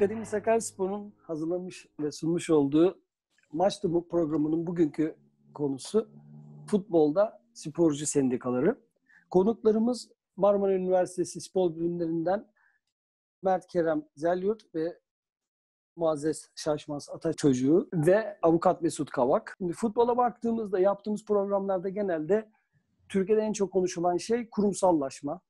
Akademi Sakaryaspor'un hazırlamış ve sunmuş olduğu Maç Dumu programının bugünkü konusu futbolda sporcu sendikaları. Konuklarımız Marmara Üniversitesi Spor Bilimlerinden Mert Kerem Zelyurt ve Muazzez Şaşmaz Ata çocuğu ve avukat Mesut Kavak. Şimdi futbola baktığımızda yaptığımız programlarda genelde Türkiye'de en çok konuşulan şey kurumsallaşma.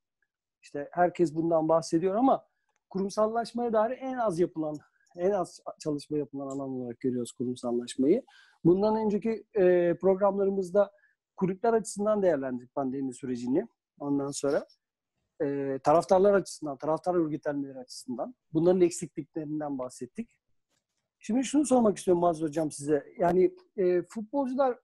İşte herkes bundan bahsediyor ama kurumsallaşmaya dair en az yapılan, en az çalışma yapılan alan olarak görüyoruz kurumsallaşmayı. Bundan önceki e, programlarımızda kulüpler açısından değerlendirdik pandemi sürecini. Ondan sonra e, taraftarlar açısından, taraftar örgütlenmeleri açısından bunların eksikliklerinden bahsettik. Şimdi şunu sormak istiyorum Mazur Hocam size. Yani e, futbolcular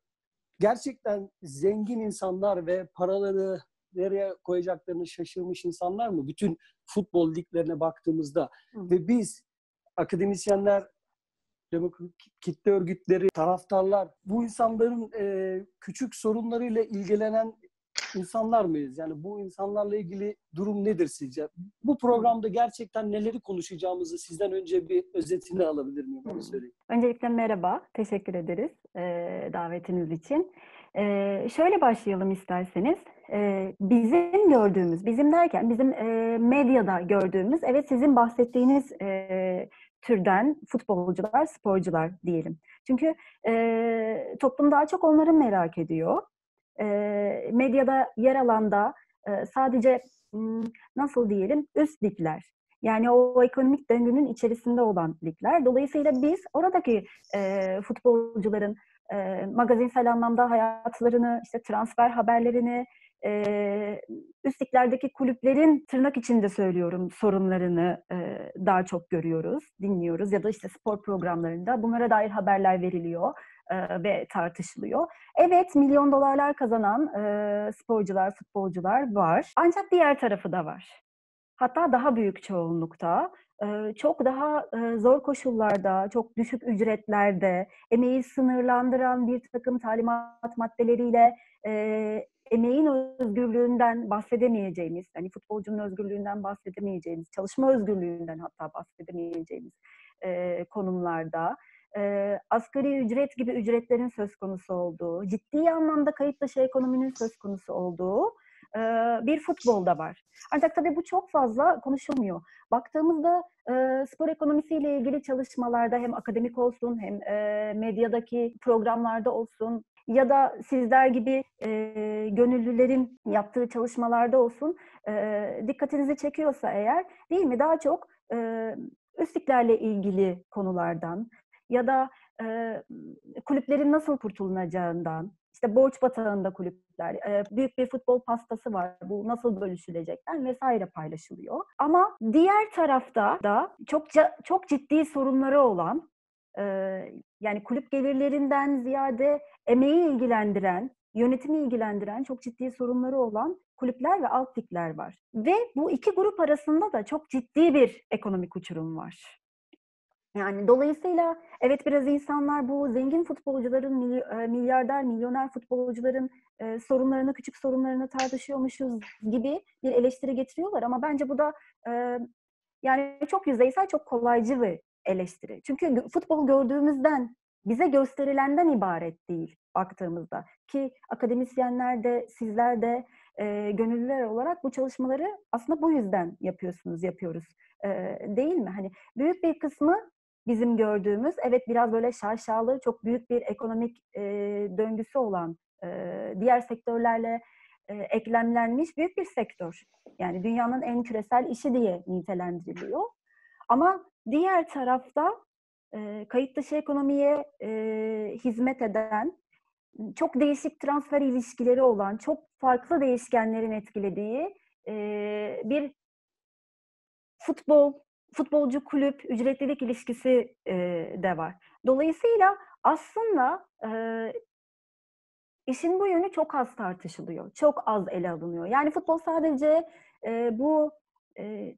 gerçekten zengin insanlar ve paraları nereye koyacaklarını şaşırmış insanlar mı? Bütün futbol liglerine baktığımızda Hı. ve biz akademisyenler, demokratik kitle örgütleri, taraftarlar bu insanların e, küçük sorunlarıyla ilgilenen insanlar mıyız? Yani bu insanlarla ilgili durum nedir sizce? Bu programda gerçekten neleri konuşacağımızı sizden önce bir özetini alabilir miyim? Onu söyleyeyim. Öncelikle merhaba. Teşekkür ederiz e, davetiniz için. E, şöyle başlayalım isterseniz. E, bizim gördüğümüz, bizim derken bizim e, medyada gördüğümüz, evet sizin bahsettiğiniz e, türden futbolcular, sporcular diyelim. Çünkü e, toplum daha çok onları merak ediyor e, medyada yer alan da e, sadece nasıl diyelim üst ligler. Yani o ekonomik döngünün içerisinde olan ligler. Dolayısıyla biz oradaki e, futbolcuların e, magazinsel anlamda hayatlarını, işte transfer haberlerini, e, üst kulüplerin tırnak içinde söylüyorum sorunlarını e, daha çok görüyoruz, dinliyoruz ya da işte spor programlarında bunlara dair haberler veriliyor e, ve tartışılıyor. Evet milyon dolarlar kazanan e, sporcular, futbolcular var. Ancak diğer tarafı da var. Hatta daha büyük çoğunlukta çok daha zor koşullarda, çok düşük ücretlerde, emeği sınırlandıran bir takım talimat maddeleriyle emeğin özgürlüğünden bahsedemeyeceğimiz, hani futbolcunun özgürlüğünden bahsedemeyeceğimiz, çalışma özgürlüğünden hatta bahsedemeyeceğimiz e, konumlarda e, asgari ücret gibi ücretlerin söz konusu olduğu, ciddi anlamda kayıt dışı ekonominin söz konusu olduğu e, bir futbolda var. Ancak tabii bu çok fazla konuşulmuyor. Baktığımızda e, spor ekonomisiyle ilgili çalışmalarda hem akademik olsun hem e, medyadaki programlarda olsun ya da sizler gibi e, gönüllülerin yaptığı çalışmalarda olsun e, dikkatinizi çekiyorsa eğer değil mi daha çok e, üstlüklerle ilgili konulardan ya da e, kulüplerin nasıl kurtulunacağından, işte borç batağında kulüpler, büyük bir futbol pastası var, bu nasıl bölüşülecekler vesaire paylaşılıyor. Ama diğer tarafta da çok çok ciddi sorunları olan, e, yani kulüp gelirlerinden ziyade emeği ilgilendiren, yönetimi ilgilendiren çok ciddi sorunları olan kulüpler ve alt ligler var. Ve bu iki grup arasında da çok ciddi bir ekonomik uçurum var. Yani dolayısıyla evet biraz insanlar bu zengin futbolcuların, milyarder, milyoner futbolcuların e, sorunlarını, küçük sorunlarını tartışıyormuşuz gibi bir eleştiri getiriyorlar ama bence bu da e, yani çok yüzeysel, çok kolaycı bir eleştiri. Çünkü futbol gördüğümüzden, bize gösterilenden ibaret değil baktığımızda. Ki akademisyenler de, sizler de e, gönüllüler olarak bu çalışmaları aslında bu yüzden yapıyorsunuz, yapıyoruz. E, değil mi? Hani büyük bir kısmı bizim gördüğümüz evet biraz böyle şaşalı çok büyük bir ekonomik e, döngüsü olan e, diğer sektörlerle e, eklemlenmiş büyük bir sektör. Yani dünyanın en küresel işi diye nitelendiriliyor. Ama diğer tarafta e, kayıt dışı ekonomiye e, hizmet eden çok değişik transfer ilişkileri olan, çok farklı değişkenlerin etkilediği e, bir futbol futbolcu kulüp ücretlilik ilişkisi e, de var. Dolayısıyla aslında e, işin bu yönü çok az tartışılıyor, çok az ele alınıyor. Yani futbol sadece e, bu e,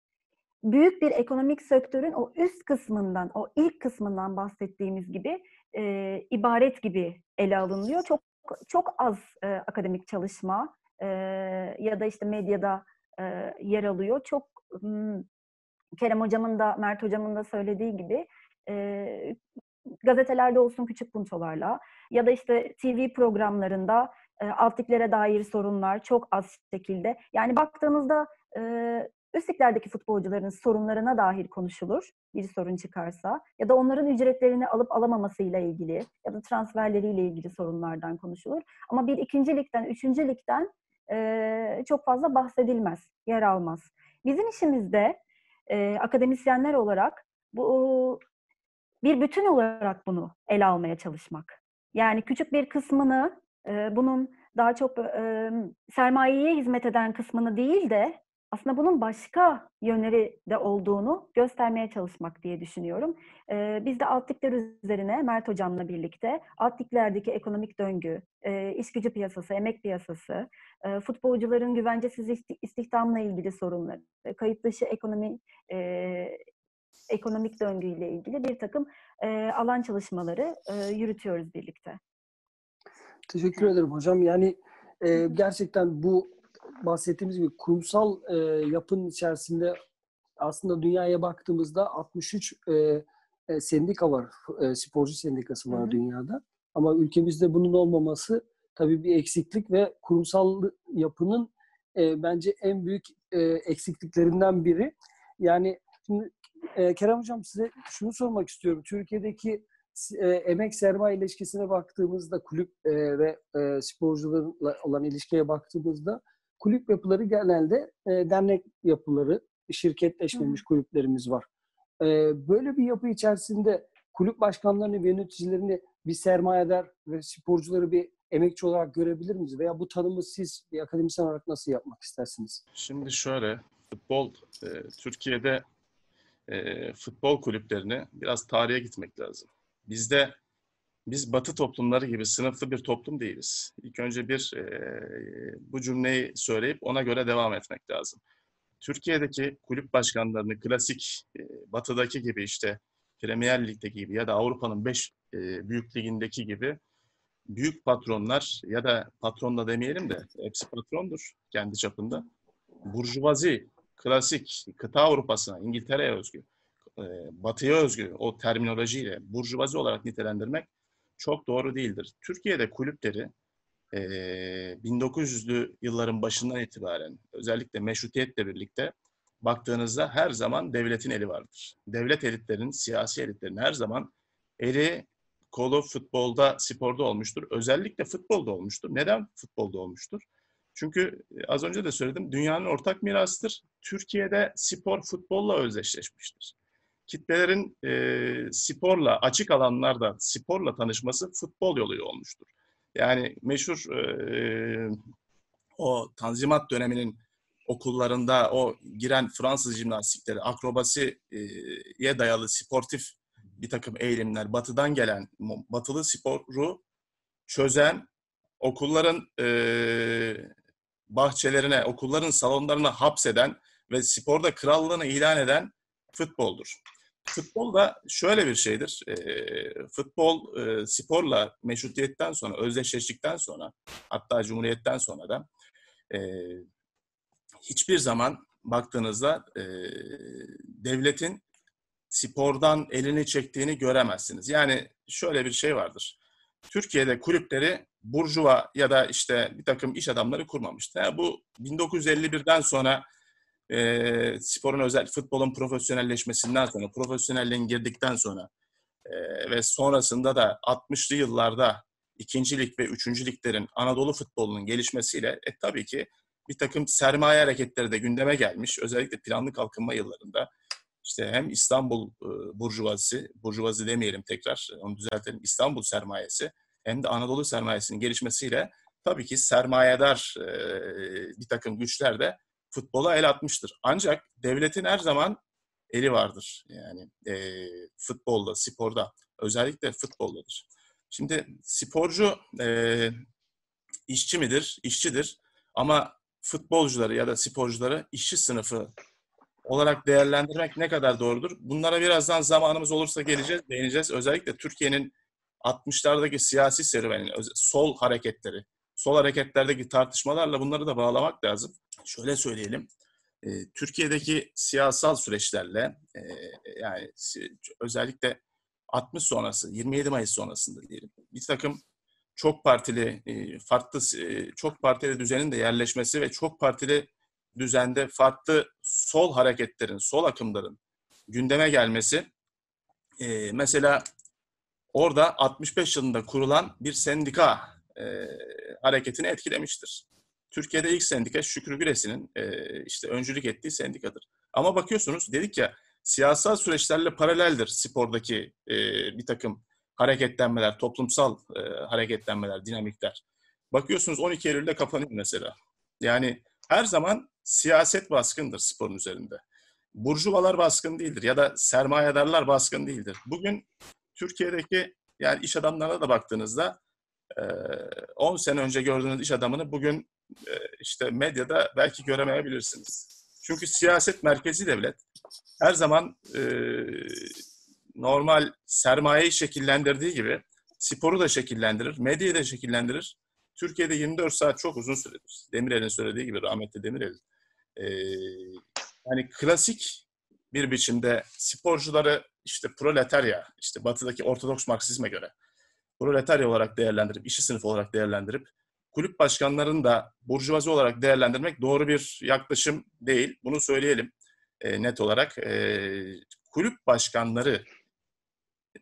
büyük bir ekonomik sektörün o üst kısmından, o ilk kısmından bahsettiğimiz gibi e, ibaret gibi ele alınıyor. Çok çok az e, akademik çalışma e, ya da işte medyada e, yer alıyor. Çok Kerem Hocam'ın da Mert Hocam'ın da söylediği gibi e, gazetelerde olsun küçük puntolarla ya da işte TV programlarında e, alt dair sorunlar çok az şekilde. Yani baktığınızda e, liglerdeki futbolcuların sorunlarına dair konuşulur bir sorun çıkarsa ya da onların ücretlerini alıp alamamasıyla ilgili ya da transferleriyle ilgili sorunlardan konuşulur. Ama bir ikinci ligden, üçüncü ligden e, çok fazla bahsedilmez, yer almaz. Bizim işimizde e, akademisyenler olarak bu bir bütün olarak bunu ele almaya çalışmak. Yani küçük bir kısmını e, bunun daha çok e, sermayeye hizmet eden kısmını değil de aslında bunun başka yönleri de olduğunu göstermeye çalışmak diye düşünüyorum. Ee, biz de alt ligler üzerine Mert Hocam'la birlikte alt liglerdeki ekonomik döngü, e, iş gücü piyasası, emek piyasası, e, futbolcuların güvencesiz istihdamla ilgili sorunları, kayıt dışı ekonomi e, ekonomik döngüyle ilgili bir takım e, alan çalışmaları e, yürütüyoruz birlikte. Teşekkür ederim hocam. Yani e, gerçekten bu bahsettiğimiz gibi kurumsal e, yapının içerisinde aslında dünyaya baktığımızda 63 e, e, sendika var, e, sporcu sendikası var Hı-hı. dünyada. Ama ülkemizde bunun olmaması tabii bir eksiklik ve kurumsal yapının e, bence en büyük e, eksikliklerinden biri. Yani şimdi e, Kerem Hocam size şunu sormak istiyorum. Türkiye'deki e, emek sermaye ilişkisine baktığımızda kulüp e, ve e, sporcularla olan ilişkiye baktığımızda kulüp yapıları genelde e, dernek yapıları, şirketleşmemiş Hı. kulüplerimiz var. E, böyle bir yapı içerisinde kulüp başkanlarını ve yöneticilerini bir sermayedar ve sporcuları bir emekçi olarak görebilir miyiz? Veya bu tanımı siz bir akademisyen olarak nasıl yapmak istersiniz? Şimdi şöyle, futbol, e, Türkiye'de e, futbol kulüplerini biraz tarihe gitmek lazım. Bizde biz batı toplumları gibi sınıflı bir toplum değiliz. İlk önce bir e, bu cümleyi söyleyip ona göre devam etmek lazım. Türkiye'deki kulüp başkanlarını klasik e, batıdaki gibi işte Premier Lig'deki gibi ya da Avrupa'nın 5 e, büyük ligindeki gibi büyük patronlar ya da patron da demeyelim de hepsi patrondur kendi çapında. Burjuvazi, klasik kıta Avrupa'sına, İngiltere'ye özgü, e, batıya özgü o terminolojiyle burjuvazi olarak nitelendirmek çok doğru değildir. Türkiye'de kulüpleri e, 1900'lü yılların başından itibaren özellikle meşrutiyetle birlikte baktığınızda her zaman devletin eli vardır. Devlet elitlerinin, siyasi elitlerin her zaman eli kolu futbolda, sporda olmuştur. Özellikle futbolda olmuştur. Neden futbolda olmuştur? Çünkü az önce de söyledim, dünyanın ortak mirasıdır. Türkiye'de spor futbolla özdeşleşmiştir kitlelerin e, sporla, açık alanlarda sporla tanışması futbol yoluyla olmuştur. Yani meşhur e, o Tanzimat döneminin okullarında o giren Fransız jimnastikleri, akrobasiye dayalı sportif bir takım eğilimler, batıdan gelen, batılı sporu çözen, okulların e, bahçelerine, okulların salonlarına hapseden ve sporda krallığını ilan eden futboldur. Futbol da şöyle bir şeydir. E, futbol e, sporla meşrutiyetten sonra, özdeşleştikten sonra, hatta cumhuriyetten sonra da e, hiçbir zaman baktığınızda e, devletin spordan elini çektiğini göremezsiniz. Yani şöyle bir şey vardır. Türkiye'de kulüpleri burjuva ya da işte bir takım iş adamları kurmamıştı. Yani bu 1951'den sonra e, sporun özel futbolun profesyonelleşmesinden sonra, profesyonelliğin girdikten sonra e, ve sonrasında da 60'lı yıllarda ikincilik ve üçüncülüklerin Anadolu futbolunun gelişmesiyle e, tabii ki bir takım sermaye hareketleri de gündeme gelmiş. Özellikle planlı kalkınma yıllarında işte hem İstanbul e, burjuvazisi, burjuvazi demeyelim tekrar, onu düzeltelim, İstanbul sermayesi hem de Anadolu sermayesinin gelişmesiyle tabii ki sermayedar e, bir takım güçler de futbola el atmıştır. Ancak devletin her zaman eli vardır. Yani e, futbolda, sporda, özellikle futboldadır. Şimdi sporcu e, işçi midir? İşçidir. Ama futbolcuları ya da sporcuları işçi sınıfı olarak değerlendirmek ne kadar doğrudur? Bunlara birazdan zamanımız olursa geleceğiz, değineceğiz. Özellikle Türkiye'nin 60'lardaki siyasi serüvenin, sol hareketleri, sol hareketlerdeki tartışmalarla bunları da bağlamak lazım. Şöyle söyleyelim. e, Türkiye'deki siyasal süreçlerle e, yani özellikle 60 sonrası, 27 Mayıs sonrasında diyelim bir takım çok partili, e, farklı çok partili düzenin de yerleşmesi ve çok partili düzende farklı sol hareketlerin, sol akımların gündeme gelmesi mesela orada 65 yılında kurulan bir sendika e, hareketini etkilemiştir. Türkiye'de ilk sendika Şükrü Güres'in e, işte öncülük ettiği sendikadır. Ama bakıyorsunuz dedik ya siyasal süreçlerle paraleldir spordaki e, bir takım hareketlenmeler, toplumsal e, hareketlenmeler, dinamikler. Bakıyorsunuz 12 Eylül'de kapanıyor mesela. Yani her zaman siyaset baskındır sporun üzerinde. Burjuvalar baskın değildir ya da sermayedarlar baskın değildir. Bugün Türkiye'deki yani iş adamlarına da baktığınızda 10 sene önce gördüğünüz iş adamını bugün işte medyada belki göremeyebilirsiniz. Çünkü siyaset merkezi devlet her zaman normal sermayeyi şekillendirdiği gibi sporu da şekillendirir, medyayı da şekillendirir. Türkiye'de 24 saat çok uzun süredir. Demirel'in söylediği gibi rahmetli Demirel. Yani klasik bir biçimde sporcuları işte proletarya, işte batıdaki ortodoks Marksizme göre proletarya olarak değerlendirip, işçi sınıfı olarak değerlendirip kulüp başkanlarını da burjuvazi olarak değerlendirmek doğru bir yaklaşım değil. Bunu söyleyelim e, net olarak. E, kulüp başkanları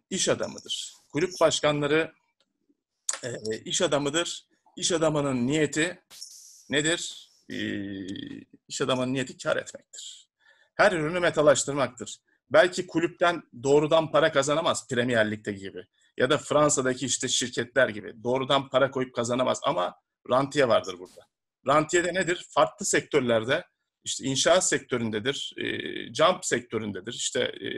iş adamıdır. Kulüp başkanları e, iş adamıdır. İş adamının niyeti nedir? E, iş adamının niyeti kar etmektir. Her ürünü metalaştırmaktır. Belki kulüpten doğrudan para kazanamaz Premier Lig'de gibi. Ya da Fransa'daki işte şirketler gibi. Doğrudan para koyup kazanamaz ama rantiye vardır burada. Rantiye de nedir? Farklı sektörlerde işte inşaat sektöründedir, e, jump sektöründedir, işte e,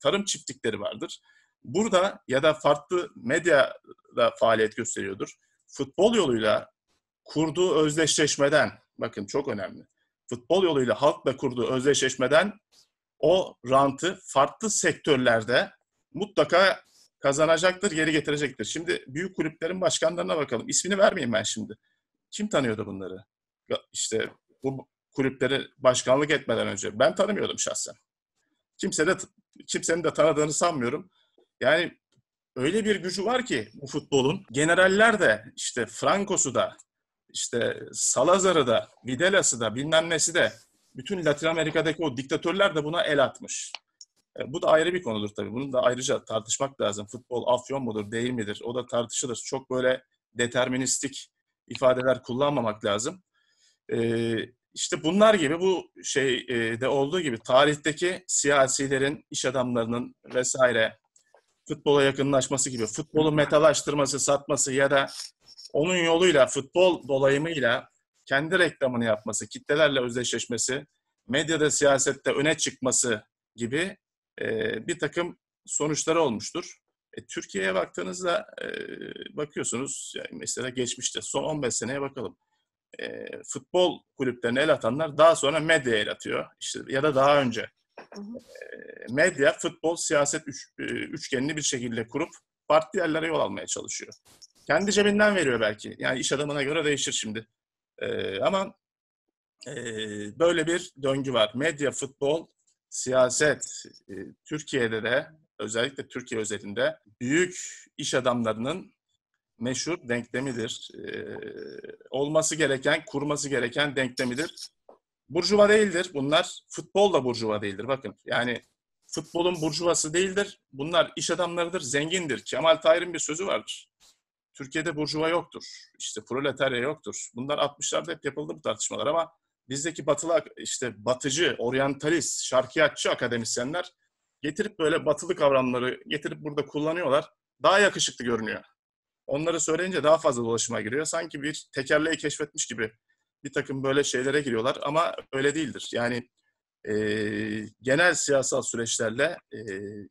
tarım çiftlikleri vardır. Burada ya da farklı medyada faaliyet gösteriyordur. Futbol yoluyla kurduğu özdeşleşmeden, bakın çok önemli. Futbol yoluyla halkla kurduğu özdeşleşmeden o rantı farklı sektörlerde mutlaka kazanacaktır, geri getirecektir. Şimdi büyük kulüplerin başkanlarına bakalım. İsmini vermeyeyim ben şimdi. Kim tanıyordu bunları? İşte bu kulüpleri başkanlık etmeden önce ben tanımıyordum şahsen. Kimse de kimsenin de tanıdığını sanmıyorum. Yani öyle bir gücü var ki bu futbolun. Generaller de işte Franco'su da işte Salazar'ı da Videla'sı da bilmem nesi de bütün Latin Amerika'daki o diktatörler de buna el atmış. E, bu da ayrı bir konudur tabii. Bunu da ayrıca tartışmak lazım. Futbol afyon mudur, değil midir? O da tartışılır. Çok böyle deterministik ifadeler kullanmamak lazım. E, işte bunlar gibi bu şey e, olduğu gibi tarihteki siyasilerin, iş adamlarının vesaire futbola yakınlaşması gibi, futbolu metalaştırması, satması ya da onun yoluyla, futbol dolayımıyla kendi reklamını yapması, kitlelerle özdeşleşmesi, medyada, siyasette öne çıkması gibi e, bir takım sonuçları olmuştur. E, Türkiye'ye baktığınızda e, bakıyorsunuz, yani mesela geçmişte son 15 seneye bakalım. E, futbol kulüplerine el atanlar daha sonra medyaya el atıyor. İşte, ya da daha önce medya, futbol, siyaset üç, üçgenini bir şekilde kurup farklı yerlere yol almaya çalışıyor. Kendi cebinden veriyor belki. Yani iş adamına göre değişir şimdi. Ee, ama e, böyle bir döngü var. Medya, futbol, siyaset, e, Türkiye'de de özellikle Türkiye özelinde büyük iş adamlarının meşhur denklemidir. E, olması gereken, kurması gereken denklemidir. Burjuva değildir bunlar. Futbol da burjuva değildir. Bakın yani futbolun burjuvası değildir. Bunlar iş adamlarıdır, zengindir. Kemal Tahir'in bir sözü vardır. Türkiye'de burjuva yoktur. İşte proletarya yoktur. Bunlar 60'larda hep yapıldı bu tartışmalar ama bizdeki batılı işte batıcı, oryantalist, şarkiyatçı akademisyenler getirip böyle batılı kavramları getirip burada kullanıyorlar. Daha yakışıklı görünüyor. Onları söyleyince daha fazla dolaşıma giriyor. Sanki bir tekerleği keşfetmiş gibi bir takım böyle şeylere giriyorlar ama öyle değildir. Yani e, genel siyasal süreçlerle, e,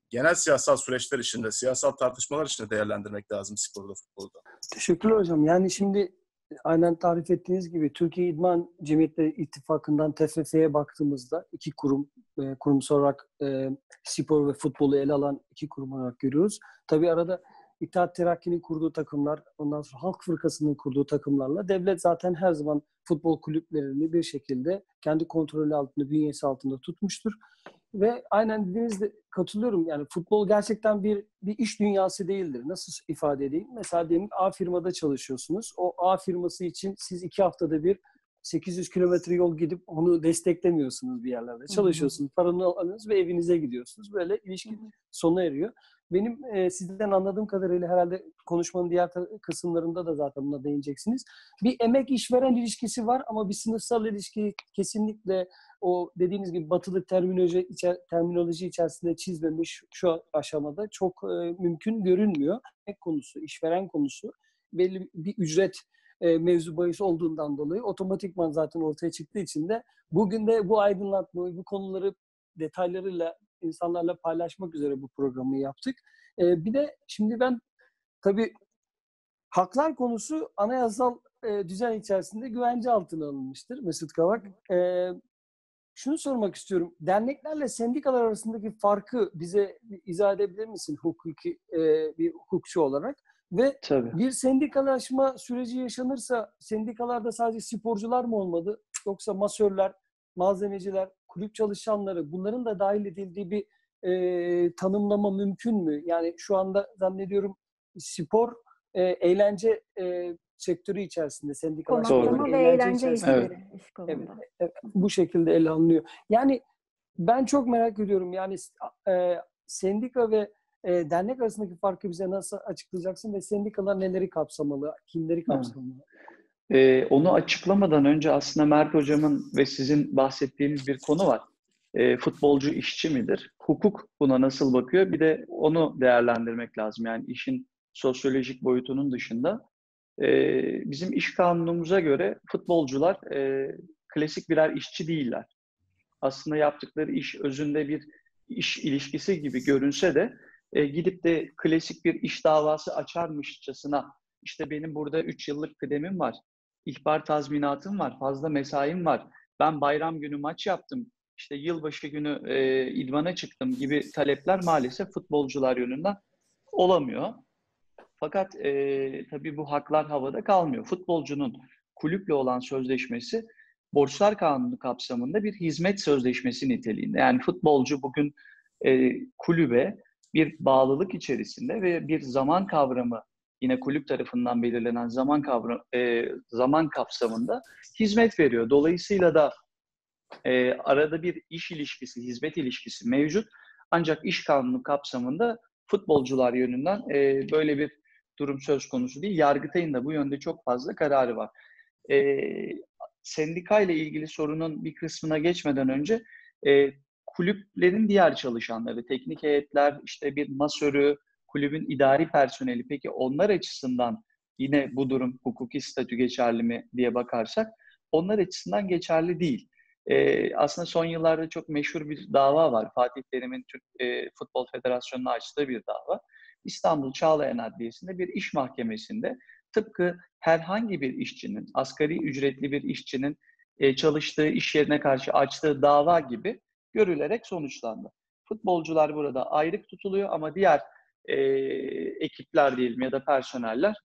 genel siyasal süreçler içinde, siyasal tartışmalar içinde değerlendirmek lazım sporda, futbolda. Teşekkürler hocam. Yani şimdi aynen tarif ettiğiniz gibi Türkiye İdman Cemiyetleri İttifakı'ndan TFF'ye baktığımızda iki kurum, e, kurumsal olarak e, spor ve futbolu ele alan iki kurum olarak görüyoruz. Tabii arada İttihat Terakki'nin kurduğu takımlar, ondan sonra Halk Fırkası'nın kurduğu takımlarla devlet zaten her zaman futbol kulüplerini bir şekilde kendi kontrolü altında, bünyesi altında tutmuştur. Ve aynen dediğinizde katılıyorum. Yani futbol gerçekten bir bir iş dünyası değildir. Nasıl ifade edeyim? Mesela diyelim A firmada çalışıyorsunuz. O A firması için siz iki haftada bir 800 kilometre yol gidip onu desteklemiyorsunuz bir yerlerde. Çalışıyorsunuz, paranı alıyorsunuz ve evinize gidiyorsunuz. Böyle ilişki sona eriyor. Benim e, sizden anladığım kadarıyla herhalde konuşmanın diğer kısımlarında da zaten buna değineceksiniz. Bir emek işveren ilişkisi var ama bir sınıfsal ilişki kesinlikle o dediğiniz gibi batılı terminoloji, içer, terminoloji içerisinde çizmemiş şu aşamada çok e, mümkün görünmüyor. Emek konusu, işveren konusu belli bir ücret e, mevzu bahis olduğundan dolayı otomatikman zaten ortaya çıktığı için de bugün de bu aydınlatmayı, bu konuları detaylarıyla insanlarla paylaşmak üzere bu programı yaptık. E, bir de şimdi ben tabii haklar konusu anayasal e, düzen içerisinde güvence altına alınmıştır Mesut Kavak. E, şunu sormak istiyorum. Derneklerle sendikalar arasındaki farkı bize izah edebilir misin hukuki e, bir hukukçu olarak? Ve Tabii. bir sendikalaşma süreci yaşanırsa sendikalarda sadece sporcular mı olmalı yoksa masörler, malzemeciler, kulüp çalışanları bunların da dahil edildiği bir e, tanımlama mümkün mü? Yani şu anda zannediyorum spor, e, eğlence e, sektörü içerisinde sendikalaşma Konaklama ve eğlence işleri iş kolunda. Evet, bu şekilde ele alınıyor. Yani ben çok merak ediyorum. Yani e, sendika ve e, dernek arasındaki farkı bize nasıl açıklayacaksın ve sendikalar neleri kapsamalı, kimleri kapsamalı? Ee, onu açıklamadan önce aslında Mert Hocam'ın ve sizin bahsettiğiniz bir konu var. Ee, futbolcu işçi midir? Hukuk buna nasıl bakıyor? Bir de onu değerlendirmek lazım. Yani işin sosyolojik boyutunun dışında. Ee, bizim iş kanunumuza göre futbolcular e, klasik birer işçi değiller. Aslında yaptıkları iş özünde bir iş ilişkisi gibi görünse de e, gidip de klasik bir iş davası açarmışçasına işte benim burada 3 yıllık kıdemim var, ihbar tazminatım var, fazla mesaim var, ben bayram günü maç yaptım, işte yılbaşı günü e, idmana çıktım gibi talepler maalesef futbolcular yönünden olamıyor. Fakat e, tabii bu haklar havada kalmıyor. Futbolcunun kulüple olan sözleşmesi borçlar kanunu kapsamında bir hizmet sözleşmesi niteliğinde. Yani futbolcu bugün e, kulübe bir bağlılık içerisinde ve bir zaman kavramı yine kulüp tarafından belirlenen zaman kavram e, zaman kapsamında hizmet veriyor. Dolayısıyla da e, arada bir iş ilişkisi, hizmet ilişkisi mevcut. Ancak iş kanunu kapsamında futbolcular yönünden e, böyle bir durum söz konusu değil. Yargıtay'ın da bu yönde çok fazla kararı var. E, sendika ile ilgili sorunun bir kısmına geçmeden önce e, kulüplerin diğer çalışanları, teknik heyetler, işte bir masörü, kulübün idari personeli. Peki onlar açısından yine bu durum hukuki statü geçerli mi diye bakarsak onlar açısından geçerli değil. Ee, aslında son yıllarda çok meşhur bir dava var. Fatih Terim'in Türk e, Futbol Federasyonu'na açtığı bir dava. İstanbul Çağlayan Adliyesi'nde bir iş mahkemesinde tıpkı herhangi bir işçinin, asgari ücretli bir işçinin e, çalıştığı iş yerine karşı açtığı dava gibi görülerek sonuçlandı. Futbolcular burada ayrık tutuluyor ama diğer e, ekipler diyelim ya da personeller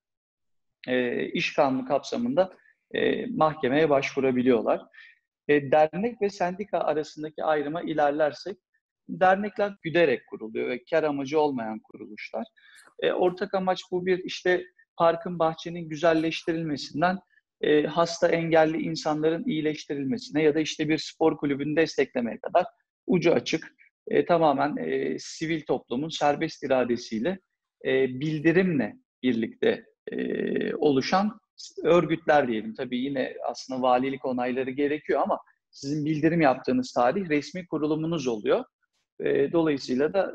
e, iş kanunu kapsamında e, mahkemeye başvurabiliyorlar. E, dernek ve sendika arasındaki ayrıma ilerlersek, dernekler güderek kuruluyor ve kar amacı olmayan kuruluşlar. E, ortak amaç bu bir işte parkın, bahçenin güzelleştirilmesinden e, hasta engelli insanların iyileştirilmesine ya da işte bir spor kulübünü desteklemeye kadar ucu açık, e, tamamen e, sivil toplumun serbest iradesiyle e, bildirimle birlikte e, oluşan örgütler diyelim. Tabii yine aslında valilik onayları gerekiyor ama sizin bildirim yaptığınız tarih resmi kurulumunuz oluyor. E, dolayısıyla da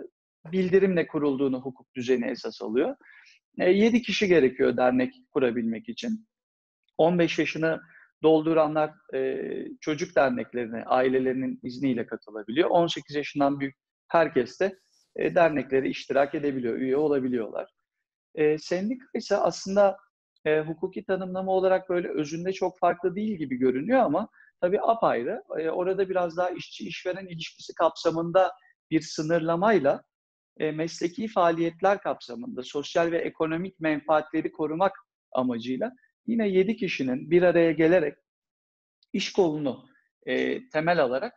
bildirimle kurulduğunu hukuk düzeni esas alıyor. E, 7 kişi gerekiyor dernek kurabilmek için. 15 yaşını dolduranlar e, çocuk derneklerine ailelerinin izniyle katılabiliyor. 18 yaşından büyük herkes de e, derneklere iştirak edebiliyor, üye olabiliyorlar. E, sendika ise aslında e, hukuki tanımlama olarak böyle özünde çok farklı değil gibi görünüyor ama tabii apayrı. E, orada biraz daha işçi-işveren ilişkisi kapsamında bir sınırlamayla e, mesleki faaliyetler kapsamında sosyal ve ekonomik menfaatleri korumak amacıyla yine 7 kişinin bir araya gelerek iş kolunu e, temel alarak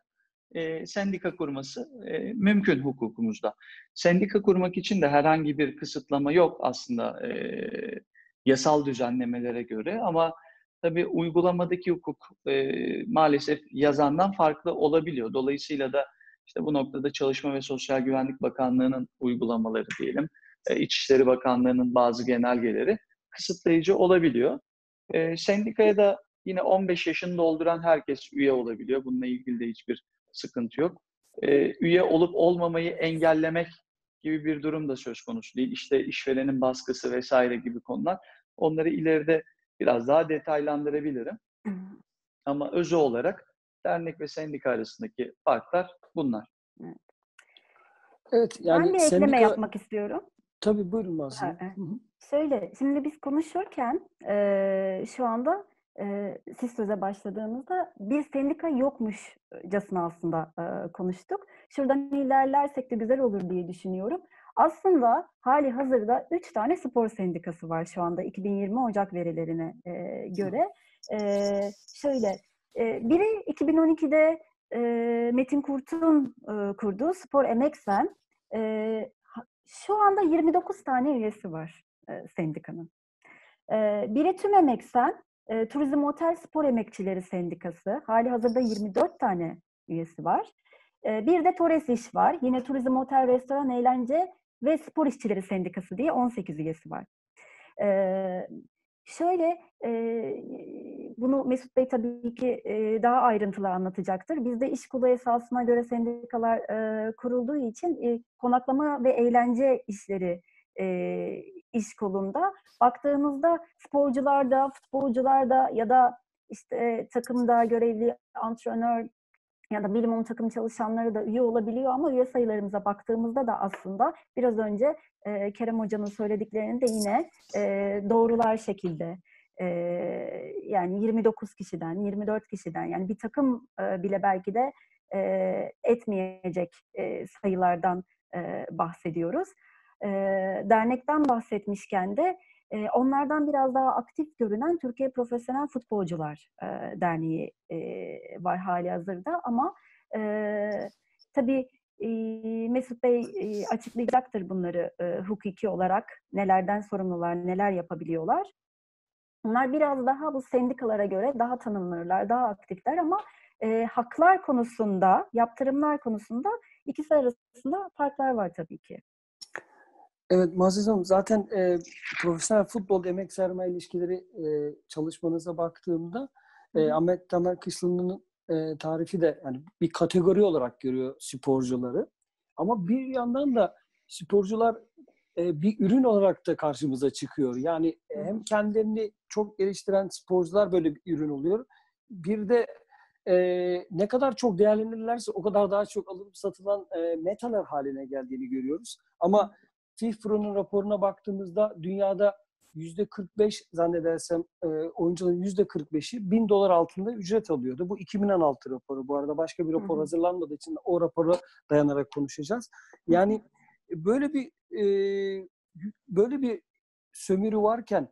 e, sendika kurması e, mümkün hukukumuzda. Sendika kurmak için de herhangi bir kısıtlama yok aslında e, yasal düzenlemelere göre ama tabii uygulamadaki hukuk e, maalesef yazandan farklı olabiliyor. Dolayısıyla da işte bu noktada Çalışma ve Sosyal Güvenlik Bakanlığı'nın uygulamaları diyelim, e, İçişleri Bakanlığı'nın bazı genelgeleri kısıtlayıcı olabiliyor. E, sendikaya da yine 15 yaşını dolduran herkes üye olabiliyor. Bununla ilgili de hiçbir sıkıntı yok. E, üye olup olmamayı engellemek gibi bir durum da söz konusu değil. İşte işverenin baskısı vesaire gibi konular. Onları ileride biraz daha detaylandırabilirim. Ama özü olarak dernek ve sendika arasındaki farklar bunlar. Evet yani ben bir sendika... ekleme yapmak istiyorum. Tabii buyurun Mazlum. Şöyle, şimdi biz konuşurken e, şu anda e, siz söze başladığınızda bir sendika yokmuşcasına aslında e, konuştuk. Şuradan ilerlersek de güzel olur diye düşünüyorum. Aslında hali hazırda 3 tane spor sendikası var şu anda 2020 Ocak verilerine e, göre. E, şöyle, biri 2012'de e, Metin Kurt'un e, kurduğu Spor Emeksen. E, şu anda 29 tane üyesi var sendikanın. Biri Tüm Emeksen, e, Turizm Otel Spor Emekçileri Sendikası. Hali hazırda 24 tane üyesi var. Bir de Torres İş var. Yine Turizm Otel Restoran Eğlence ve Spor İşçileri Sendikası diye 18 üyesi var. Şöyle, e, bunu Mesut Bey tabii ki e, daha ayrıntılı anlatacaktır. Bizde iş kolu esasına göre sendikalar e, kurulduğu için e, konaklama ve eğlence işleri e, iş kolunda. Baktığımızda sporcularda, futbolcularda ya da işte e, takımda görevli antrenör ya da minimum takım çalışanları da üye olabiliyor ama üye sayılarımıza baktığımızda da aslında biraz önce e, Kerem Hoca'nın söylediklerini de yine e, doğrular şekilde e, yani 29 kişiden, 24 kişiden yani bir takım e, bile belki de e, etmeyecek e, sayılardan e, bahsediyoruz. E, dernekten bahsetmişken de e, onlardan biraz daha aktif görünen Türkiye Profesyonel Futbolcular e, Derneği e, var hali hazırda ama e, tabii e, Mesut Bey e, açıklayacaktır bunları e, hukuki olarak nelerden sorumlular, neler yapabiliyorlar. Bunlar biraz daha bu sendikalara göre daha tanınırlar, daha aktifler ama e, haklar konusunda, yaptırımlar konusunda ikisi arasında farklar var tabii ki. Evet Muazzez Hanım zaten e, profesyonel futbol emek sermaye ilişkileri e, çalışmanıza baktığımda e, Ahmet Tamer Kışlı'nın e, tarifi de yani bir kategori olarak görüyor sporcuları. Ama bir yandan da sporcular e, bir ürün olarak da karşımıza çıkıyor. Yani hem kendilerini çok geliştiren sporcular böyle bir ürün oluyor. Bir de e, ne kadar çok değerlenirlerse o kadar daha çok alınıp satılan e, metalar haline geldiğini görüyoruz. Ama FIFPro'nun raporuna baktığımızda dünyada 45 zannedersem e, oyuncuların yüzde 45'i bin dolar altında ücret alıyordu. Bu 2016 raporu bu arada. Başka bir rapor Hı-hı. hazırlanmadığı için o rapora dayanarak konuşacağız. Yani böyle bir e, böyle bir sömürü varken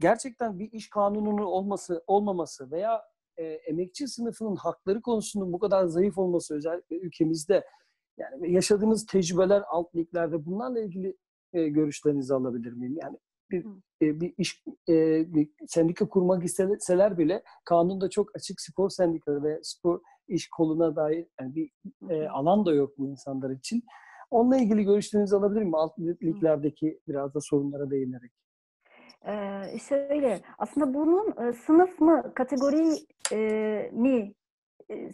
gerçekten bir iş kanununun olması olmaması veya e, emekçi sınıfının hakları konusunda bu kadar zayıf olması özellikle ülkemizde yani yaşadığınız tecrübeler alt liglerde bunlarla ilgili e, görüşlerinizi alabilir miyim? Yani bir e, bir iş e, bir sendika kurmak isteseler bile kanunda çok açık spor sendikaları ve spor iş koluna dair yani bir e, alan da yok bu insanlar için. Onunla ilgili görüşlerinizi alabilir miyim? Alt liglerdeki biraz da sorunlara değinerek. Ee, şöyle, aslında bunun e, sınıf mı, kategori e, mi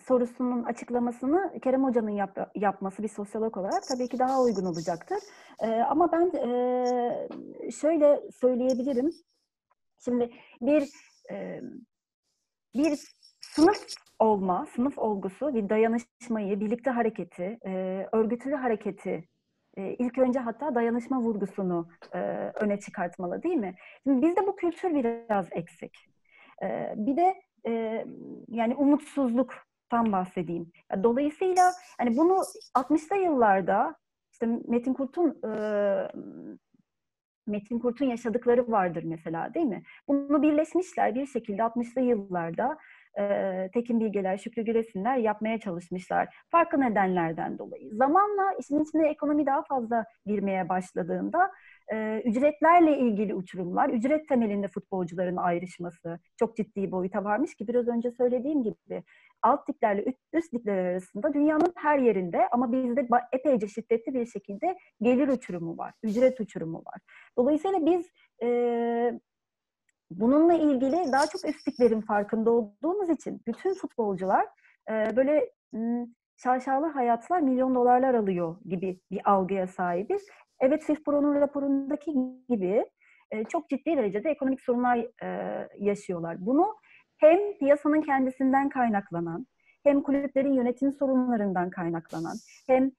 sorusunun açıklamasını Kerem Hoca'nın yap, yapması bir sosyolog olarak tabii ki daha uygun olacaktır. E, ama ben e, şöyle söyleyebilirim. Şimdi bir e, bir sınıf olma, sınıf olgusu, bir dayanışmayı, birlikte hareketi, e, örgütlü hareketi e, ilk önce hatta dayanışma vurgusunu e, öne çıkartmalı değil mi? Şimdi bizde bu kültür biraz eksik. E, bir de e, yani umutsuzluktan bahsedeyim. Dolayısıyla hani bunu 60'lı yıllarda işte Metin Kurt'un e, Metin Kurt'un yaşadıkları vardır mesela değil mi? Bunu birleşmişler bir şekilde 60'lı yıllarda e, Tekin Bilgeler, Şükrü Gülesinler yapmaya çalışmışlar. Farklı nedenlerden dolayı. Zamanla işin içine ekonomi daha fazla girmeye başladığında e, ücretlerle ilgili uçurumlar, ücret temelinde futbolcuların ayrışması çok ciddi boyuta varmış ki biraz önce söylediğim gibi alt liglerle üst ligler arasında dünyanın her yerinde ama bizde epeyce şiddetli bir şekilde gelir uçurumu var, ücret uçurumu var. Dolayısıyla biz e, bununla ilgili daha çok üst liglerin farkında olduğumuz için bütün futbolcular e, böyle şaşalı hayatlar milyon dolarlar alıyor gibi bir algıya sahibiz. Evet FIFPro'nun raporundaki gibi e, çok ciddi derecede ekonomik sorunlar e, yaşıyorlar. Bunu hem piyasanın kendisinden kaynaklanan, hem kulüplerin yönetim sorunlarından kaynaklanan, hem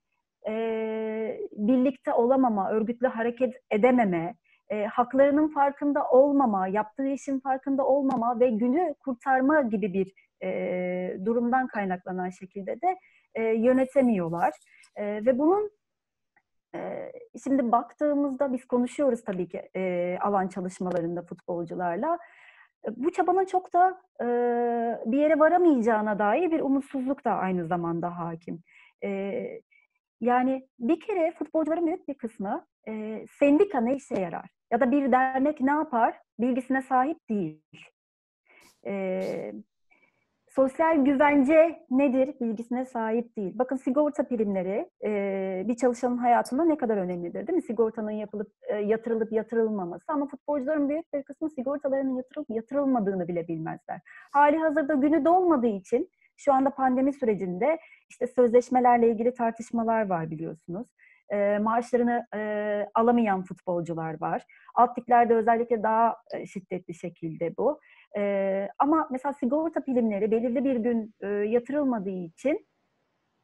e, birlikte olamama, örgütlü hareket edememe, e, haklarının farkında olmama, yaptığı işin farkında olmama ve günü kurtarma gibi bir e, durumdan kaynaklanan şekilde de e, yönetemiyorlar. E, ve bunun şimdi baktığımızda biz konuşuyoruz tabii ki e, alan çalışmalarında futbolcularla. Bu çabanın çok da e, bir yere varamayacağına dair bir umutsuzluk da aynı zamanda hakim. E, yani bir kere futbolcuların büyük bir kısmı e, sendika ne işe yarar? Ya da bir dernek ne yapar? Bilgisine sahip değil. E, sosyal güvence nedir? Bilgisine sahip değil. Bakın sigorta primleri e, bir çalışanın hayatında ne kadar önemlidir değil mi? Sigortanın yapılıp e, yatırılıp yatırılmaması. Ama futbolcuların büyük bir kısmı sigortalarının yatırılıp yatırılmadığını bile bilmezler. Hali hazırda günü dolmadığı için şu anda pandemi sürecinde işte sözleşmelerle ilgili tartışmalar var biliyorsunuz. E, maaşlarını e, alamayan futbolcular var. Alt liglerde özellikle daha şiddetli şekilde bu. E, ama mesela sigorta primleri belirli bir gün e, yatırılmadığı için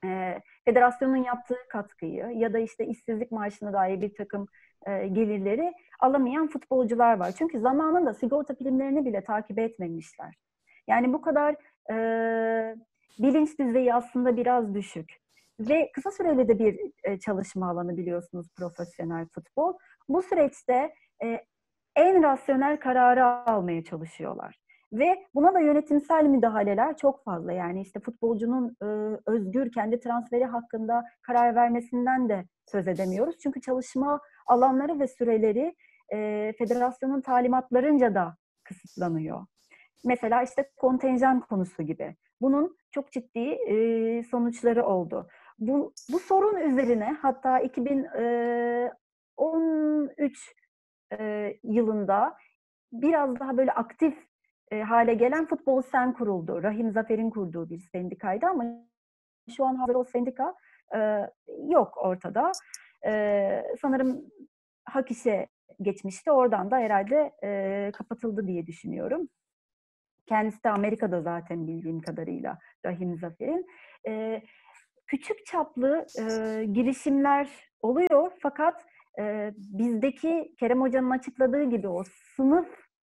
e, federasyonun yaptığı katkıyı ya da işte işsizlik maaşına dair bir takım e, gelirleri alamayan futbolcular var. Çünkü zamanında sigorta primlerini bile takip etmemişler. Yani bu kadar e, bilinç düzeyi aslında biraz düşük. Ve kısa süreli de bir e, çalışma alanı biliyorsunuz profesyonel futbol. Bu süreçte e, en rasyonel kararı almaya çalışıyorlar. Ve buna da yönetimsel müdahaleler çok fazla. Yani işte futbolcunun e, özgür kendi transferi hakkında karar vermesinden de söz edemiyoruz. Çünkü çalışma alanları ve süreleri e, federasyonun talimatlarınca da kısıtlanıyor. Mesela işte kontenjan konusu gibi. Bunun çok ciddi e, sonuçları oldu. Bu, bu sorun üzerine hatta 2013 e, yılında biraz daha böyle aktif e, hale gelen Futbol Sen kuruldu. Rahim Zafer'in kurduğu bir sendikaydı ama şu an hazır o sendika e, yok ortada. E, sanırım hak işe geçmişti. Oradan da herhalde e, kapatıldı diye düşünüyorum. Kendisi de Amerika'da zaten bildiğim kadarıyla Rahim Zafer'in. E, küçük çaplı e, girişimler oluyor fakat e, bizdeki Kerem Hoca'nın açıkladığı gibi o sınıf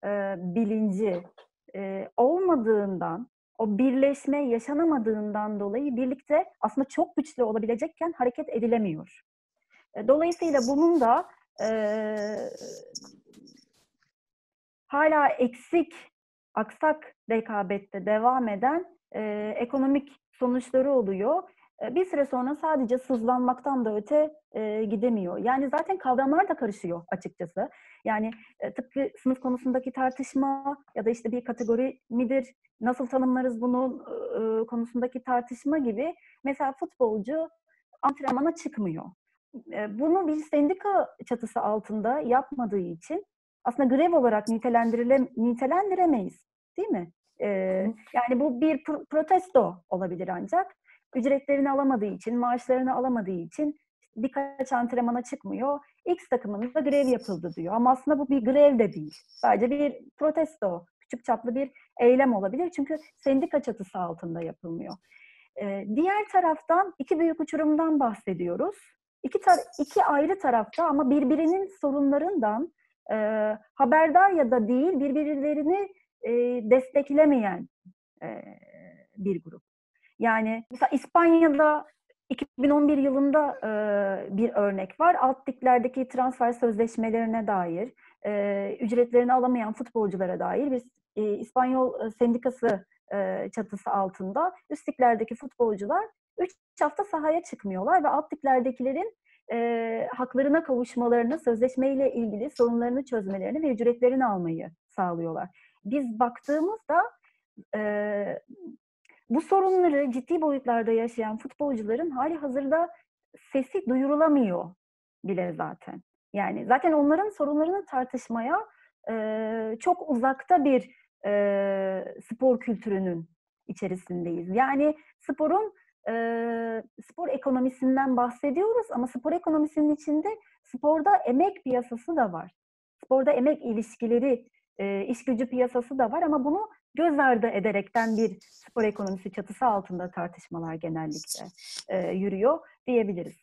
e, bilinci e, olmadığından, o birleşme yaşanamadığından dolayı birlikte aslında çok güçlü olabilecekken hareket edilemiyor. E, dolayısıyla bunun da e, hala eksik, aksak rekabette devam eden e, ekonomik sonuçları oluyor bir süre sonra sadece sızlanmaktan da öte e, gidemiyor. Yani zaten kavramlar da karışıyor açıkçası. Yani e, tıpkı sınıf konusundaki tartışma ya da işte bir kategori midir, nasıl tanımlarız bunu e, konusundaki tartışma gibi. Mesela futbolcu antrenmana çıkmıyor. E, bunu bir sendika çatısı altında yapmadığı için aslında grev olarak nitelendirile, nitelendiremeyiz. Değil mi? E, yani bu bir protesto olabilir ancak ücretlerini alamadığı için, maaşlarını alamadığı için birkaç antrenmana çıkmıyor. X takımında grev yapıldı diyor. Ama aslında bu bir grev de değil. Sadece bir protesto, küçük çaplı bir eylem olabilir. Çünkü sendika çatısı altında yapılmıyor. Ee, diğer taraftan iki büyük uçurumdan bahsediyoruz. İki, tar- iki ayrı tarafta ama birbirinin sorunlarından e, haberdar ya da değil birbirlerini e, desteklemeyen e, bir grup. Yani mesela İspanya'da 2011 yılında e, bir örnek var. Alt liglerdeki transfer sözleşmelerine dair, e, ücretlerini alamayan futbolculara dair bir e, İspanyol sendikası e, çatısı altında üst liglerdeki futbolcular 3 hafta sahaya çıkmıyorlar ve alt liglerdekilerin e, haklarına kavuşmalarını, sözleşmeyle ilgili sorunlarını çözmelerini ve ücretlerini almayı sağlıyorlar. Biz baktığımızda e, bu sorunları ciddi boyutlarda yaşayan futbolcuların hali hazırda sesi duyurulamıyor bile zaten. Yani zaten onların sorunlarını tartışmaya e, çok uzakta bir e, spor kültürünün içerisindeyiz. Yani sporun e, spor ekonomisinden bahsediyoruz ama spor ekonomisinin içinde sporda emek piyasası da var. Sporda emek ilişkileri, e, iş gücü piyasası da var ama bunu göz ardı ederekten bir spor ekonomisi çatısı altında tartışmalar genellikle e, yürüyor diyebiliriz.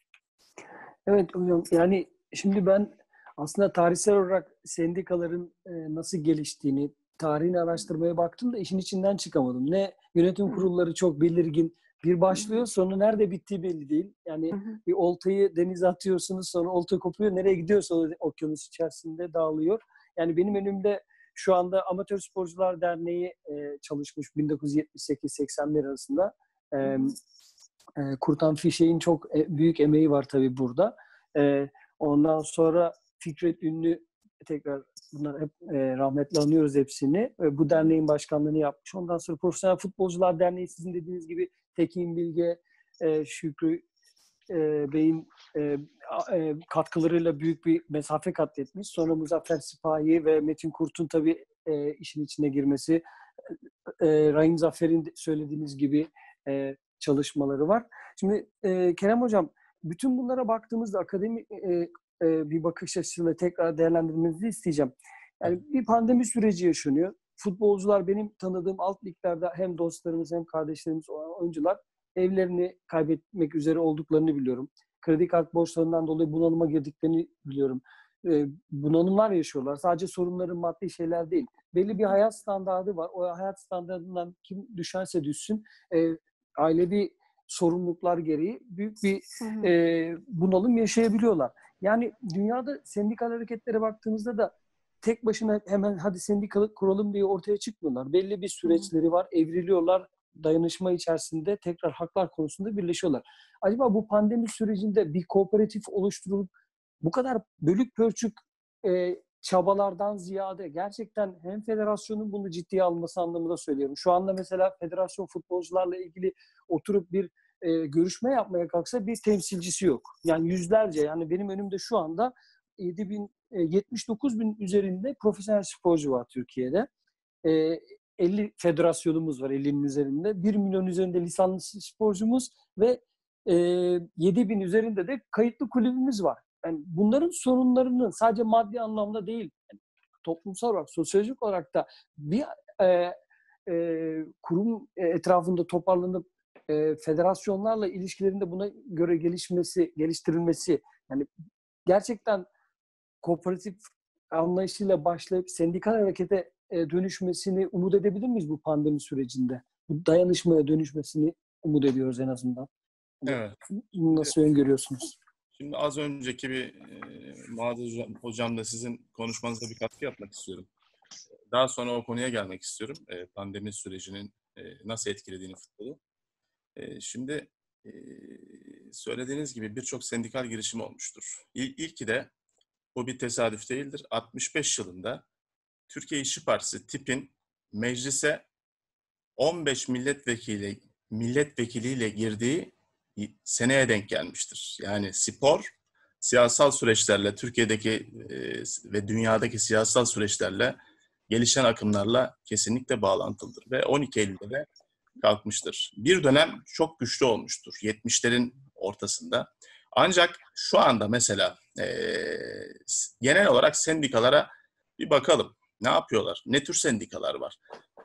Evet hocam yani şimdi ben aslında tarihsel olarak sendikaların e, nasıl geliştiğini, tarihini araştırmaya baktım da işin içinden çıkamadım. Ne yönetim kurulları çok belirgin, bir başlıyor sonra nerede bittiği belli değil. Yani bir oltayı denize atıyorsunuz sonra olta kopuyor. Nereye gidiyorsa okyanus içerisinde dağılıyor. Yani benim önümde şu anda Amatör Sporcular Derneği e, çalışmış 1978-81 arasında. E, e, Kurtan Fişek'in çok e, büyük emeği var tabii burada. E, ondan sonra Fikret Ünlü tekrar bunlar hep e, rahmetle anıyoruz hepsini. E, bu derneğin başkanlığını yapmış. Ondan sonra Profesyonel Futbolcular Derneği sizin dediğiniz gibi Tekin Bilge, e, Şükrü e, Bey'in e, e, katkılarıyla büyük bir mesafe kat etmiş. Sonra Muzaffer Sipahi ve Metin Kurt'un tabii e, işin içine girmesi. E, Rahim Zafer'in söylediğiniz gibi e, çalışmaları var. Şimdi e, Kerem Hocam bütün bunlara baktığımızda akademi e, e, bir bakış açısıyla tekrar değerlendirmenizi isteyeceğim. Yani bir pandemi süreci yaşanıyor. Futbolcular benim tanıdığım alt liglerde hem dostlarımız hem kardeşlerimiz olan oyuncular evlerini kaybetmek üzere olduklarını biliyorum. Kredi kart borçlarından dolayı bunalıma girdiklerini biliyorum. E, bunalımlar yaşıyorlar. Sadece sorunların maddi şeyler değil. Belli bir hayat standardı var. O hayat standartından kim düşerse düşsün e, ailevi sorumluluklar gereği büyük bir e, bunalım yaşayabiliyorlar. Yani dünyada sendikal hareketlere baktığımızda da tek başına hemen hadi sendikalık kuralım diye ortaya çıkmıyorlar. Belli bir süreçleri var, evriliyorlar, dayanışma içerisinde tekrar haklar konusunda birleşiyorlar. Acaba bu pandemi sürecinde bir kooperatif oluşturulup bu kadar bölük pörçük e, çabalardan ziyade gerçekten hem federasyonun bunu ciddiye alması anlamında söylüyorum. Şu anda mesela federasyon futbolcularla ilgili oturup bir e, görüşme yapmaya kalksa bir temsilcisi yok. Yani yüzlerce yani benim önümde şu anda 7 bin, e, 79 bin üzerinde profesyonel sporcu var Türkiye'de. E, 50 federasyonumuz var 50'nin üzerinde. 1 milyon üzerinde lisanslı sporcumuz ve e, 7 bin üzerinde de kayıtlı kulübümüz var. Yani bunların sorunlarının sadece maddi anlamda değil, yani toplumsal olarak, sosyolojik olarak da bir e, e, kurum etrafında toparlanıp e, federasyonlarla ilişkilerinde buna göre gelişmesi, geliştirilmesi yani gerçekten kooperatif anlayışıyla başlayıp sendikal harekete dönüşmesini umut edebilir miyiz bu pandemi sürecinde? Bu dayanışmaya dönüşmesini umut ediyoruz en azından. Evet. Bunu nasıl evet. öngörüyorsunuz? Şimdi az önceki bir e, hocam, hocamla sizin konuşmanıza bir katkı yapmak istiyorum. Daha sonra o konuya gelmek istiyorum. E, pandemi sürecinin e, nasıl etkilediğini futbolu. E, şimdi e, söylediğiniz gibi birçok sendikal girişim olmuştur. İl, ilki de bu bir tesadüf değildir. 65 yılında Türkiye İşçi Partisi tipin meclise 15 milletvekili milletvekiliyle girdiği seneye denk gelmiştir. Yani spor siyasal süreçlerle Türkiye'deki e, ve dünyadaki siyasal süreçlerle gelişen akımlarla kesinlikle bağlantılıdır ve 12 Eylül'de de kalkmıştır. Bir dönem çok güçlü olmuştur 70'lerin ortasında. Ancak şu anda mesela e, genel olarak sendikalara bir bakalım. Ne yapıyorlar? Ne tür sendikalar var?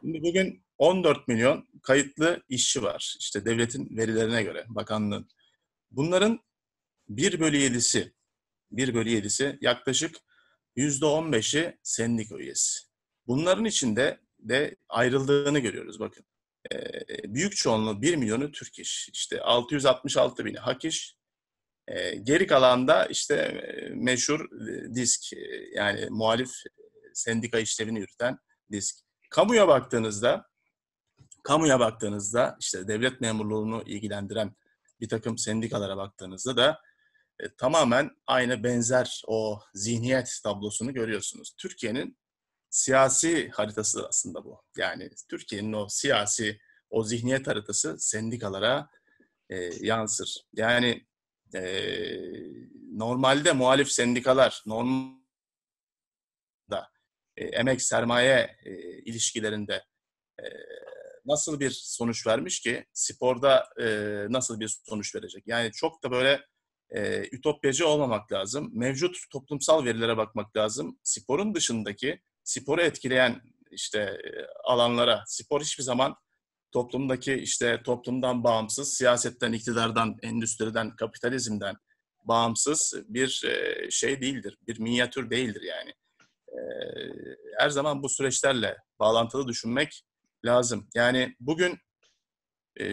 Şimdi bugün 14 milyon kayıtlı işçi var. İşte devletin verilerine göre, bakanlığın. Bunların 1 bölü 7'si, 1 bölü 7'si yaklaşık %15'i sendika üyesi. Bunların içinde de ayrıldığını görüyoruz bakın. e, büyük çoğunluğu 1 milyonu Türk iş. İşte 666 bini hak iş. E, geri kalanda işte e, meşhur e, disk e, yani muhalif sendika işlevini yürüten disk. Kamuya baktığınızda kamuya baktığınızda işte devlet memurluğunu ilgilendiren bir takım sendikalara baktığınızda da e, tamamen aynı benzer o zihniyet tablosunu görüyorsunuz. Türkiye'nin siyasi haritası aslında bu. Yani Türkiye'nin o siyasi o zihniyet haritası sendikalara e, yansır. Yani e, normalde muhalif sendikalar normalde e, emek sermaye e, ilişkilerinde e, nasıl bir sonuç vermiş ki sporda nasıl bir sonuç verecek? Yani çok da böyle ütopyacı olmamak lazım. Mevcut toplumsal verilere bakmak lazım. Sporun dışındaki sporu etkileyen işte alanlara spor hiçbir zaman toplumdaki işte toplumdan bağımsız, siyasetten, iktidardan, endüstriden, kapitalizmden bağımsız bir şey değildir. Bir minyatür değildir yani. E, her zaman bu süreçlerle bağlantılı düşünmek lazım. Yani bugün e,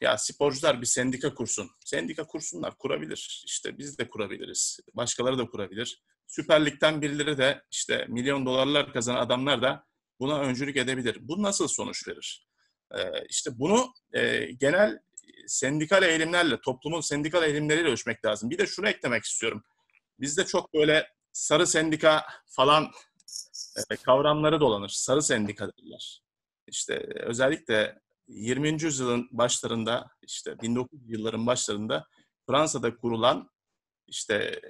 ya sporcular bir sendika kursun. Sendika kursunlar, kurabilir. İşte biz de kurabiliriz. Başkaları da kurabilir. Süper Lig'den birileri de işte milyon dolarlar kazanan adamlar da buna öncülük edebilir. Bu nasıl sonuç verir? Ee, işte bunu e, genel sendikal eğilimlerle, toplumun sendikal eğilimleriyle ölçmek lazım. Bir de şunu eklemek istiyorum. Bizde çok böyle sarı sendika falan e, kavramları dolanır. Sarı sendika derler. İşte özellikle 20. yüzyılın başlarında, işte 1900 yılların başlarında Fransa'da kurulan işte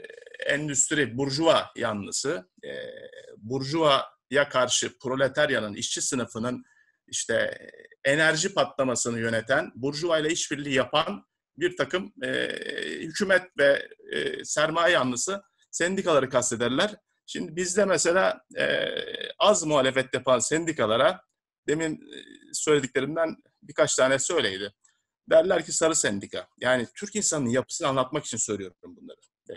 endüstri, burjuva yanlısı, e, burjuvaya karşı proletaryanın, işçi sınıfının işte enerji patlamasını yöneten, burjuva ile işbirliği yapan bir takım e, hükümet ve e, sermaye yanlısı sendikaları kastederler. Şimdi bizde mesela e, az muhalefet yapan sendikalara demin söylediklerimden birkaç tane söyleydi. Derler ki sarı sendika. Yani Türk insanının yapısını anlatmak için söylüyorum bunları. Ee,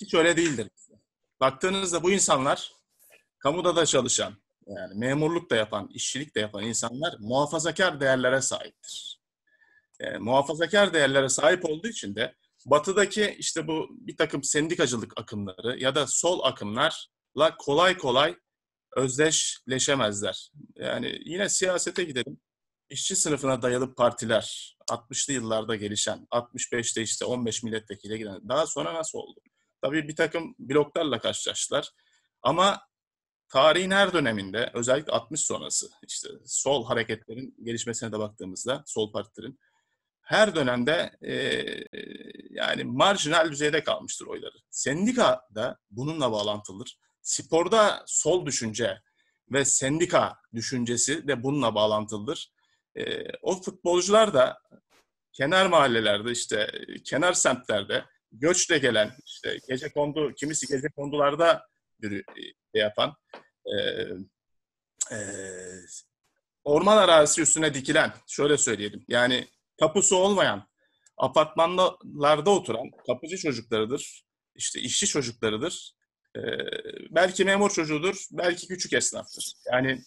hiç öyle değildir. Baktığınızda bu insanlar kamuda da çalışan, yani memurluk da yapan, işçilik de yapan insanlar muhafazakar değerlere sahiptir. E, muhafazakar değerlere sahip olduğu için de batıdaki işte bu bir takım sendikacılık akımları ya da sol akımlarla kolay kolay özdeşleşemezler. Yani yine siyasete gidelim. İşçi sınıfına dayalı partiler, 60'lı yıllarda gelişen, 65'te işte 15 milletvekili giren, daha sonra nasıl oldu? Tabii bir takım bloklarla karşılaştılar. Ama tarihin her döneminde, özellikle 60 sonrası, işte sol hareketlerin gelişmesine de baktığımızda, sol partilerin, her dönemde e, yani marjinal düzeyde kalmıştır oyları. Sendika da bununla bağlantılıdır. Sporda sol düşünce ve sendika düşüncesi de bununla bağlantılıdır. E, o futbolcular da kenar mahallelerde işte kenar semtlerde göçle gelen işte gece kondu kimisi gece kondularda yürü, yapan e, e, orman arazisi üstüne dikilen şöyle söyleyelim yani tapusu olmayan apartmanlarda oturan kapıcı çocuklarıdır işte işçi çocuklarıdır e, belki memur çocuğudur belki küçük esnaftır yani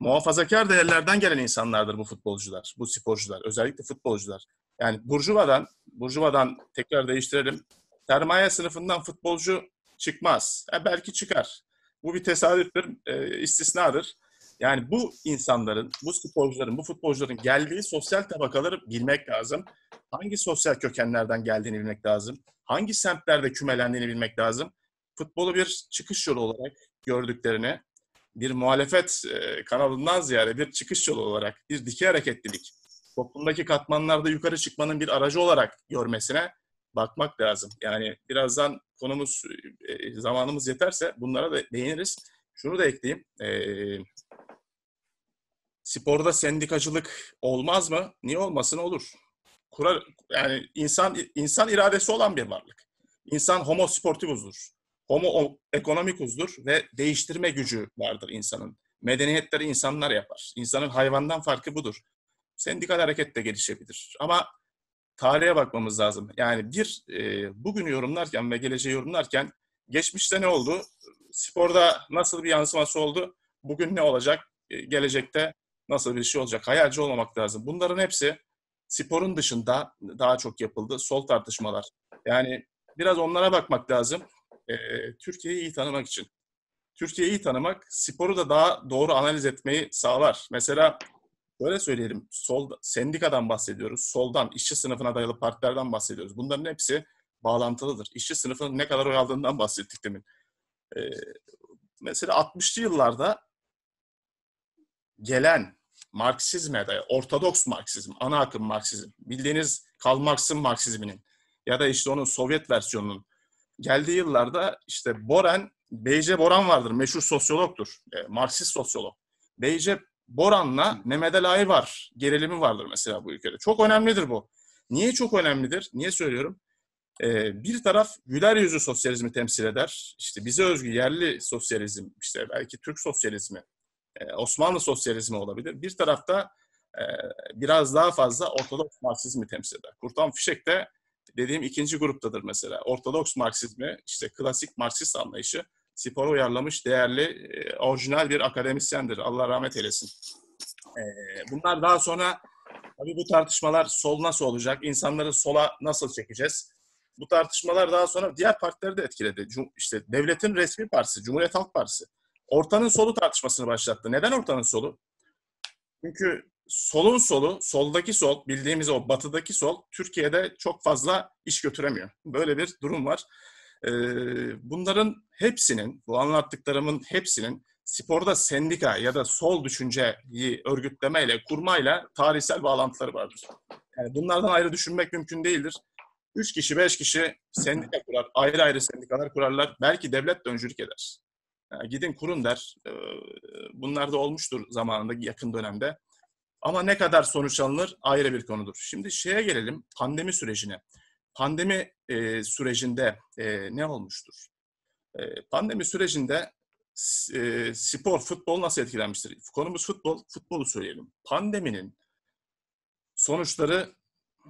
muhafazakar değerlerden gelen insanlardır bu futbolcular, bu sporcular, özellikle futbolcular. Yani Burjuva'dan, Burjuva'dan tekrar değiştirelim. Sermaye sınıfından futbolcu çıkmaz. E belki çıkar. Bu bir tesadüftür, e, istisnadır. Yani bu insanların, bu sporcuların, bu futbolcuların geldiği sosyal tabakaları bilmek lazım. Hangi sosyal kökenlerden geldiğini bilmek lazım. Hangi semtlerde kümelendiğini bilmek lazım. Futbolu bir çıkış yolu olarak gördüklerini, bir muhalefet e, kanalından ziyade bir çıkış yolu olarak, bir dikey hareketlilik, toplumdaki katmanlarda yukarı çıkmanın bir aracı olarak görmesine bakmak lazım. Yani birazdan konumuz, e, zamanımız yeterse bunlara da değiniriz. Şunu da ekleyeyim. E, sporda sendikacılık olmaz mı? Niye olmasın? Olur. Kurar, yani insan insan iradesi olan bir varlık. İnsan homo sportivus'dur homo ekonomikuzdur ve değiştirme gücü vardır insanın. Medeniyetleri insanlar yapar. İnsanın hayvandan farkı budur. Sendikal hareket de gelişebilir. Ama tarihe bakmamız lazım. Yani bir, e, bugünü yorumlarken ve geleceği yorumlarken geçmişte ne oldu? Sporda nasıl bir yansıması oldu? Bugün ne olacak? E, gelecekte nasıl bir şey olacak? Hayalci olmamak lazım. Bunların hepsi sporun dışında daha çok yapıldı. Sol tartışmalar. Yani biraz onlara bakmak lazım. Ee, Türkiye'yi iyi tanımak için. Türkiye'yi iyi tanımak sporu da daha doğru analiz etmeyi sağlar. Mesela böyle söyleyelim. Sol sendikadan bahsediyoruz. Soldan işçi sınıfına dayalı partilerden bahsediyoruz. Bunların hepsi bağlantılıdır. İşçi sınıfının ne kadar oy aldığından bahsettik demin. Ee, mesela 60'lı yıllarda gelen Marksizme dayalı, Ortodoks Marksizm, ana akım Marksizm, bildiğiniz Karl Marx'ın Marksizminin ya da işte onun Sovyet versiyonunun geldiği yıllarda işte Boran, Beyce Boran vardır, meşhur sosyologtur, e, Marksist sosyolog. Beyce Boran'la Mehmet Ali var, gerilimi vardır mesela bu ülkede. Çok önemlidir bu. Niye çok önemlidir? Niye söylüyorum? Ee, bir taraf güler yüzü sosyalizmi temsil eder. İşte bize özgü yerli sosyalizm, işte belki Türk sosyalizmi, Osmanlı sosyalizmi olabilir. Bir tarafta e, biraz daha fazla Ortodoks Marksizmi temsil eder. Kurtan Fişek de dediğim ikinci gruptadır mesela. Ortodoks Marksizmi, işte klasik Marksist anlayışı spora uyarlamış değerli, e, orijinal bir akademisyendir. Allah rahmet eylesin. bunlar daha sonra tabii bu tartışmalar sol nasıl olacak, insanları sola nasıl çekeceğiz? Bu tartışmalar daha sonra diğer partileri de etkiledi. İşte devletin resmi partisi, Cumhuriyet Halk Partisi ortanın solu tartışmasını başlattı. Neden ortanın solu? Çünkü solun solu, soldaki sol, bildiğimiz o batıdaki sol, Türkiye'de çok fazla iş götüremiyor. Böyle bir durum var. Ee, bunların hepsinin, bu anlattıklarımın hepsinin sporda sendika ya da sol düşünceyi örgütlemeyle, kurmayla tarihsel bağlantıları vardır. Yani bunlardan ayrı düşünmek mümkün değildir. Üç kişi, beş kişi sendika kurar, ayrı ayrı sendikalar kurarlar. Belki devlet de öncülük eder. Gidin kurun der. Bunlar da olmuştur zamanında yakın dönemde. Ama ne kadar sonuç alınır ayrı bir konudur. Şimdi şeye gelelim pandemi sürecine. Pandemi sürecinde ne olmuştur? Pandemi sürecinde spor, futbol nasıl etkilenmiştir? Konumuz futbol, futbolu söyleyelim. Pandeminin sonuçları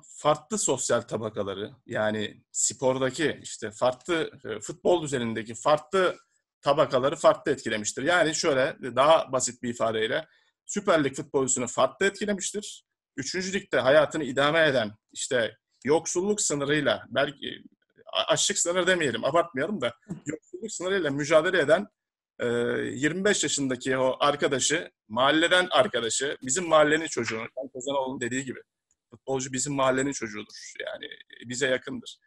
farklı sosyal tabakaları yani spordaki işte farklı futbol düzenindeki farklı tabakaları farklı etkilemiştir. Yani şöyle daha basit bir ifadeyle Süper Lig futbolcusunu farklı etkilemiştir. Üçüncü ligde hayatını idame eden işte yoksulluk sınırıyla belki açlık sınırı demeyelim abartmayalım da yoksulluk sınırıyla mücadele eden 25 yaşındaki o arkadaşı, mahalleden arkadaşı, bizim mahallenin çocuğu, ben Kozanoğlu'nun dediği gibi. Futbolcu bizim mahallenin çocuğudur. Yani bize yakındır.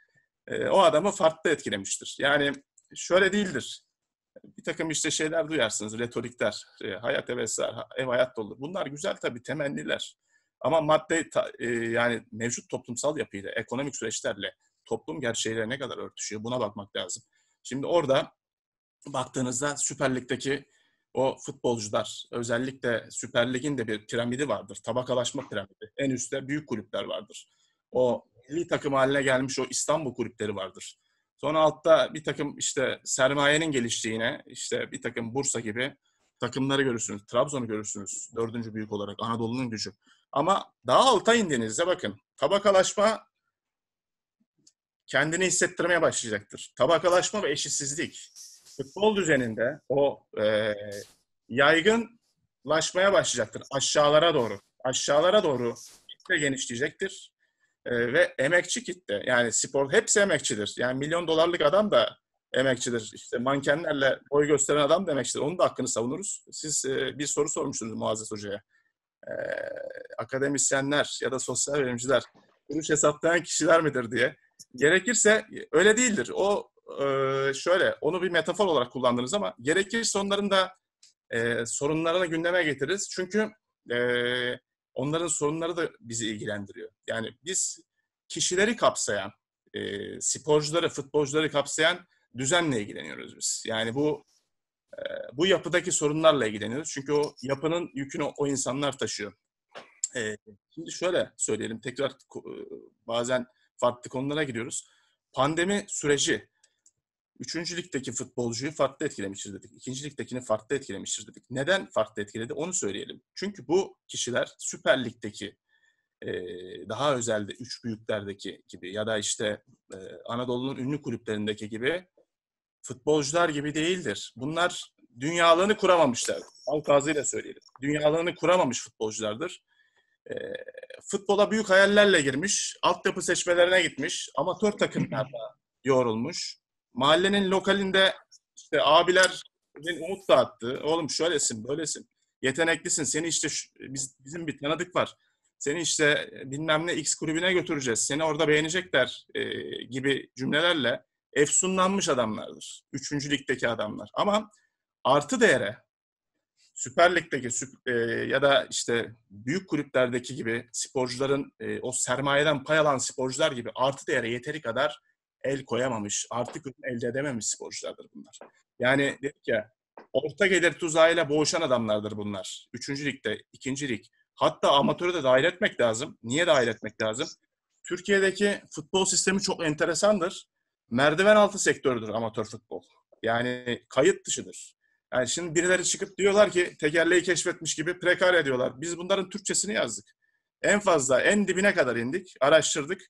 O adamı farklı etkilemiştir. Yani şöyle değildir bir takım işte şeyler duyarsınız, retorikler, e, hayat hevesler, ev hayat dolu. Bunlar güzel tabii temenniler. Ama madde e, yani mevcut toplumsal yapıyla, ekonomik süreçlerle toplum gerçeğiyle ne kadar örtüşüyor buna bakmak lazım. Şimdi orada baktığınızda Süper Lig'deki o futbolcular, özellikle Süper Lig'in de bir piramidi vardır. Tabakalaşma piramidi. En üstte büyük kulüpler vardır. O milli takım haline gelmiş o İstanbul kulüpleri vardır. Sonra altta bir takım işte sermayenin geliştiğine, işte bir takım Bursa gibi takımları görürsünüz. Trabzon'u görürsünüz. Dördüncü büyük olarak Anadolu'nun gücü. Ama daha alta indiğinizde bakın tabakalaşma kendini hissettirmeye başlayacaktır. Tabakalaşma ve eşitsizlik futbol düzeninde o e, yaygınlaşmaya başlayacaktır. Aşağılara doğru. Aşağılara doğru kitle genişleyecektir. E, ve emekçi kitle. Yani spor hepsi emekçidir. Yani milyon dolarlık adam da emekçidir. İşte mankenlerle boy gösteren adam da emekçidir. Onun da hakkını savunuruz. Siz e, bir soru sormuştunuz Muazzez Hoca'ya. E, akademisyenler ya da sosyal bilimciler kuruş hesaplayan kişiler midir diye. Gerekirse öyle değildir. O e, şöyle, onu bir metafor olarak kullandınız ama gerekirse onların da e, sorunlarını gündeme getiririz. Çünkü e, onların sorunları da bizi ilgilendiriyor. Yani biz kişileri kapsayan, e, sporcuları, futbolcuları kapsayan düzenle ilgileniyoruz biz. Yani bu e, bu yapıdaki sorunlarla ilgileniyoruz. Çünkü o yapının yükünü o, insanlar taşıyor. E, şimdi şöyle söyleyelim, tekrar e, bazen farklı konulara gidiyoruz. Pandemi süreci Üçüncü ligdeki futbolcuyu farklı etkilemiştir dedik. İkinci ligdekini farklı etkilemiştir dedik. Neden farklı etkiledi onu söyleyelim. Çünkü bu kişiler Süper Lig'deki daha özelde üç büyüklerdeki gibi ya da işte Anadolu'nun ünlü kulüplerindeki gibi futbolcular gibi değildir. Bunlar dünyalığını kuramamışlar. Halk ağzıyla söyleyelim. dünyalığını kuramamış futbolculardır. E, futbola büyük hayallerle girmiş, altyapı seçmelerine gitmiş, amatör takımlarda yoğrulmuş. Mahallenin lokalinde işte abilerin umut dağıttı. Oğlum şöylesin, böylesin. Yeteneklisin. Seni işte şu- biz, bizim bir tanıdık var. Seni işte bilmem ne X kulübüne götüreceğiz. Seni orada beğenecekler e, gibi cümlelerle efsunlanmış adamlardır. Üçüncü ligdeki adamlar. Ama artı değere Süper Lig'deki e, ya da işte büyük kulüplerdeki gibi sporcuların e, o sermayeden pay alan sporcular gibi artı değere yeteri kadar el koyamamış, artık elde edememiş sporculardır bunlar. Yani dedik ya orta gelir tuzağıyla boğuşan adamlardır bunlar. Üçüncü ligde, ikinci lig. Hatta amatörü de dahil etmek lazım. Niye dahil etmek lazım? Türkiye'deki futbol sistemi çok enteresandır. Merdiven altı sektördür amatör futbol. Yani kayıt dışıdır. Yani şimdi birileri çıkıp diyorlar ki tekerleği keşfetmiş gibi prekar ediyorlar. Biz bunların Türkçesini yazdık. En fazla en dibine kadar indik, araştırdık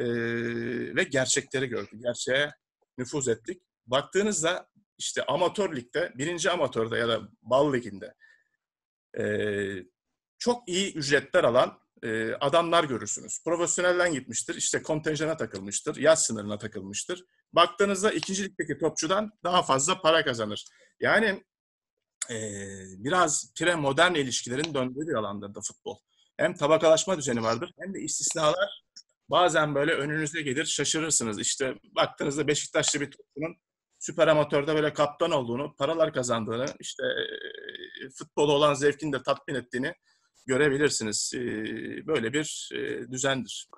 eee, ve gerçekleri gördük. Gerçeğe nüfuz ettik. Baktığınızda işte amatör ligde, birinci amatörde ya da bal liginde eee, çok iyi ücretler alan eee, adamlar görürsünüz. Profesyonelden gitmiştir, işte kontenjana takılmıştır, yaş sınırına takılmıştır. Baktığınızda ikinci ligdeki topçudan daha fazla para kazanır. Yani eee, biraz pre-modern ilişkilerin döndüğü bir alandır da futbol. Hem tabakalaşma düzeni vardır hem de istisnalar bazen böyle önünüze gelir şaşırırsınız. İşte baktığınızda Beşiktaşlı bir topçunun süper amatörde böyle kaptan olduğunu, paralar kazandığını, işte eee, futbolu olan zevkini de tatmin ettiğini görebilirsiniz. Eee, Böyle bir eee, düzendir.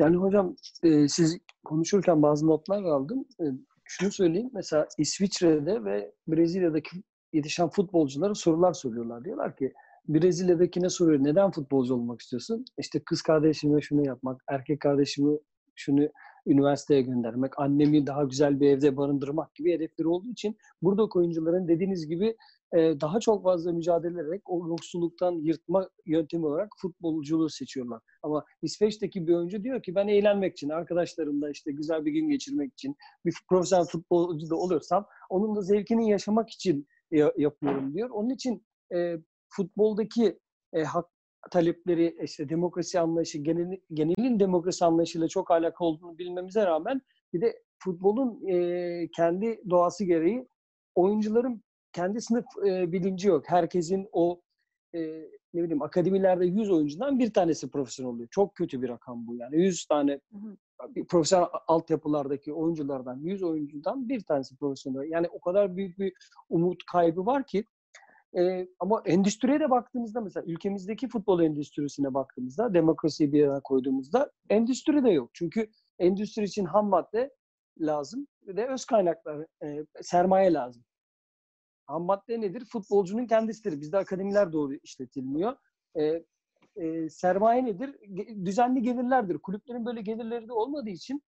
Yani hocam e, siz konuşurken bazı notlar aldım. E, şunu söyleyeyim. Mesela İsviçre'de ve Brezilya'daki yetişen futbolculara sorular soruyorlar. Diyorlar ki Brezilya'dakine soruyor. Neden futbolcu olmak istiyorsun? İşte kız kardeşime şunu yapmak, erkek kardeşimi şunu üniversiteye göndermek, annemi daha güzel bir evde barındırmak gibi hedefleri olduğu için buradaki oyuncuların dediğiniz gibi e, daha çok fazla mücadele ederek o yoksulluktan yırtma yöntemi olarak futbolculuğu seçiyorlar. Ama İsveç'teki bir oyuncu diyor ki ben eğlenmek için, arkadaşlarımla işte güzel bir gün geçirmek için, bir profesyonel futbolcu da olursam onun da zevkini yaşamak için ya- yapıyorum diyor. Onun için e, futboldaki e, hak talepleri, işte demokrasi anlayışı, genel, genelin demokrasi anlayışıyla çok alakalı olduğunu bilmemize rağmen bir de futbolun e, kendi doğası gereği oyuncuların kendi sınıf e, bilinci yok. Herkesin o e, ne bileyim akademilerde 100 oyuncudan bir tanesi profesyonel oluyor. Çok kötü bir rakam bu yani. 100 tane bir profesyonel altyapılardaki oyunculardan 100 oyuncudan bir tanesi profesyonel. Yani o kadar büyük bir umut kaybı var ki e, ama endüstriye de baktığımızda mesela ülkemizdeki futbol endüstrisine baktığımızda demokrasiyi bir yana koyduğumuzda endüstri de yok. Çünkü endüstri için ham madde lazım ve öz kaynaklar, e, sermaye lazım. Ham madde nedir? Futbolcunun kendisidir. Bizde akademiler doğru işletilmiyor. E, e, sermaye nedir? Ge- düzenli gelirlerdir. Kulüplerin böyle gelirleri de olmadığı için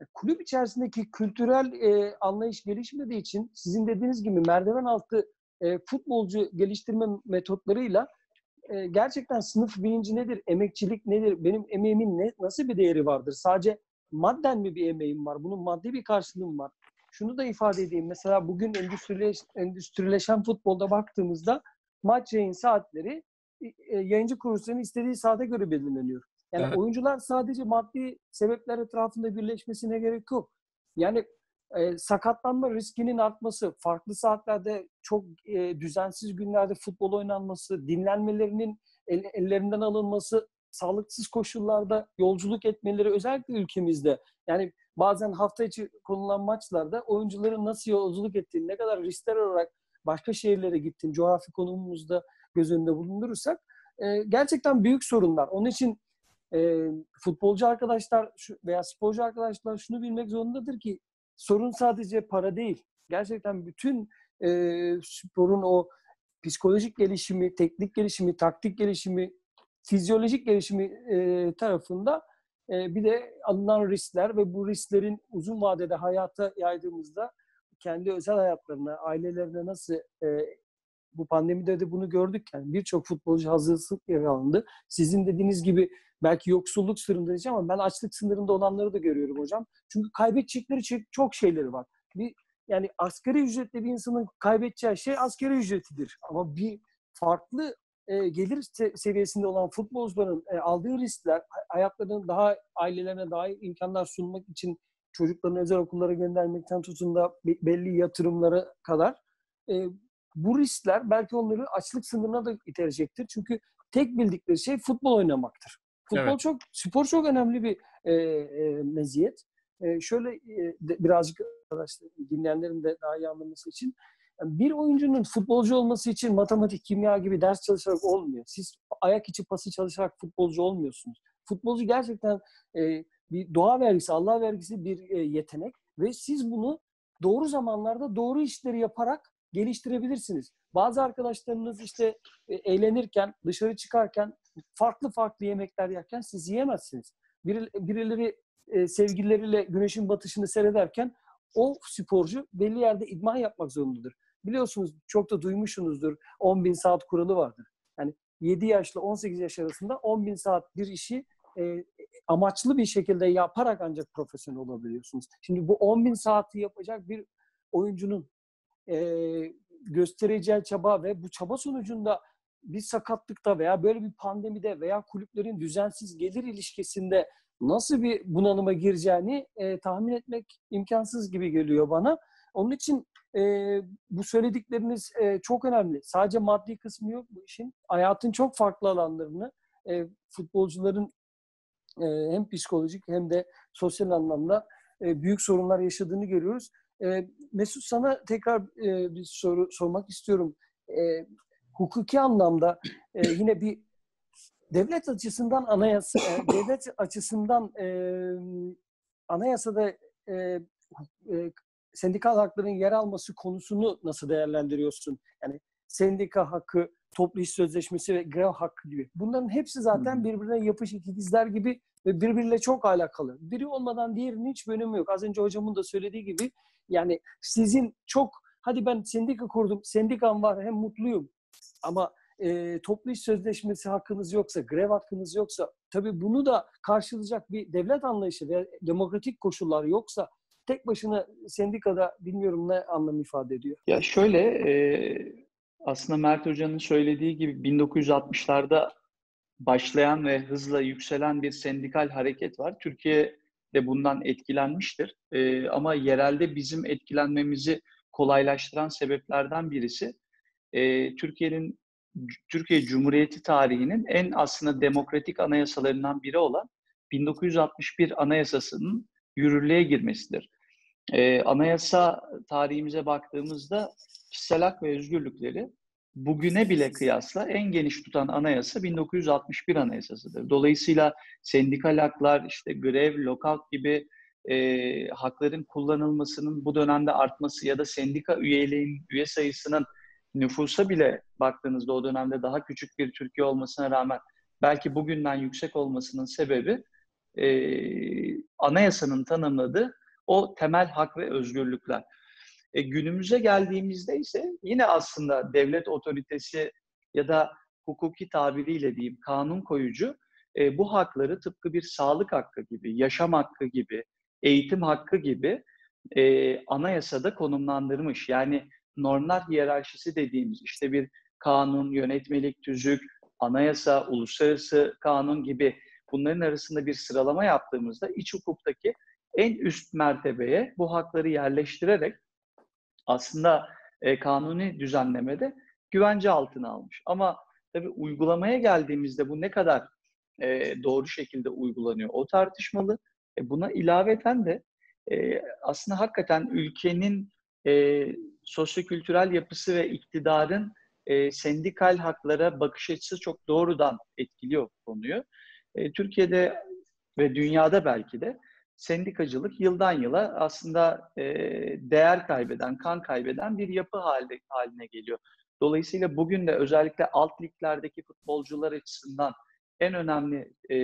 e, kulüp içerisindeki kültürel e, anlayış gelişmediği için sizin dediğiniz gibi merdiven altı e, futbolcu geliştirme metotlarıyla e, gerçekten sınıf bilinci nedir, emekçilik nedir, benim emeğimin ne, nasıl bir değeri vardır? Sadece madden mi bir emeğim var? Bunun maddi bir karşılığım var. Şunu da ifade edeyim. Mesela bugün endüstrileş, endüstrileşen futbolda baktığımızda maç yayın saatleri e, yayıncı kuruluşların istediği saate göre belirleniyor. Yani Evet. oyuncular sadece maddi sebepler etrafında birleşmesine gerek yok. Yani e, sakatlanma riskinin artması, farklı saatlerde çok e, düzensiz günlerde futbol oynanması, dinlenmelerinin el- ellerinden alınması, sağlıksız koşullarda yolculuk etmeleri özellikle ülkemizde. Yani bazen hafta içi konulan maçlarda oyuncuların nasıl yolculuk ettiğini, ne kadar riskler olarak başka şehirlere gittiğini, coğrafi konumumuzda göz önünde bulundurursak e, gerçekten büyük sorunlar. Onun için e, futbolcu arkadaşlar veya sporcu arkadaşlar şunu bilmek zorundadır ki sorun sadece para değil. Gerçekten bütün e, sporun o psikolojik gelişimi, teknik gelişimi, taktik gelişimi, fizyolojik gelişimi e, tarafında e, bir de alınan riskler ve bu risklerin uzun vadede hayata yaydığımızda kendi özel hayatlarına, ailelerine nasıl e, bu pandemide de bunu gördük. Yani birçok futbolcu hazırsız yakalandı. Sizin dediğiniz gibi belki yoksulluk sınırında diyeceğim ama ben açlık sınırında olanları da görüyorum hocam. Çünkü kaybedecekleri çok şeyleri var. Bir yani asgari ücretli bir insanın kaybedeceği şey asgari ücretidir. Ama bir farklı e, gelir se- seviyesinde olan futbolcuların e, aldığı riskler, hayatlarının daha ailelerine daha imkanlar sunmak için çocuklarını özel okullara göndermekten tutun da be- belli yatırımlara kadar e, bu riskler belki onları açlık sınırına da iterecektir. Çünkü tek bildikleri şey futbol oynamaktır. Futbol Evet. çok, spor çok önemli bir e, e, meziyet. E, şöyle e, de- birazcık arkadaşlar dinleyenlerin de daha iyi anlaması için yani bir oyuncunun futbolcu olması için matematik, kimya gibi ders çalışarak olmuyor. Siz ayak içi pası çalışarak futbolcu olmuyorsunuz. Futbolcu gerçekten e, bir doğa vergisi, Allah vergisi bir e, yetenek ve siz bunu doğru zamanlarda doğru işleri yaparak geliştirebilirsiniz. Bazı arkadaşlarınız işte e, eğlenirken, dışarı çıkarken farklı farklı yemekler yerken siz yiyemezsiniz. Biri, birileri e, sevgilileriyle güneşin batışını seyrederken o sporcu belli yerde idman yapmak zorundadır. Biliyorsunuz çok da duymuşsunuzdur 10 bin saat kuralı vardır. Yani 7 yaşla 18 yaş arasında 10 bin saat bir işi e, amaçlı bir şekilde yaparak ancak profesyonel olabiliyorsunuz. Şimdi bu 10 bin saati yapacak bir oyuncunun e, göstereceği çaba ve bu çaba sonucunda bir sakatlıkta veya böyle bir pandemide veya kulüplerin düzensiz gelir ilişkisinde nasıl bir bunalıma gireceğini e, tahmin etmek imkansız gibi geliyor bana. Onun için e, bu söyledikleriniz e, çok önemli. Sadece maddi kısmı yok bu işin. Hayatın çok farklı alanlarını e, futbolcuların e, hem psikolojik hem de sosyal anlamda e, büyük sorunlar yaşadığını görüyoruz. E, Mesut sana tekrar e, bir soru sormak istiyorum. E, hukuki anlamda e, yine bir devlet açısından anayasa, e, devlet açısından e, anayasada e, e, sendikal hakların yer alması konusunu nasıl değerlendiriyorsun? Yani sendika hakkı, toplu iş sözleşmesi ve grev hakkı gibi. Bunların hepsi zaten birbirine yapışık ikizler gibi ve birbiriyle çok alakalı. Biri olmadan diğerinin hiç önemi yok. Az önce hocamın da söylediği gibi yani sizin çok hadi ben sendika kurdum, sendikam var hem mutluyum ama e, toplu iş sözleşmesi hakkınız yoksa, grev hakkınız yoksa tabii bunu da karşılayacak bir devlet anlayışı ve demokratik koşullar yoksa tek başına sendikada bilmiyorum ne anlam ifade ediyor. Ya şöyle e, aslında Mert Hoca'nın söylediği gibi 1960'larda başlayan ve hızla yükselen bir sendikal hareket var. Türkiye de bundan etkilenmiştir. E, ama yerelde bizim etkilenmemizi kolaylaştıran sebeplerden birisi e, Türkiye'nin Türkiye Cumhuriyeti tarihinin en aslında demokratik anayasalarından biri olan 1961 Anayasası'nın yürürlüğe girmesidir. Ee, anayasa tarihimize baktığımızda kişisel hak ve özgürlükleri bugüne bile kıyasla en geniş tutan anayasa 1961 Anayasası'dır. Dolayısıyla sendikal haklar, işte grev, lockout gibi e, hakların kullanılmasının bu dönemde artması ya da sendika üyeliğin, üye sayısının nüfusa bile baktığınızda o dönemde daha küçük bir Türkiye olmasına rağmen belki bugünden yüksek olmasının sebebi e, anayasanın tanımladığı o temel hak ve özgürlükler. E, günümüze geldiğimizde ise yine aslında devlet otoritesi ya da hukuki tabiriyle diyeyim kanun koyucu e, bu hakları tıpkı bir sağlık hakkı gibi, yaşam hakkı gibi, eğitim hakkı gibi e, anayasada konumlandırmış. Yani normlar hiyerarşisi dediğimiz işte bir kanun, yönetmelik, tüzük, anayasa, uluslararası kanun gibi bunların arasında bir sıralama yaptığımızda iç hukuktaki en üst mertebeye bu hakları yerleştirerek aslında e, kanuni düzenlemede güvence altına almış. Ama tabii uygulamaya geldiğimizde bu ne kadar e, doğru şekilde uygulanıyor o tartışmalı. E, buna ilaveten de e, aslında hakikaten ülkenin e, sosyokültürel yapısı ve iktidarın e, sendikal haklara bakış açısı çok doğrudan etkiliyor konuyu. E, Türkiye'de ve dünyada belki de sendikacılık yıldan yıla aslında e, değer kaybeden, kan kaybeden bir yapı halde, haline geliyor. Dolayısıyla bugün de özellikle alt liglerdeki futbolcular açısından en önemli e,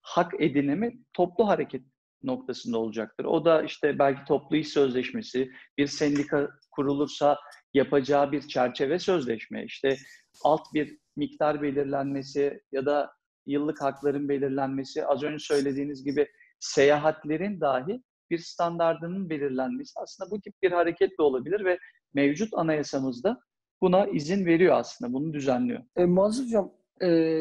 hak edinimi toplu hareket noktasında olacaktır. O da işte belki toplu iş sözleşmesi, bir sendika kurulursa yapacağı bir çerçeve sözleşme, işte alt bir miktar belirlenmesi ya da yıllık hakların belirlenmesi, az önce söylediğiniz gibi seyahatlerin dahi bir standardının belirlenmesi aslında bu tip bir hareket olabilir ve mevcut anayasamızda buna izin veriyor aslında. Bunu düzenliyor. E, Muazzez Hocam, e,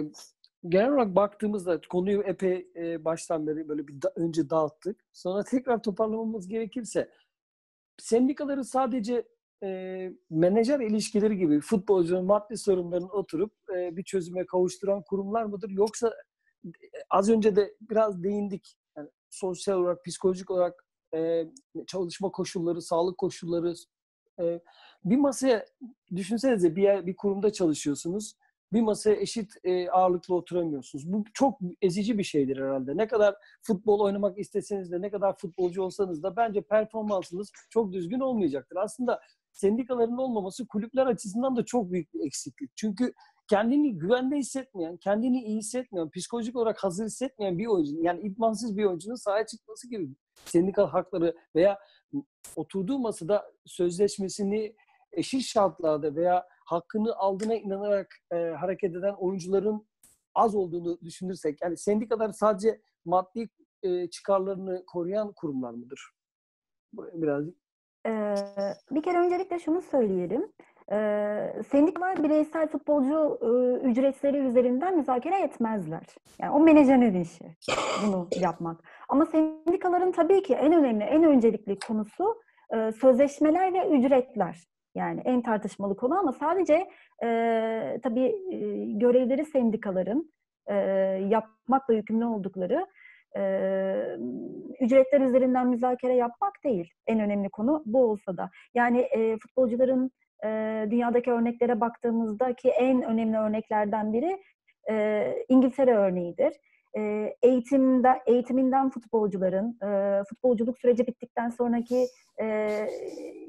genel olarak baktığımızda konuyu epey e, baştan beri böyle bir da- önce dağıttık. Sonra tekrar toparlamamız gerekirse sendikaları sadece e, menajer ilişkileri gibi futbolcunun maddi sorunlarını oturup e, bir çözüme kavuşturan kurumlar mıdır? Yoksa e, az önce de biraz değindik. Yani sosyal olarak, psikolojik olarak e, çalışma koşulları, sağlık koşulları e, bir masaya düşünsenize bir yer, bir kurumda çalışıyorsunuz bir masaya eşit e, ağırlıklı oturamıyorsunuz. Bu çok ezici bir şeydir herhalde. Ne kadar futbol oynamak isteseniz de, ne kadar futbolcu olsanız da bence performansınız çok düzgün olmayacaktır. Aslında sendikaların olmaması kulüpler açısından da çok büyük bir eksiklik. Çünkü kendini güvende hissetmeyen, kendini iyi hissetmeyen, psikolojik olarak hazır hissetmeyen bir oyuncunun, yani idmansız bir oyuncunun sahaya çıkması gibi sendikal hakları veya oturduğu masada sözleşmesini eşit şartlarda veya hakkını aldığına inanarak e, hareket eden oyuncuların az olduğunu düşünürsek, yani sendikalar sadece maddi e, çıkarlarını koruyan kurumlar mıdır? Buraya birazcık Ee, bir kere öncelikle şunu söyleyelim. Ee, sendikalar bireysel futbolcu e, ücretleri üzerinden müzakere etmezler. Yani o menajerin işi bunu yapmak. Ama sendikaların tabii ki en önemli, en öncelikli konusu e, sözleşmeler ve ücretler. Yani en tartışmalı konu ama sadece e, tabii e, görevleri sendikaların e, yapmakla yükümlü oldukları e, ücretler üzerinden müzakere yapmak değil. En önemli konu bu olsa da. Yani e, futbolcuların e, dünyadaki örneklere baktığımızda ki en önemli örneklerden biri e, İngiltere örneğidir. E, eğitimde, eğitiminden futbolcuların, e, futbolculuk süreci bittikten sonraki e,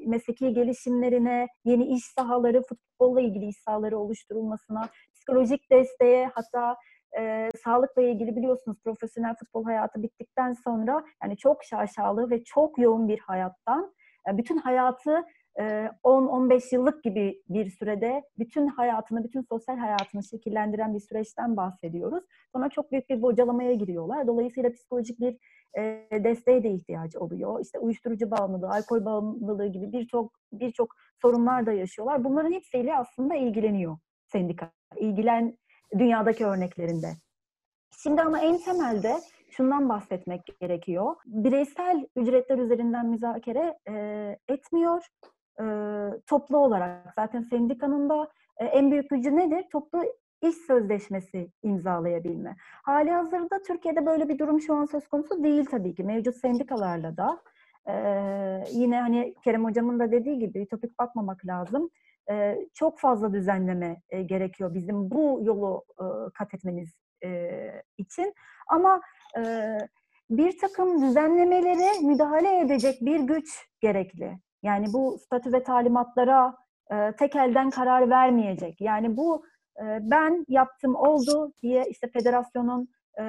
mesleki gelişimlerine, yeni iş sahaları, futbolla ilgili iş sahaları oluşturulmasına, psikolojik desteğe hatta e, sağlıkla ilgili biliyorsunuz profesyonel futbol hayatı bittikten sonra yani çok şaşalı ve çok yoğun bir hayattan yani bütün hayatı e, 10-15 yıllık gibi bir sürede bütün hayatını, bütün sosyal hayatını şekillendiren bir süreçten bahsediyoruz. Sonra çok büyük bir bocalamaya giriyorlar. Dolayısıyla psikolojik bir desteğe de ihtiyacı oluyor. İşte uyuşturucu bağımlılığı, alkol bağımlılığı gibi birçok birçok sorunlar da yaşıyorlar. Bunların hepsiyle aslında ilgileniyor sendika. İlgilen dünyadaki örneklerinde. Şimdi ama en temelde şundan bahsetmek gerekiyor. Bireysel ücretler üzerinden müzakere e, etmiyor. E, toplu olarak zaten sendikanın da e, en büyük gücü nedir? Toplu iş sözleşmesi imzalayabilme. Hali hazırda Türkiye'de böyle bir durum şu an söz konusu değil tabii ki. Mevcut sendikalarla da e, yine hani Kerem Hocam'ın da dediği gibi ütopik bakmamak lazım e, çok fazla düzenleme e, gerekiyor bizim bu yolu e, kat etmemiz e, için. Ama e, bir takım düzenlemelere müdahale edecek bir güç gerekli. Yani bu statü ve talimatlara e, tek elden karar vermeyecek. Yani bu e, ben yaptım oldu diye işte federasyonun e,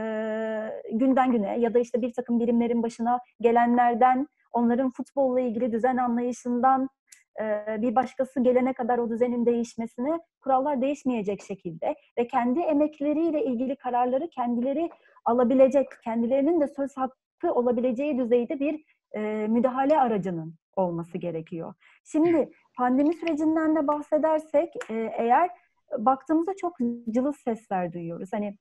günden güne ya da işte bir takım birimlerin başına gelenlerden onların futbolla ilgili düzen anlayışından bir başkası gelene kadar o düzenin değişmesini kurallar değişmeyecek şekilde ve kendi emekleriyle ilgili kararları kendileri alabilecek, kendilerinin de söz hakkı olabileceği düzeyde bir e, müdahale aracının olması gerekiyor. Şimdi pandemi sürecinden de bahsedersek e, eğer baktığımızda çok cılız sesler duyuyoruz. Hani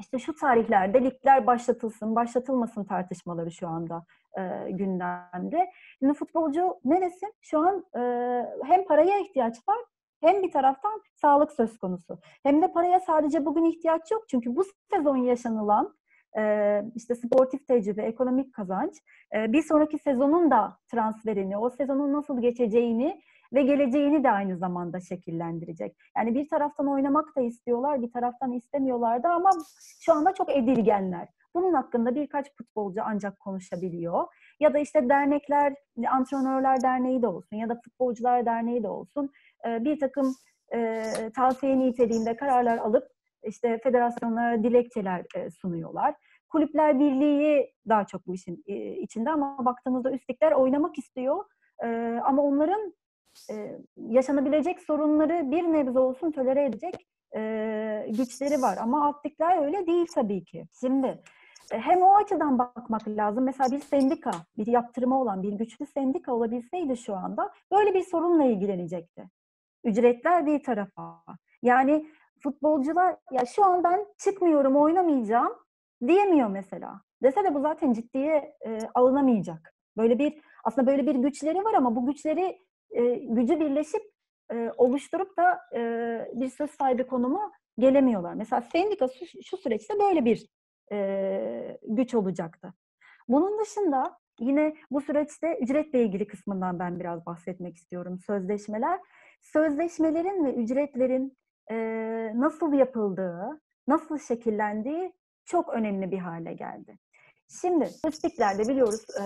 işte şu tarihlerde ligler başlatılsın, başlatılmasın tartışmaları şu anda e, gündemde. Şimdi futbolcu neresi? Şu an e, hem paraya ihtiyaç var hem bir taraftan sağlık söz konusu. Hem de paraya sadece bugün ihtiyaç yok. Çünkü bu sezon yaşanılan işte sportif tecrübe, ekonomik kazanç bir sonraki sezonun da transferini, o sezonun nasıl geçeceğini ve geleceğini de aynı zamanda şekillendirecek. Yani bir taraftan oynamak da istiyorlar, bir taraftan istemiyorlardı ama şu anda çok edilgenler. Bunun hakkında birkaç futbolcu ancak konuşabiliyor. Ya da işte dernekler, antrenörler derneği de olsun ya da futbolcular derneği de olsun bir takım tavsiye niteliğinde kararlar alıp işte federasyonlara dilekçeler sunuyorlar. Kulüpler Birliği daha çok bu işin içinde ama baktığımızda üstlikler oynamak istiyor. Ama onların yaşanabilecek sorunları bir nebze olsun tolere edecek güçleri var. Ama altlikler öyle değil tabii ki. Şimdi hem o açıdan bakmak lazım. Mesela bir sendika, bir yaptırımı olan bir güçlü sendika olabilseydi şu anda böyle bir sorunla ilgilenecekti. ücretler bir tarafa. Yani futbolcular ya şu an ben çıkmıyorum, oynamayacağım diyemiyor mesela. Dese de bu zaten ciddiye e, alınamayacak. Böyle bir aslında böyle bir güçleri var ama bu güçleri e, gücü birleşip e, oluşturup da e, bir söz sahibi konumu gelemiyorlar. Mesela sendika şu, şu süreçte böyle bir e, güç olacaktı. Bunun dışında yine bu süreçte ücretle ilgili kısmından ben biraz bahsetmek istiyorum. Sözleşmeler, sözleşmelerin ve ücretlerin e, nasıl yapıldığı, nasıl şekillendiği çok önemli bir hale geldi. Şimdi statistiklerde biliyoruz e,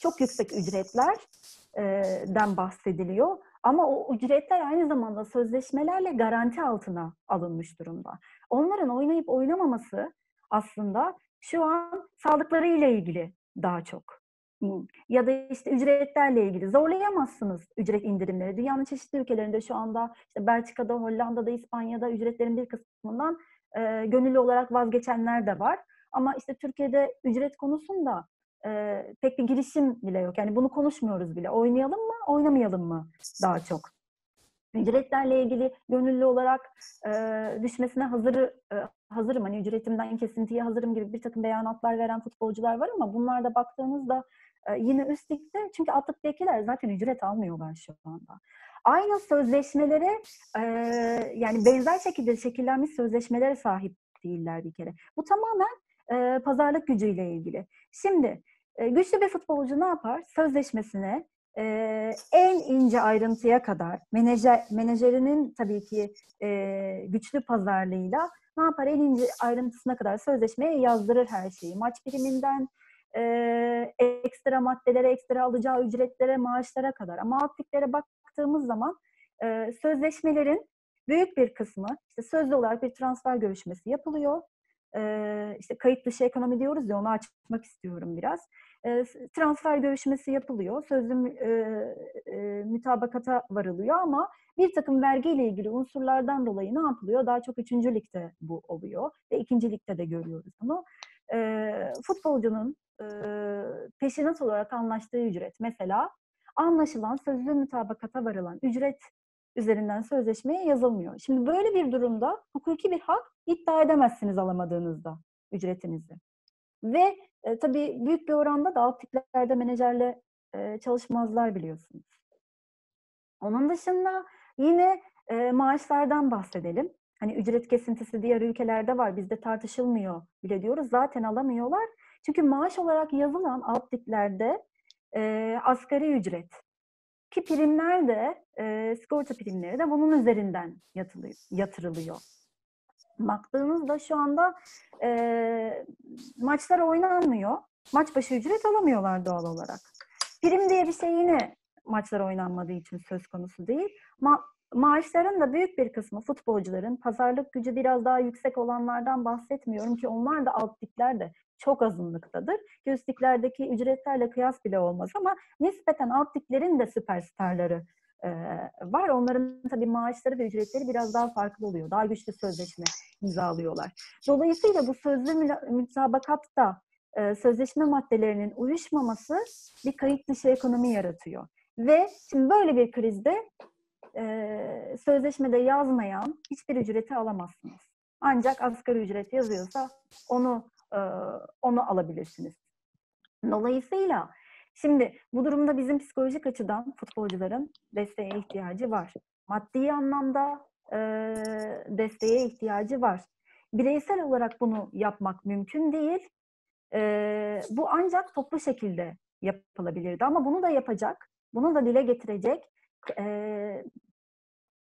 çok yüksek ücretlerden bahsediliyor. Ama o ücretler aynı zamanda sözleşmelerle garanti altına alınmış durumda. Onların oynayıp oynamaması aslında şu an sağlıkları ile ilgili daha çok. Ya da işte ücretlerle ilgili zorlayamazsınız ücret indirimleri. Dünyanın çeşitli ülkelerinde şu anda işte Belçika'da, Hollanda'da, İspanya'da ücretlerin bir kısmından e, gönüllü olarak vazgeçenler de var. Ama işte Türkiye'de ücret konusunda e, pek bir girişim bile yok. Yani bunu konuşmuyoruz bile. Oynayalım mı, oynamayalım mı daha çok. Ücretlerle ilgili gönüllü olarak e, düşmesine hazır, e, hazırım. Hani ücretimden kesintiye hazırım gibi bir takım beyanatlar veren futbolcular var ama bunlarda baktığınızda yine üst ligde çünkü alt ligdekiler zaten ücret almıyorlar şu anda. Aynı sözleşmelere e, yani benzer şekilde şekillenmiş sözleşmelere sahip değiller bir kere. Bu tamamen e, pazarlık gücüyle ilgili. Şimdi e, güçlü bir futbolcu ne yapar? Sözleşmesine e, en ince ayrıntıya kadar menajer, menajerinin tabii ki e, güçlü pazarlığıyla ne yapar? En ince ayrıntısına kadar sözleşmeye yazdırır her şeyi. Maç biriminden e, ekstra maddelere, ekstra alacağı ücretlere, maaşlara kadar. Ama alt baktığımız zaman e, sözleşmelerin büyük bir kısmı işte sözlü olarak bir transfer görüşmesi yapılıyor e, işte kayıt dışı ekonomi diyoruz ya onu açmak istiyorum biraz. E, transfer görüşmesi yapılıyor, sözlü e, e, mütabakata varılıyor ama bir takım vergiyle ilgili unsurlardan dolayı ne yapılıyor? Daha çok üçüncü ligde bu oluyor ve ikinci ligde de görüyoruz bunu. E, futbolcunun e, peşinat olarak anlaştığı ücret mesela anlaşılan sözlü mütabakata varılan ücret üzerinden sözleşmeye yazılmıyor. Şimdi böyle bir durumda hukuki bir hak iddia edemezsiniz alamadığınızda ücretinizi. Ve e, tabii büyük bir oranda da alt tiplerde menajerle e, çalışmazlar biliyorsunuz. Onun dışında yine e, maaşlardan bahsedelim. Hani ücret kesintisi diğer ülkelerde var. Bizde tartışılmıyor bile diyoruz. Zaten alamıyorlar. Çünkü maaş olarak yazılan alt tiplerde e, asgari ücret ki primler de, e, sigorta primleri de bunun üzerinden yatılıyor, yatırılıyor. Baktığınızda şu anda e, maçlar oynanmıyor. Maç başı ücret alamıyorlar doğal olarak. Prim diye bir şey yine maçlar oynanmadığı için söz konusu değil. Ma maaşların da büyük bir kısmı futbolcuların pazarlık gücü biraz daha yüksek olanlardan bahsetmiyorum ki onlar da alt liglerde çok azınlıktadır. Üst liglerdeki ücretlerle kıyas bile olmaz ama nispeten alt liglerin de süperstarları e, var. Onların tabii maaşları ve ücretleri biraz daha farklı oluyor. Daha güçlü sözleşme imzalıyorlar. Dolayısıyla bu sözlü mütabakatta e, sözleşme maddelerinin uyuşmaması bir kayıt dışı ekonomi yaratıyor. Ve şimdi böyle bir krizde e, sözleşmede yazmayan hiçbir ücreti alamazsınız. Ancak asgari ücret yazıyorsa onu e, onu alabilirsiniz. Dolayısıyla şimdi bu durumda bizim psikolojik açıdan futbolcuların desteğe ihtiyacı var. Maddi anlamda e, desteğe ihtiyacı var. Bireysel olarak bunu yapmak mümkün değil. E, bu ancak toplu şekilde yapılabilirdi. Ama bunu da yapacak, bunu da dile getirecek e,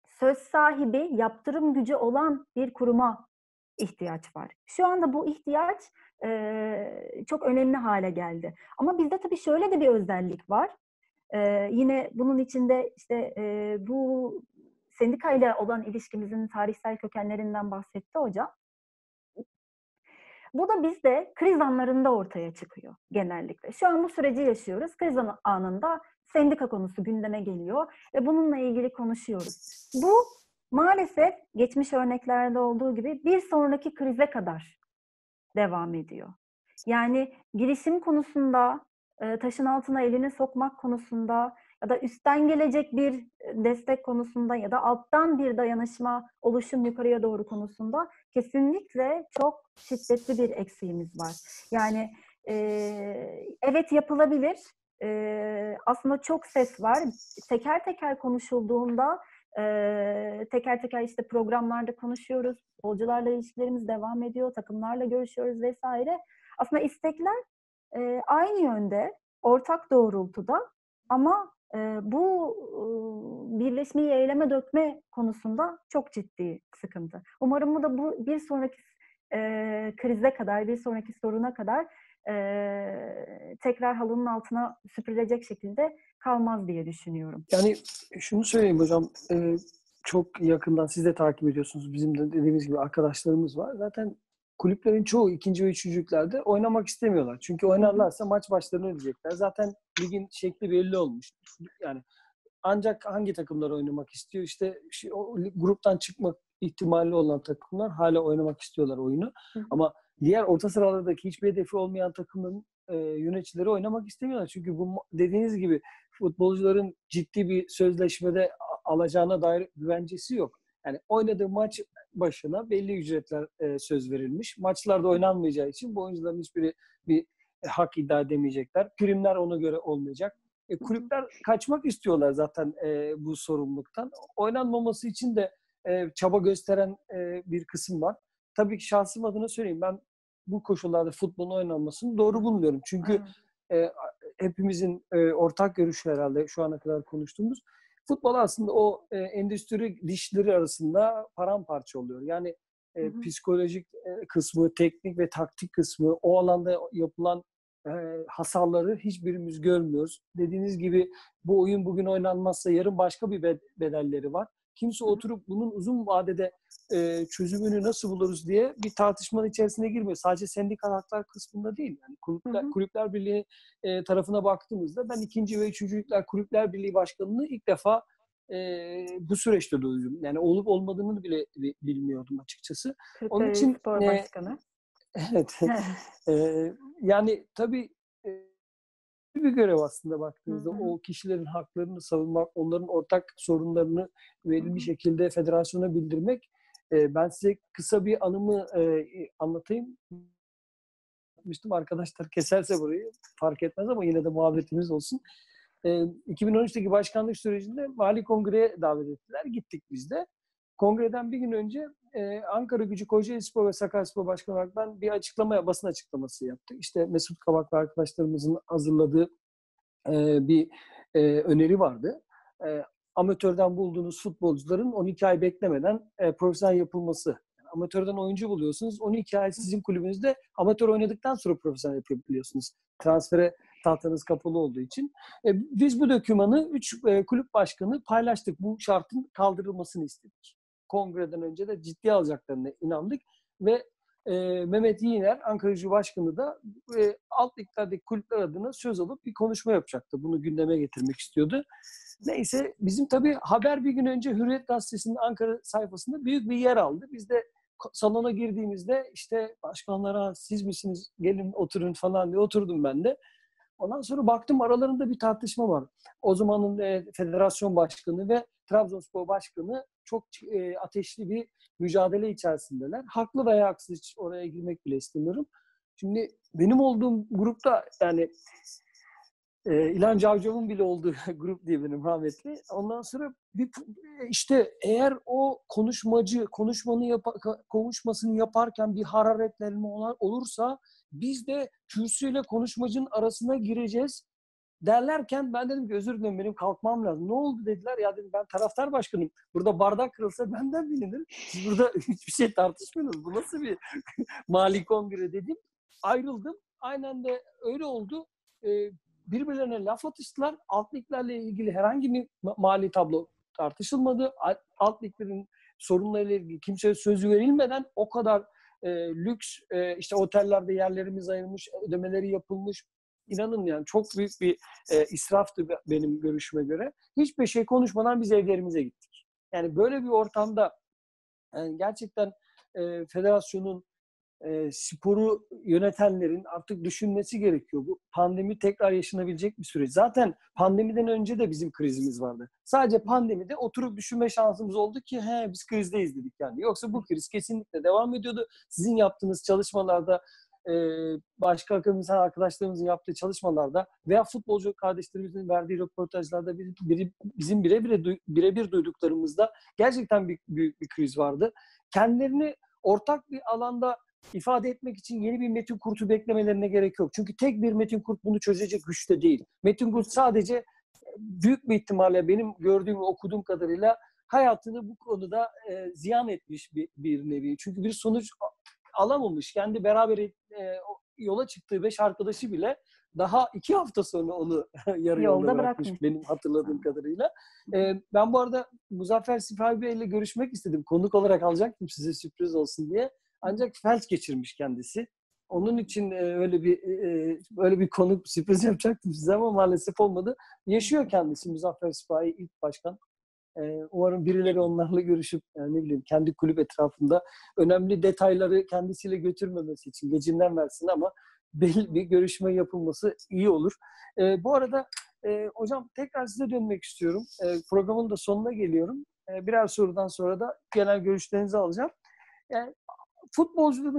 söz sahibi, yaptırım gücü olan bir kuruma ihtiyaç var. Şu anda bu ihtiyaç e, çok önemli hale geldi. Ama bizde tabii şöyle de bir özellik var. E, yine bunun içinde işte e, bu sendikayla olan ilişkimizin tarihsel kökenlerinden bahsetti hocam. Bu da bizde kriz anlarında ortaya çıkıyor genellikle. Şu an bu süreci yaşıyoruz. Kriz anında sendika konusu gündeme geliyor ve bununla ilgili konuşuyoruz. Bu maalesef geçmiş örneklerde olduğu gibi bir sonraki krize kadar devam ediyor. Yani girişim konusunda, taşın altına elini sokmak konusunda ya da üstten gelecek bir destek konusunda ya da alttan bir dayanışma, oluşum yukarıya doğru konusunda kesinlikle çok şiddetli bir eksiğimiz var. Yani e, evet yapılabilir. E, aslında çok ses var. Teker teker konuşulduğunda e, teker teker işte programlarda konuşuyoruz. Futbolcularla ilişkilerimiz devam ediyor. Takımlarla görüşüyoruz vesaire. Aslında istekler e, aynı yönde, ortak doğrultuda ama e, bu e, birleşmeyi eyleme dökme konusunda çok ciddi sıkıntı. Umarım bu da bu bir sonraki e, krize kadar, bir sonraki soruna kadar e, tekrar halının altına süpürülecek şekilde kalmaz diye düşünüyorum. Yani şunu söyleyeyim hocam, e, çok yakından siz de takip ediyorsunuz. Bizim de dediğimiz gibi arkadaşlarımız var. Zaten kulüplerin çoğu ikinci ve üçüncülüklerde oynamak istemiyorlar. Çünkü oynarlarsa maç başlarını ödeyecekler. Zaten ligin şekli belli olmuş. Yani ancak hangi takımlar oynamak istiyor? İşte o gruptan çıkmak ihtimali olan takımlar hala oynamak istiyorlar oyunu. Hı. Ama diğer orta sıralardaki hiçbir hedefi olmayan takımın e, yöneticileri oynamak istemiyorlar. Çünkü bu dediğiniz gibi futbolcuların ciddi bir sözleşmede alacağına dair güvencesi yok. Yani oynadığı maç başına belli ücretler e, söz verilmiş. Maçlarda oynanmayacağı için bu oyuncuların hiçbiri bir e, hak iddia edemeyecekler. Primler ona göre olmayacak. E, kulüpler kaçmak istiyorlar zaten e, bu sorumluluktan. Oynanmaması için de e, çaba gösteren e, bir kısım var. Tabii ki şahsım adına söyleyeyim. Ben bu koşullarda futbolun oynanmasını doğru bulmuyorum. Çünkü e, hepimizin e, ortak görüşü herhalde şu ana kadar konuştuğumuz futbol aslında o e, endüstri dişleri arasında paramparça oluyor. Yani e, hı hı. psikolojik e, kısmı, teknik ve taktik kısmı, o alanda yapılan e, hasarları hiçbirimiz görmüyoruz. Dediğiniz gibi bu oyun bugün oynanmazsa yarın başka bir bedelleri var. Kimse oturup bunun uzun vadede e, çözümünü nasıl buluruz diye bir tartışmanın içerisine girmiyor. Sadece sendikal haklar kısmında değil. Yani kulüpler, hı hı. kulüpler Birliği e, tarafına baktığımızda ben ikinci ve üçüncülükler kulüpler birliği başkanını ilk defa e, bu süreçte duydum. Yani olup olmadığını bile bilmiyordum açıkçası. Kulüpler Onun için spor başkanı. Evet. e, yani tabii bir görev aslında baktığınızda. Hı hı. O kişilerin haklarını savunmak, onların ortak sorunlarını belli bir şekilde federasyona bildirmek. E, ben size kısa bir anımı e, anlatayım. Yapmıştım. Arkadaşlar keserse burayı fark etmez ama yine de muhabbetimiz olsun. E, 2013'teki başkanlık sürecinde Mali Kongre'ye davet ettiler. Gittik biz de. Kongreden bir gün önce e, Ankara Gücü Kocaeli Spor ve Sakaryaspor Başkanı olarak ben bir açıklama, basın açıklaması yaptık. İşte Mesut Kavak ve arkadaşlarımızın hazırladığı e, bir e, öneri vardı. E, amatörden bulduğunuz futbolcuların 12 ay beklemeden e, profesyonel yapılması. Yani amatörden oyuncu buluyorsunuz. 12 ay sizin kulübünüzde amatör oynadıktan sonra profesyonel yapabiliyorsunuz. Transfere tahtanız kapalı olduğu için. E, biz bu dokümanı 3 e, kulüp başkanı paylaştık. Bu şartın kaldırılmasını istedik kongreden önce de ciddi alacaklarına inandık ve e, Mehmet Yiğner, Ankara Gücü da e, alt liglerdeki kulüpler adına söz alıp bir konuşma yapacaktı. Bunu gündeme getirmek istiyordu. Neyse bizim tabii haber bir gün önce Hürriyet Gazetesi'nin Ankara sayfasında büyük bir yer aldı. Biz de salona girdiğimizde işte başkanlara siz misiniz gelin oturun falan diye oturdum ben de. Ondan sonra baktım aralarında bir tartışma var. O zamanın e, federasyon başkanı ve Trabzonspor başkanı çok e, ateşli bir mücadele içerisindeler. Haklı veya haksız hiç oraya girmek bile istemiyorum. Şimdi benim olduğum grupta yani e, İlhan Cavcav'ın bile olduğu grup diye benim rahmetli. Ondan sonra bir işte eğer o konuşmacı konuşmanı yap konuşmasını yaparken bir hararetlenme olursa biz de kürsüyle konuşmacının arasına gireceğiz derlerken ben dedim ki özür dilerim benim kalkmam lazım. Ne oldu dediler ya dedim ben taraftar başkanım. Burada bardak kırılsa benden bilinir. Siz burada hiçbir şey tartışmıyorsunuz. Bu nasıl bir mali kongre dedim. Ayrıldım. Aynen de öyle oldu. Ee, birbirlerine laf atıştılar. Alt liglerle ilgili herhangi bir mali tablo tartışılmadı. Alt liglerin sorunlarıyla ilgili kimseye sözü verilmeden o kadar e, lüks e, işte otellerde yerlerimiz ayrılmış, ödemeleri yapılmış, inanın yani çok büyük bir e, israftı benim görüşüme göre. Hiçbir şey konuşmadan biz evlerimize gittik. Yani böyle bir ortamda yani gerçekten e, federasyonun e, sporu yönetenlerin artık düşünmesi gerekiyor. Bu pandemi tekrar yaşanabilecek bir süreç. Zaten pandemiden önce de bizim krizimiz vardı. Sadece pandemide oturup düşünme şansımız oldu ki he biz krizdeyiz dedik yani. Yoksa bu kriz kesinlikle devam ediyordu. Sizin yaptığınız çalışmalarda e, başka akademisyen arkadaşlarımızın yaptığı çalışmalarda veya futbolcu kardeşlerimizin verdiği röportajlarda bir, bir, bizim birebir birebir duyduklarımızda gerçekten bir, büyük bir kriz vardı. Kendilerini ortak bir alanda ifade etmek için yeni bir metin kurtu beklemelerine gerek yok. Çünkü tek bir metin kurt bunu çözecek güçte değil. Metin kurt sadece büyük bir ihtimalle benim gördüğüm ve okuduğum kadarıyla hayatını bu konuda e, ziyan etmiş bir, bir nevi. Çünkü bir sonuç alamamış. Kendi beraber e, yola çıktığı beş arkadaşı bile daha iki hafta sonra onu yarı yolda, yolda bırakmış, bırakmış benim hatırladığım kadarıyla. Ee, ben bu arada Muzaffer Sipahi Bey ile görüşmek istedim. Konuk olarak alacaktım size sürpriz olsun diye. Ancak felç geçirmiş kendisi. Onun için e, öyle bir e, öyle bir konuk sürpriz yapacaktım size ama maalesef olmadı. Yaşıyor kendisi Muzaffer Sipahi ilk başkan. Umarım birileri onlarla görüşüp yani ne bileyim kendi kulüp etrafında önemli detayları kendisiyle götürmemesi için gecinden versin ama belli bir görüşme yapılması iyi olur. Bu arada hocam tekrar size dönmek istiyorum. Programın da sonuna geliyorum. Birer sorudan sonra da genel görüşlerinizi alacağım. Yani,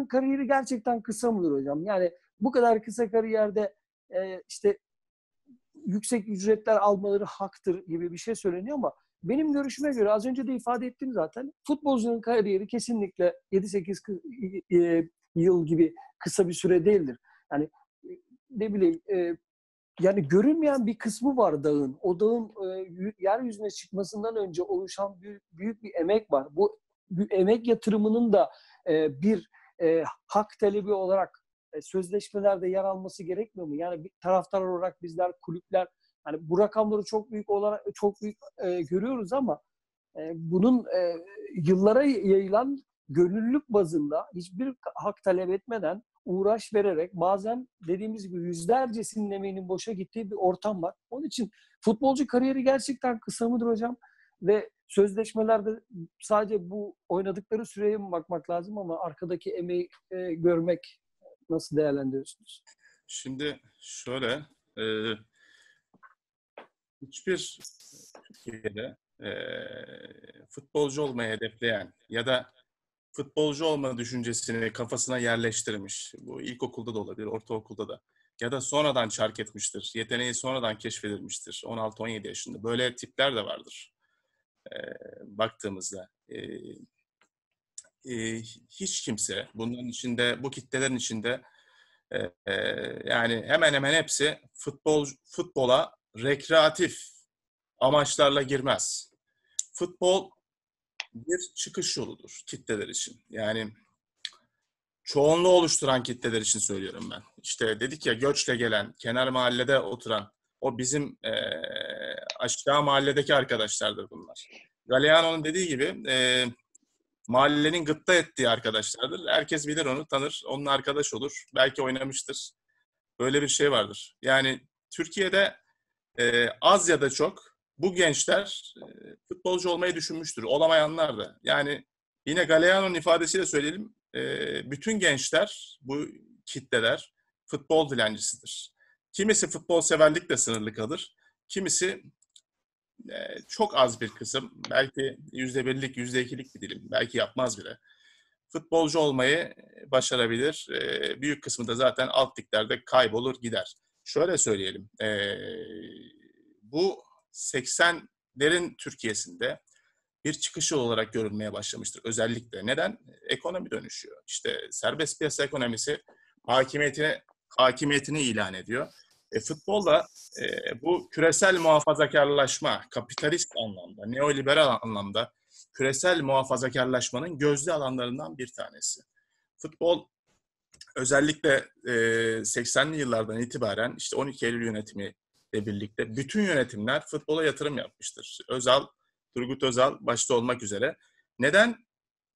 kariyeri gerçekten kısa mıdır hocam? Yani bu kadar kısa kariyerde işte yüksek ücretler almaları haktır gibi bir şey söyleniyor ama benim görüşüme göre az önce de ifade ettim zaten. Futbolcunun kariyeri kesinlikle 7-8 e, yıl gibi kısa bir süre değildir. Yani e, ne bileyim e, yani görünmeyen bir kısmı var dağın. O dağın yeryüzüne çıkmasından önce oluşan büyük, büyük bir emek var. Bu emek yatırımının da bir hak talebi olarak sözleşmelerde yer alması gerekmiyor mu? Yani bir taraftar olarak bizler kulüpler Hani bu rakamları çok büyük olarak çok büyük e, görüyoruz ama e, bunun e, yıllara yayılan gönüllülük bazında hiçbir hak talep etmeden uğraş vererek bazen dediğimiz gibi yüzlercesinin emeğinin boşa gittiği bir ortam var. Onun için futbolcu kariyeri gerçekten kısa mıdır hocam? Ve sözleşmelerde sadece bu oynadıkları süreye mi bakmak lazım ama arkadaki emeği e, görmek nasıl değerlendiriyorsunuz? Şimdi şöyle, e, hiçbir Türkiye'de e, futbolcu olmayı hedefleyen ya da futbolcu olma düşüncesini kafasına yerleştirmiş. Bu ilkokulda da olabilir, ortaokulda da. Ya da sonradan çark etmiştir. Yeteneği sonradan keşfedilmiştir. 16-17 yaşında. Böyle tipler de vardır. E, baktığımızda. E, e, hiç kimse bunların içinde, bu kitlelerin içinde e, e, yani hemen hemen hepsi futbol futbola rekreatif amaçlarla girmez. Futbol bir çıkış yoludur kitleler için. Yani çoğunluğu oluşturan kitleler için söylüyorum ben. İşte dedik ya göçle gelen, kenar mahallede oturan, o bizim e, aşağı mahalledeki arkadaşlardır bunlar. Galeano'nun dediği gibi e, mahallenin gıpta ettiği arkadaşlardır. Herkes bilir onu, tanır, onunla arkadaş olur. Belki oynamıştır. Böyle bir şey vardır. Yani Türkiye'de e, az ya da çok bu gençler e, futbolcu olmayı düşünmüştür. Olamayanlar da. Yani yine Galeano'nun ifadesiyle söyleyelim. E, bütün gençler, bu kitleler futbol dilencisidir. Kimisi futbol severlikle sınırlı kalır. Kimisi e, çok az bir kısım, belki yüzde birlik, yüzde ikilik bir dilim, belki yapmaz bile. Futbolcu olmayı başarabilir. E, büyük kısmı da zaten alt liglerde kaybolur gider. Şöyle söyleyelim, e, bu 80'lerin Türkiye'sinde bir çıkış yolu olarak görülmeye başlamıştır özellikle. Neden? Ekonomi dönüşüyor. İşte serbest piyasa ekonomisi hakimiyetini hakimiyetini ilan ediyor. E, futbolda e, bu küresel muhafazakarlaşma, kapitalist anlamda, neoliberal anlamda küresel muhafazakarlaşmanın gözde alanlarından bir tanesi. Futbol özellikle e, 80'li yıllardan itibaren işte 12 Eylül yönetimi ile birlikte bütün yönetimler futbola yatırım yapmıştır. Özal, Turgut Özal başta olmak üzere. Neden?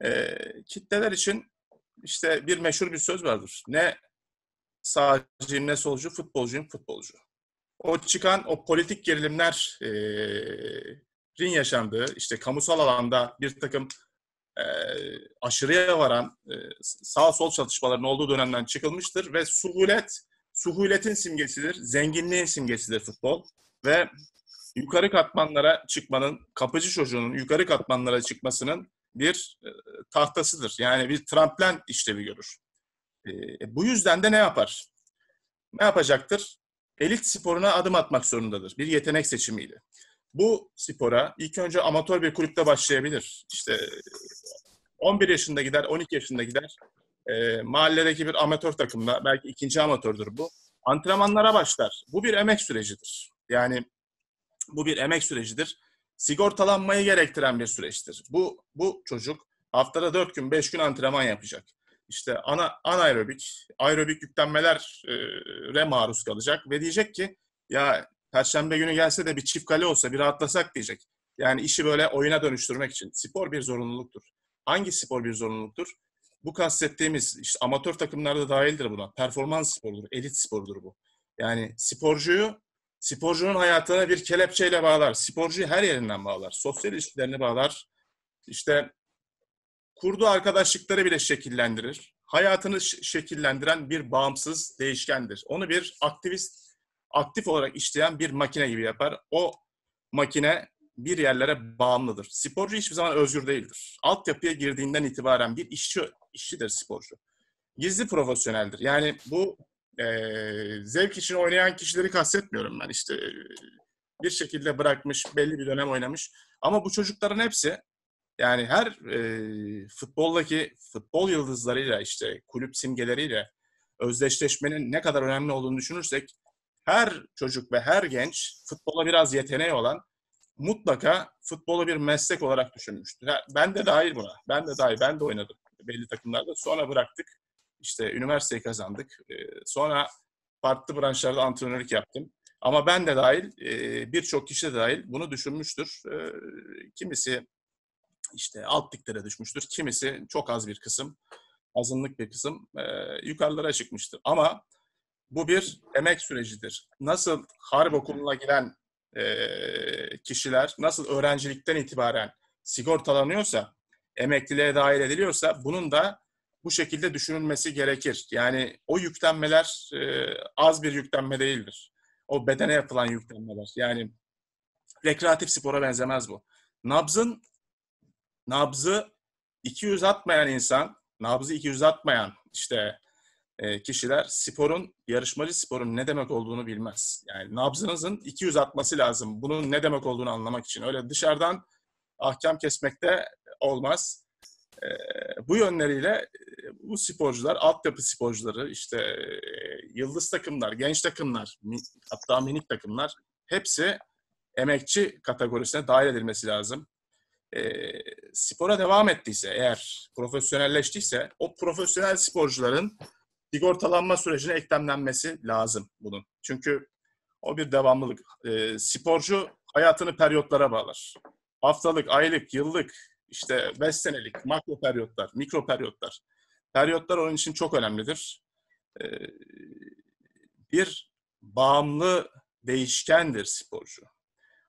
E, kitleler için işte bir meşhur bir söz vardır. Ne sağcıyım ne solcu, futbolcuyum futbolcu. O çıkan o politik gerilimler e, rin yaşandığı, işte kamusal alanda bir takım e, aşırıya varan e, sağ sol çatışmaların olduğu dönemden çıkılmıştır ve suhulet, suhuletin simgesidir, zenginliğin simgesidir futbol ve yukarı katmanlara çıkmanın, kapıcı çocuğunun yukarı katmanlara çıkmasının bir e, tahtasıdır. Yani bir tramplen işlevi görür. E, bu yüzden de ne yapar? Ne yapacaktır? Elit sporuna adım atmak zorundadır. Bir yetenek seçimiydi. Bu spora ilk önce amatör bir kulüpte başlayabilir. İşte 11 yaşında gider, 12 yaşında gider. E, mahalledeki bir amatör takımda, belki ikinci amatördür bu. Antrenmanlara başlar. Bu bir emek sürecidir. Yani bu bir emek sürecidir. Sigortalanmayı gerektiren bir süreçtir. Bu, bu çocuk haftada 4 gün, 5 gün antrenman yapacak. İşte ana, anaerobik, aerobik yüklenmelere maruz kalacak ve diyecek ki ya Perşembe günü gelse de bir çift kale olsa bir rahatlasak diyecek. Yani işi böyle oyuna dönüştürmek için. Spor bir zorunluluktur. Hangi spor bir zorunluluktur? Bu kastettiğimiz işte amatör takımlarda dahildir buna. Performans sporudur, elit sporudur bu. Yani sporcuyu sporcunun hayatına bir kelepçeyle bağlar. Sporcuyu her yerinden bağlar. Sosyal ilişkilerini bağlar. İşte kurduğu arkadaşlıkları bile şekillendirir. Hayatını şekillendiren bir bağımsız değişkendir. Onu bir aktivist, aktif olarak işleyen bir makine gibi yapar. O makine bir yerlere bağımlıdır. Sporcu hiçbir zaman özgür değildir. Altyapıya girdiğinden itibaren bir işçi, işçidir sporcu. Gizli profesyoneldir. Yani bu e, zevk için oynayan kişileri kastetmiyorum ben. İşte bir şekilde bırakmış, belli bir dönem oynamış. Ama bu çocukların hepsi yani her e, futboldaki futbol yıldızlarıyla işte kulüp simgeleriyle özdeşleşmenin ne kadar önemli olduğunu düşünürsek her çocuk ve her genç futbola biraz yeteneği olan mutlaka futbolu bir meslek olarak düşünmüştür. Ben de dahil buna. Ben de dahil. Ben de oynadım belli takımlarda. Sonra bıraktık. İşte üniversiteyi kazandık. Sonra farklı branşlarda antrenörlük yaptım. Ama ben de dahil, birçok kişi de dahil bunu düşünmüştür. Kimisi işte alt liglere düşmüştür. Kimisi çok az bir kısım, azınlık bir kısım yukarılara çıkmıştır. Ama bu bir emek sürecidir. Nasıl harp okuluna giden kişiler nasıl öğrencilikten itibaren sigortalanıyorsa, emekliliğe dahil ediliyorsa bunun da bu şekilde düşünülmesi gerekir. Yani o yüklenmeler az bir yüklenme değildir. O bedene yapılan yüklenmeler. Yani rekreatif spora benzemez bu. Nabzın nabzı 200 atmayan insan, nabzı 200 atmayan işte e, kişiler sporun, yarışmacı sporun ne demek olduğunu bilmez. Yani nabzınızın 200 atması lazım. Bunun ne demek olduğunu anlamak için. Öyle dışarıdan ahkam kesmekte olmaz. E, bu yönleriyle e, bu sporcular, altyapı sporcuları, işte yıldız takımlar, genç takımlar, hatta minik takımlar hepsi emekçi kategorisine dahil edilmesi lazım. E, spora devam ettiyse, eğer profesyonelleştiyse o profesyonel sporcuların sigortalanma sürecine eklemlenmesi lazım bunun. Çünkü o bir devamlılık. E, sporcu hayatını periyotlara bağlar. Haftalık, aylık, yıllık, işte 5 senelik makro periyotlar, mikro periyotlar. Periyotlar onun için çok önemlidir. E, bir bağımlı değişkendir sporcu.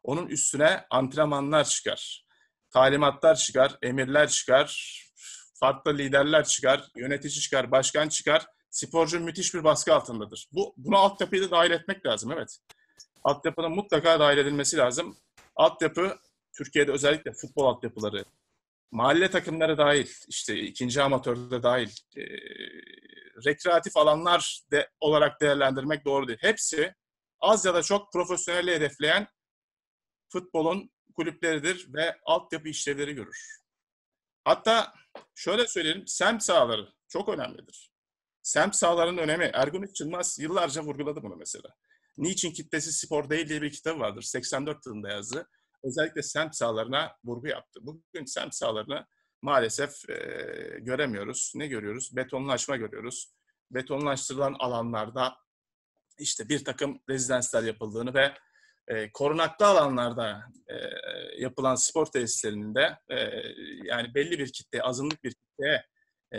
Onun üstüne antrenmanlar çıkar, talimatlar çıkar, emirler çıkar, farklı liderler çıkar, yönetici çıkar, başkan çıkar sporcu müthiş bir baskı altındadır. Bu Buna altyapıyı da dahil etmek lazım, evet. Altyapının mutlaka dahil edilmesi lazım. Altyapı, Türkiye'de özellikle futbol altyapıları, mahalle takımları dahil, işte ikinci amatörde dahil, e, rekreatif alanlar de, olarak değerlendirmek doğru değil. Hepsi az ya da çok profesyonelliği hedefleyen futbolun kulüpleridir ve altyapı işlevleri görür. Hatta şöyle söyleyelim, semt sahaları çok önemlidir. Semt sahalarının önemi. Ergun Yılmaz yıllarca vurguladı bunu mesela. Niçin kitlesi spor değil diye bir kitabı vardır. 84 yılında yazdı. Özellikle semt sahalarına vurgu yaptı. Bugün semt sahalarını maalesef e, göremiyoruz. Ne görüyoruz? Betonlaşma görüyoruz. Betonlaştırılan alanlarda işte bir takım rezidanslar yapıldığını ve e, korunaklı alanlarda e, yapılan spor tesislerinin de e, yani belli bir kitle, azınlık bir kitleye e,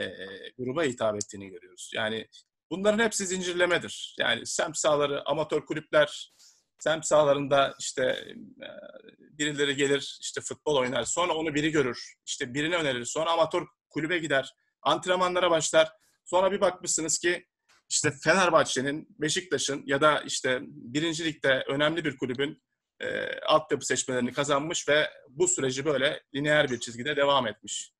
gruba hitap ettiğini görüyoruz. Yani bunların hepsi zincirlemedir. Yani semt sahaları, amatör kulüpler, semt sahalarında işte e, birileri gelir işte futbol oynar. Sonra onu biri görür. İşte birini önerir. Sonra amatör kulübe gider. Antrenmanlara başlar. Sonra bir bakmışsınız ki işte Fenerbahçe'nin, Beşiktaş'ın ya da işte birincilikte önemli bir kulübün e, altyapı seçmelerini kazanmış ve bu süreci böyle lineer bir çizgide devam etmiş.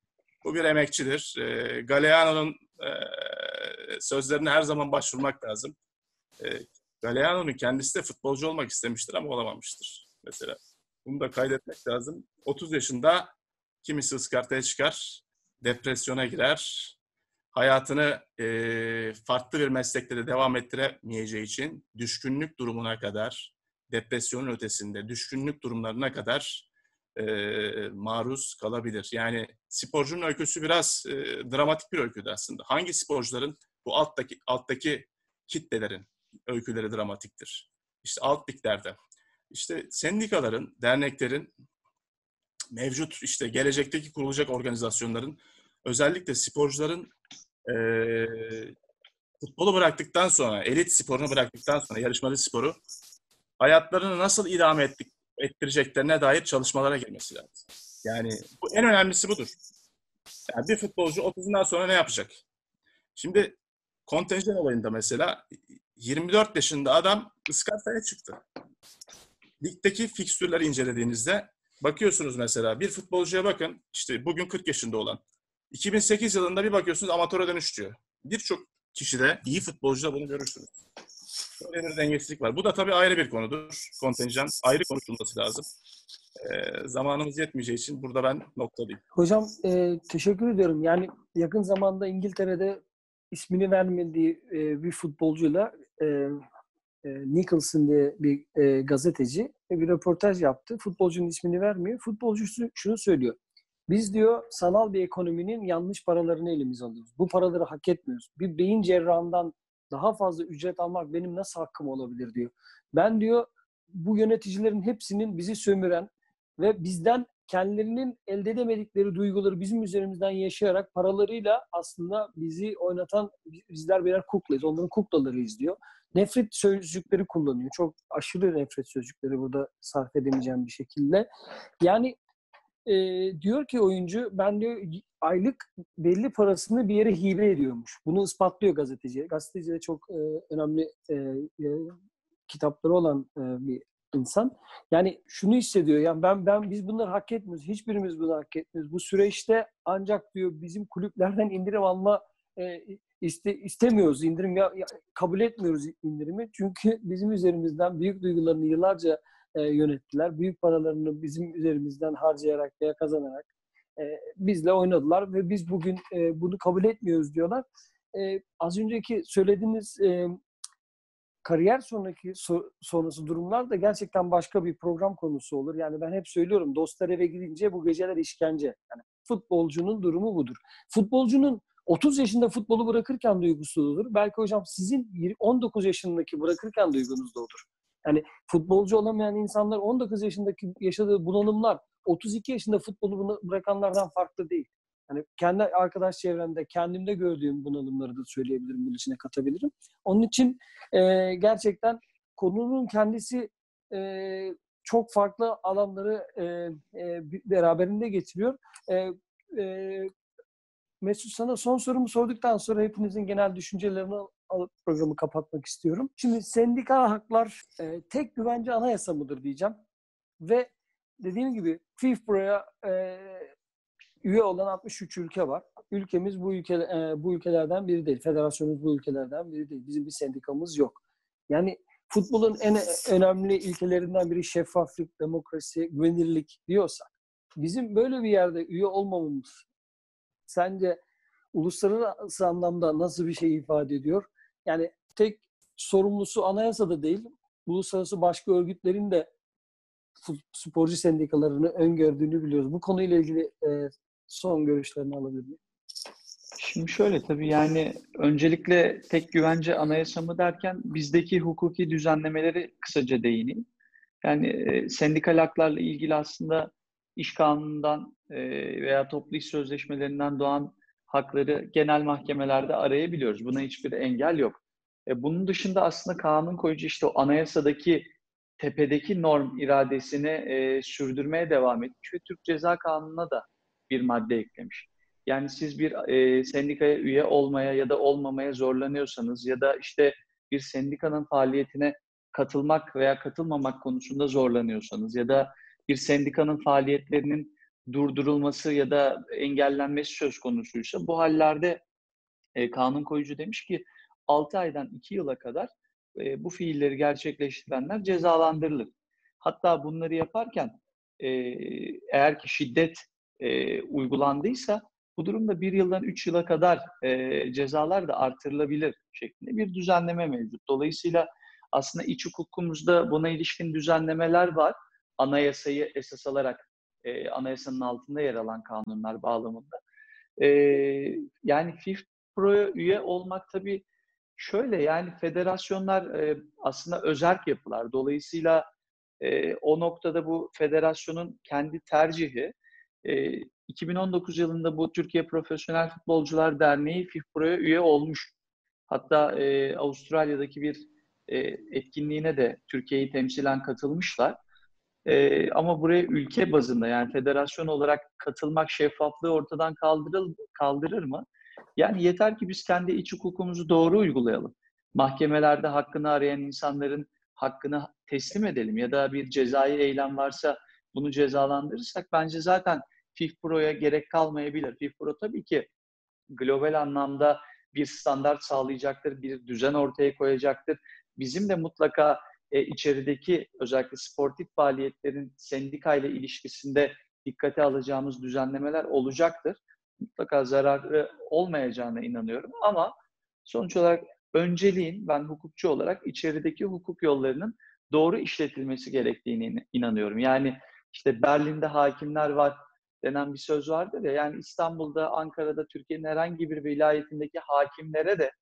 Bu bir emekçidir. E, Galeano'nun e, sözlerine her zaman başvurmak lazım. E, Galeano'nun kendisi de futbolcu olmak istemiştir ama olamamıştır mesela. Bunu da kaydetmek lazım. 30 yaşında kimisi ıskartaya çıkar, depresyona girer, hayatını e, farklı bir meslekte de devam ettiremeyeceği için düşkünlük durumuna kadar, depresyonun ötesinde düşkünlük durumlarına kadar e, maruz kalabilir. Yani sporcunun öyküsü biraz e, dramatik bir öyküdür aslında. Hangi sporcuların bu alttaki alttaki kitlelerin öyküleri dramatiktir. İşte alt liglerde. İşte sendikaların, derneklerin, mevcut işte gelecekteki kurulacak organizasyonların özellikle sporcuların e, futbolu bıraktıktan sonra, elit sporunu bıraktıktan sonra, yarışmalı sporu hayatlarını nasıl idame ettik, ettireceklerine dair çalışmalara girmesi lazım. Yani bu en önemlisi budur. Yani bir futbolcu 30'undan sonra ne yapacak? Şimdi kontenjan olayında mesela 24 yaşında adam ıskartaya çıktı. Ligdeki fikstürleri incelediğinizde bakıyorsunuz mesela bir futbolcuya bakın işte bugün 40 yaşında olan 2008 yılında bir bakıyorsunuz amatöre dönüş diyor. Birçok kişide iyi futbolcuda bunu görürsünüz. Böyle bir dengesizlik var. Bu da tabii ayrı bir konudur. Kontenjan ayrı konuşulması lazım. Ee, zamanımız yetmeyeceği için burada ben noktalıyım. Hocam e, teşekkür ediyorum. Yani yakın zamanda İngiltere'de ismini vermediği e, bir futbolcuyla e, e, Nicholson diye bir e, gazeteci bir röportaj yaptı. Futbolcunun ismini vermiyor. Futbolcu şunu söylüyor. Biz diyor sanal bir ekonominin yanlış paralarını elimize alıyoruz. Bu paraları hak etmiyoruz. Bir beyin cerrahından daha fazla ücret almak benim nasıl hakkım olabilir diyor. Ben diyor bu yöneticilerin hepsinin bizi sömüren ve bizden kendilerinin elde edemedikleri duyguları bizim üzerimizden yaşayarak paralarıyla aslında bizi oynatan bizler birer kuklayız. Onların kuklalarıyız diyor. Nefret sözcükleri kullanıyor. Çok aşırı nefret sözcükleri burada sarf edemeyeceğim bir şekilde. Yani e, diyor ki oyuncu ben diyor aylık belli parasını bir yere hibe ediyormuş. Bunu ispatlıyor gazeteci. Gazeteci de çok e, önemli e, e, kitapları olan e, bir insan. Yani şunu hissediyor. Yani ben ben biz bunları hak etmiyoruz. Hiçbirimiz bunu hak etmiyoruz. Bu süreçte ancak diyor bizim kulüplerden indirim alma e, iste, istemiyoruz. indirim ya, ya, kabul etmiyoruz indirimi. Çünkü bizim üzerimizden büyük duygularını yıllarca e, yönettiler. Büyük paralarını bizim üzerimizden harcayarak veya kazanarak e, bizle oynadılar ve biz bugün e, bunu kabul etmiyoruz diyorlar. E, az önceki söylediğiniz e, kariyer sonraki so, sonrası durumlar da gerçekten başka bir program konusu olur. Yani ben hep söylüyorum dostlar eve gidince bu geceler işkence. Yani futbolcunun durumu budur. Futbolcunun 30 yaşında futbolu bırakırken duygusu olur. Belki hocam sizin 19 yaşındaki bırakırken duygunuz da odur. Yani futbolcu olamayan insanlar 19 yaşındaki yaşadığı bunalımlar 32 yaşında futbolu bırakanlardan farklı değil. Yani kendi arkadaş çevremde, kendimde gördüğüm bunalımları da söyleyebilirim, bunun içine katabilirim. Onun için e, gerçekten konunun kendisi e, çok farklı alanları e, e, beraberinde getiriyor. E, e, Mesut sana son sorumu sorduktan sonra hepinizin genel düşüncelerini alıp programı kapatmak istiyorum. Şimdi sendikal haklar e, tek güvence anayasa mıdır diyeceğim. Ve dediğim gibi FIFPRO'ya e, üye olan 63 ülke var. Ülkemiz bu ülke e, bu ülkelerden biri değil. Federasyonumuz bu ülkelerden biri değil. Bizim bir sendikamız yok. Yani futbolun en önemli ilkelerinden biri şeffaflık, demokrasi, güvenilirlik diyorsak bizim böyle bir yerde üye olmamamız sence uluslararası anlamda nasıl bir şey ifade ediyor? Yani tek sorumlusu anayasada değil, uluslararası başka örgütlerin de sporcu sendikalarını öngördüğünü biliyoruz. Bu konuyla ilgili e, son görüşlerini alabilir miyim? Şimdi şöyle tabii yani öncelikle tek güvence anayasa mı derken bizdeki hukuki düzenlemeleri kısaca değineyim. Yani e, sendikal haklarla ilgili aslında iş kanunundan veya toplu iş sözleşmelerinden doğan hakları genel mahkemelerde arayabiliyoruz. Buna hiçbir engel yok. E, bunun dışında aslında kanun koyucu işte o anayasadaki tepedeki norm iradesini e, sürdürmeye devam etmiş ve Türk Ceza Kanunu'na da bir madde eklemiş. Yani siz bir e, sendikaya üye olmaya ya da olmamaya zorlanıyorsanız ya da işte bir sendikanın faaliyetine katılmak veya katılmamak konusunda zorlanıyorsanız ya da bir sendikanın faaliyetlerinin durdurulması ya da engellenmesi söz konusuysa bu hallerde e, kanun koyucu demiş ki 6 aydan 2 yıla kadar e, bu fiilleri gerçekleştirenler cezalandırılır. Hatta bunları yaparken e, eğer ki şiddet e, uygulandıysa bu durumda bir yıldan üç yıla kadar e, cezalar da artırılabilir şeklinde bir düzenleme mevcut. Dolayısıyla aslında iç hukukumuzda buna ilişkin düzenlemeler var. Anayasayı esas alarak e, anayasanın altında yer alan kanunlar bağlamında. E, yani FIFPro'ya üye olmak tabii şöyle yani federasyonlar e, aslında özerk yapılar. Dolayısıyla e, o noktada bu federasyonun kendi tercihi. E, 2019 yılında bu Türkiye Profesyonel Futbolcular Derneği FIFPro'ya üye olmuş. Hatta e, Avustralya'daki bir e, etkinliğine de Türkiye'yi temsilen katılmışlar. E, ama buraya ülke bazında yani federasyon olarak katılmak şeffaflığı ortadan kaldırır, kaldırır mı? Yani yeter ki biz kendi iç hukukumuzu doğru uygulayalım. Mahkemelerde hakkını arayan insanların hakkını teslim edelim ya da bir cezai eylem varsa bunu cezalandırırsak bence zaten FIFPro'ya gerek kalmayabilir. FIFPro tabii ki global anlamda bir standart sağlayacaktır, bir düzen ortaya koyacaktır. Bizim de mutlaka e, içerideki özellikle sportif faaliyetlerin sendikayla ilişkisinde dikkate alacağımız düzenlemeler olacaktır. Mutlaka zararı olmayacağına inanıyorum ama sonuç olarak önceliğin ben hukukçu olarak içerideki hukuk yollarının doğru işletilmesi gerektiğine inanıyorum. Yani işte Berlin'de hakimler var denen bir söz vardır ya. Yani İstanbul'da, Ankara'da, Türkiye'nin herhangi bir vilayetindeki hakimlere de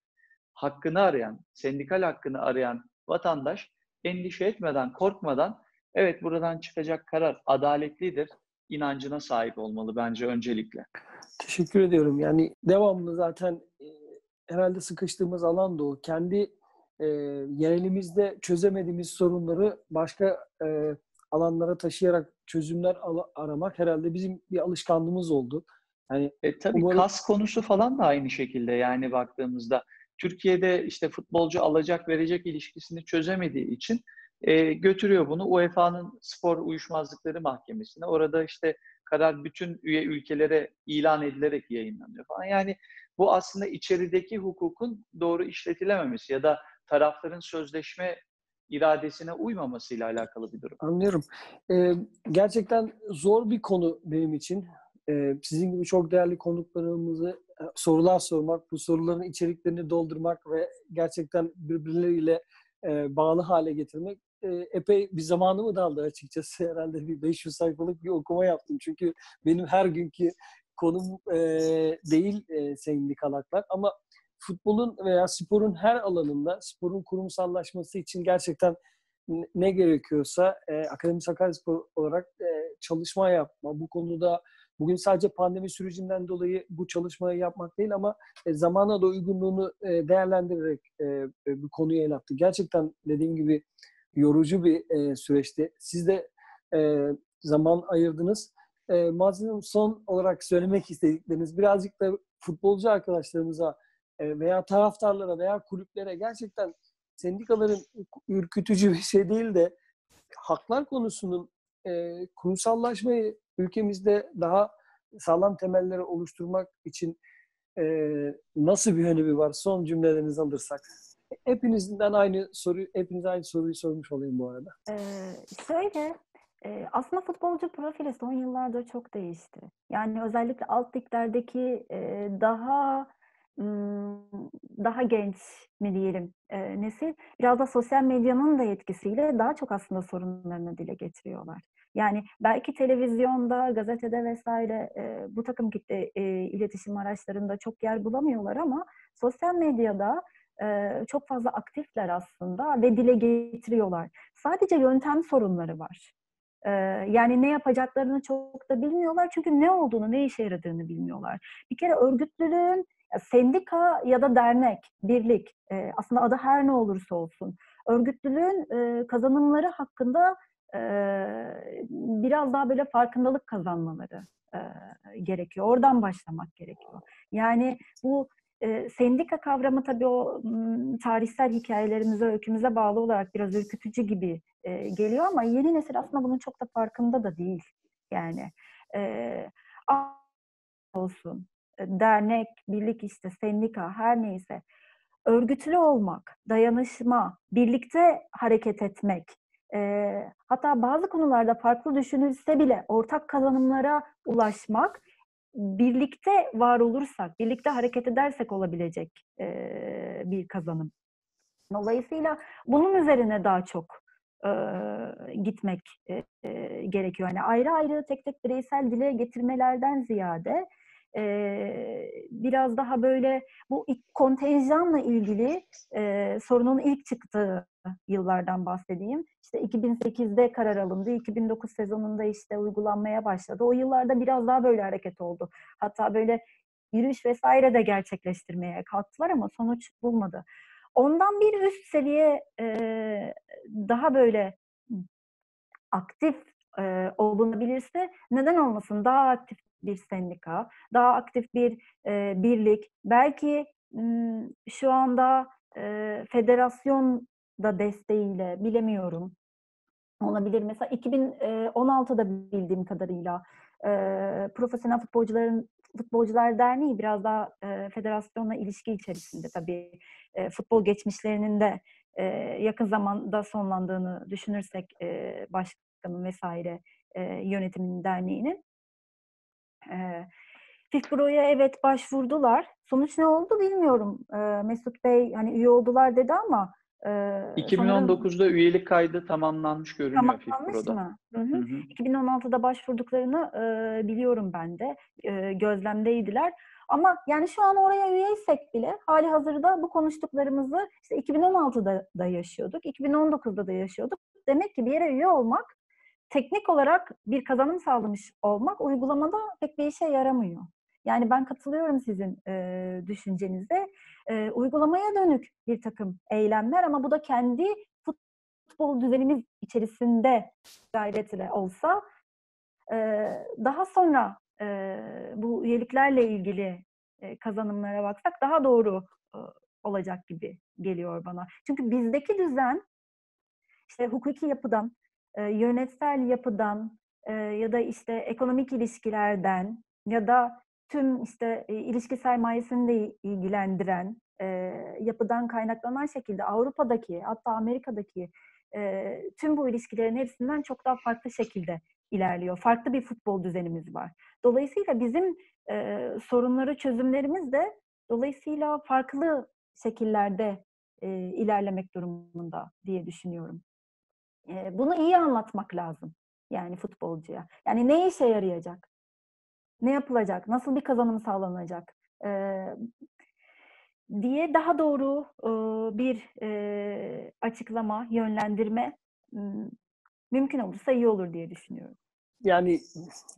hakkını arayan, sendikal hakkını arayan vatandaş endişe etmeden, korkmadan evet buradan çıkacak karar adaletlidir inancına sahip olmalı bence öncelikle. Teşekkür ediyorum. Yani devamlı zaten e, herhalde sıkıştığımız alan da o. Kendi e, yerelimizde çözemediğimiz sorunları başka e, alanlara taşıyarak çözümler aramak herhalde bizim bir alışkanlığımız oldu. Yani e, tabii umarım... kas konusu falan da aynı şekilde yani baktığımızda Türkiye'de işte futbolcu alacak verecek ilişkisini çözemediği için e, götürüyor bunu UEFA'nın spor uyuşmazlıkları mahkemesine. Orada işte karar bütün üye ülkelere ilan edilerek yayınlanıyor falan. Yani bu aslında içerideki hukukun doğru işletilememesi ya da tarafların sözleşme iradesine uymamasıyla alakalı bir durum. Anlıyorum. Ee, gerçekten zor bir konu benim için. Ee, sizin gibi çok değerli konuklarımızı sorular sormak, bu soruların içeriklerini doldurmak ve gerçekten birbirleriyle e, bağlı hale getirmek e, epey bir zamanımı da aldı açıkçası. Herhalde bir 500 sayfalık bir okuma yaptım. Çünkü benim her günkü konum e, değil e, sendikalaklar ama futbolun veya sporun her alanında sporun kurumsallaşması için gerçekten ne gerekiyorsa e, Akademi Sakaryaspor olarak e, çalışma yapma. Bu konuda bugün sadece pandemi sürecinden dolayı bu çalışmayı yapmak değil ama e, zamana da uygunluğunu e, değerlendirerek e, e, bu konuyu el attı. Gerçekten dediğim gibi yorucu bir süreçti. Siz de zaman ayırdınız. E, Mazlum son olarak söylemek istedikleriniz birazcık da futbolcu arkadaşlarımıza veya taraftarlara veya kulüplere gerçekten sendikaların ürkütücü bir şey değil de haklar konusunun e, kurumsallaşmayı ülkemizde daha sağlam temelleri oluşturmak için e, nasıl bir önemi var? Son cümlelerinizi alırsak. Hepinizden aynı soruyu, hepiniz aynı soruyu sormuş olayım bu arada. Ee, şöyle, e, aslında futbolcu profili son yıllarda çok değişti. Yani özellikle alt liglerdeki e, daha daha genç mi diyelim e, nesil biraz da sosyal medyanın da etkisiyle daha çok aslında sorunlarını dile getiriyorlar. Yani belki televizyonda, gazetede vesaire e, bu takım kitle e, iletişim araçlarında çok yer bulamıyorlar ama sosyal medyada e, çok fazla aktifler aslında ve dile getiriyorlar. Sadece yöntem sorunları var. Yani ne yapacaklarını çok da bilmiyorlar çünkü ne olduğunu, ne işe yaradığını bilmiyorlar. Bir kere örgütlülüğün sendika ya da dernek, birlik, aslında adı her ne olursa olsun, örgütlülüğün kazanımları hakkında biraz daha böyle farkındalık kazanmaları gerekiyor. Oradan başlamak gerekiyor. Yani bu e, sendika kavramı tabii o tarihsel hikayelerimize, öykümüze bağlı olarak biraz ürkütücü gibi e, geliyor ama yeni nesil aslında bunun çok da farkında da değil. Yani e, olsun, dernek, birlik işte, sendika her neyse örgütlü olmak, dayanışma, birlikte hareket etmek, e, hatta bazı konularda farklı düşünülse bile ortak kazanımlara ulaşmak, birlikte var olursak, birlikte hareket edersek olabilecek e, bir kazanım. Dolayısıyla bunun üzerine daha çok e, gitmek e, e, gerekiyor. Yani ayrı ayrı tek tek bireysel dile getirmelerden ziyade e, biraz daha böyle bu kontenjanla ilgili e, sorunun ilk çıktığı yıllardan bahsedeyim. İşte 2008'de karar alındı, 2009 sezonunda işte uygulanmaya başladı. O yıllarda biraz daha böyle hareket oldu. Hatta böyle yürüyüş vesaire de gerçekleştirmeye kalktılar ama sonuç bulmadı. Ondan bir üst seviye e, daha böyle aktif e, olunabilirse neden olmasın? Daha aktif bir sendika, daha aktif bir e, birlik, belki şu anda e, federasyon da desteğiyle bilemiyorum olabilir. Mesela 2016'da bildiğim kadarıyla e, profesyonel futbolcuların futbolcular derneği biraz daha e, federasyonla ilişki içerisinde tabii e, futbol geçmişlerinin de e, yakın zamanda sonlandığını düşünürsek e, başkanın vesaire e, yönetiminin derneğinin e, FİFPRO'ya evet başvurdular. Sonuç ne oldu bilmiyorum. E, Mesut Bey hani üye oldular dedi ama e, 2019'da sanırım, üyelik kaydı tamamlanmış görünüyor tamamlanmış FİFPRO'da. Mı? Hı hı. Hı hı. 2016'da başvurduklarını e, biliyorum ben de. E, gözlemdeydiler. Ama yani şu an oraya üyeysek bile hali hazırda bu konuştuklarımızı işte 2016'da da yaşıyorduk, 2019'da da yaşıyorduk. Demek ki bir yere üye olmak teknik olarak bir kazanım sağlamış olmak uygulamada pek bir işe yaramıyor. Yani ben katılıyorum sizin e, düşüncenize. E, uygulamaya dönük bir takım eylemler ama bu da kendi futbol düzenimiz içerisinde gayretle olsa e, daha sonra e, bu üyeliklerle ilgili e, kazanımlara baksak daha doğru e, olacak gibi geliyor bana. Çünkü bizdeki düzen işte hukuki yapıdan, e, yönetsel yapıdan e, ya da işte ekonomik ilişkilerden ya da tüm işte e, ilişki sermayesini de ilgilendiren e, yapıdan kaynaklanan şekilde Avrupa'daki hatta Amerika'daki e, tüm bu ilişkilerin hepsinden çok daha farklı şekilde ilerliyor. Farklı bir futbol düzenimiz var. Dolayısıyla bizim e, sorunları çözümlerimiz de dolayısıyla farklı şekillerde e, ilerlemek durumunda diye düşünüyorum bunu iyi anlatmak lazım yani futbolcuya. Yani ne işe yarayacak? Ne yapılacak? Nasıl bir kazanım sağlanacak? diye daha doğru bir açıklama, yönlendirme mümkün olursa iyi olur diye düşünüyorum. Yani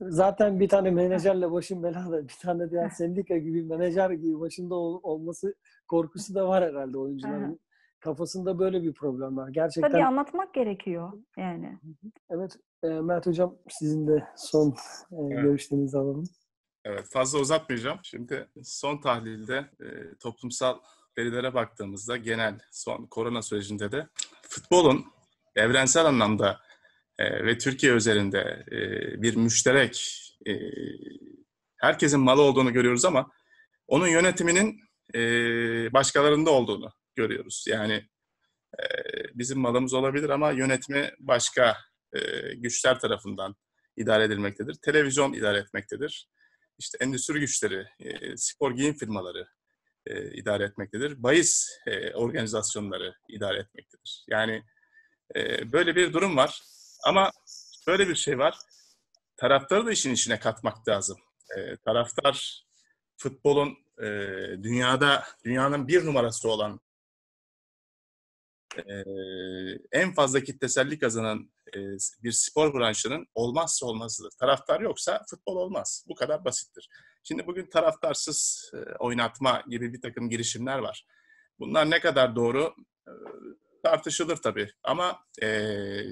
zaten bir tane menajerle başın belada, bir tane diğer sendika gibi menajer gibi başında olması korkusu da var herhalde oyuncuların kafasında böyle bir problem var. Gerçekten. Tabii anlatmak gerekiyor yani. Evet. E, Mert Hocam sizin de son e, evet. görüşlerinizi alalım. Evet fazla uzatmayacağım. Şimdi son tahlilde e, toplumsal verilere baktığımızda genel son korona sürecinde de futbolun evrensel anlamda e, ve Türkiye üzerinde e, bir müşterek e, herkesin malı olduğunu görüyoruz ama onun yönetiminin e, başkalarında olduğunu görüyoruz. Yani e, bizim malımız olabilir ama yönetimi başka e, güçler tarafından idare edilmektedir. Televizyon idare etmektedir. İşte endüstri güçleri, e, spor giyim firmaları e, idare etmektedir. Bayis e, organizasyonları idare etmektedir. Yani e, böyle bir durum var. Ama böyle bir şey var. Taraftarı da işin içine katmak lazım. E, taraftar futbolun e, dünyada dünyanın bir numarası olan en fazla kitlesellik kazanan bir spor branşının olmazsa olmazıdır. Taraftar yoksa futbol olmaz. Bu kadar basittir. Şimdi bugün taraftarsız oynatma gibi bir takım girişimler var. Bunlar ne kadar doğru tartışılır tabii. Ama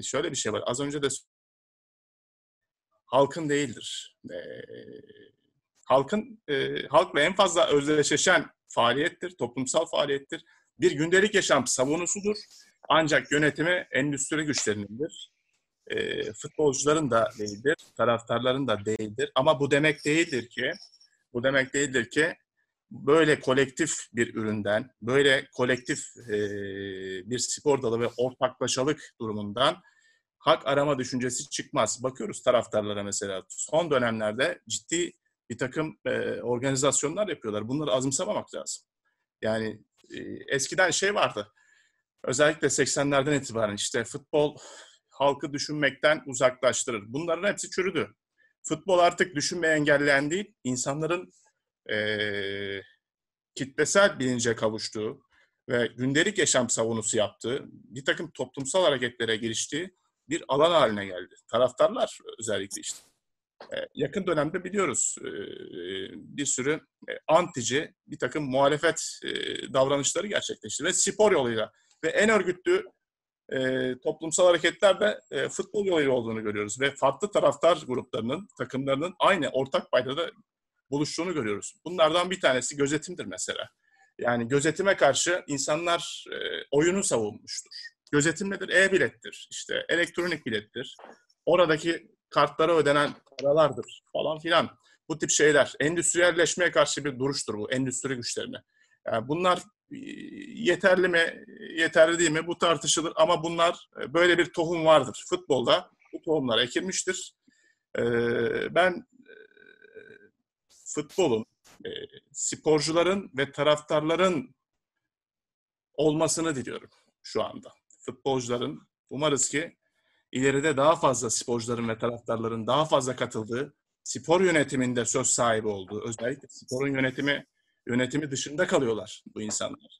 şöyle bir şey var. Az önce de halkın değildir. Halkın halkla en fazla özdeşleşen faaliyettir, toplumsal faaliyettir. Bir gündelik yaşam savunusudur. Ancak yönetimi endüstri güçlerinindir. Eee, futbolcuların da değildir, taraftarların da değildir. Ama bu demek değildir ki, bu demek değildir ki böyle kolektif bir üründen, böyle kolektif eee, bir spor dalı ve ortaklaşalık durumundan hak arama düşüncesi çıkmaz. Bakıyoruz taraftarlara mesela. Son dönemlerde ciddi bir takım e, organizasyonlar yapıyorlar. Bunları azımsamamak lazım. Yani e, eskiden şey vardı. Özellikle 80'lerden itibaren işte futbol halkı düşünmekten uzaklaştırır. Bunların hepsi çürüdü. Futbol artık düşünmeyi engelleyen değil, insanların e, kitlesel bilince kavuştuğu ve gündelik yaşam savunusu yaptığı, bir takım toplumsal hareketlere giriştiği bir alan haline geldi. Taraftarlar özellikle işte. Yakın dönemde biliyoruz bir sürü antici bir takım muhalefet davranışları gerçekleşti ve spor yoluyla ve en örgütlü e, toplumsal hareketler de e, futbol yoluyla olduğunu görüyoruz ve farklı taraftar gruplarının, takımlarının aynı ortak paydada buluştuğunu görüyoruz. Bunlardan bir tanesi gözetimdir mesela. Yani gözetime karşı insanlar e, oyunu savunmuştur. Gözetim nedir? E-bilettir, işte elektronik bilettir. Oradaki kartlara ödenen paralardır falan filan. Bu tip şeyler. Endüstriyelleşmeye karşı bir duruştur bu, endüstri güçlerine. Yani bunlar yeterli mi, yeterli değil mi bu tartışılır ama bunlar e, böyle bir tohum vardır. Futbolda bu tohumlar ekilmiştir. E, Ben e, futbolun, sporcuların ve taraftarların olmasını diliyorum şu anda. Futbolcuların umarız ki ileride daha fazla sporcuların ve taraftarların daha fazla katıldığı, spor yönetiminde söz sahibi olduğu, özellikle sporun yönetimi yönetimi dışında kalıyorlar bu insanlar.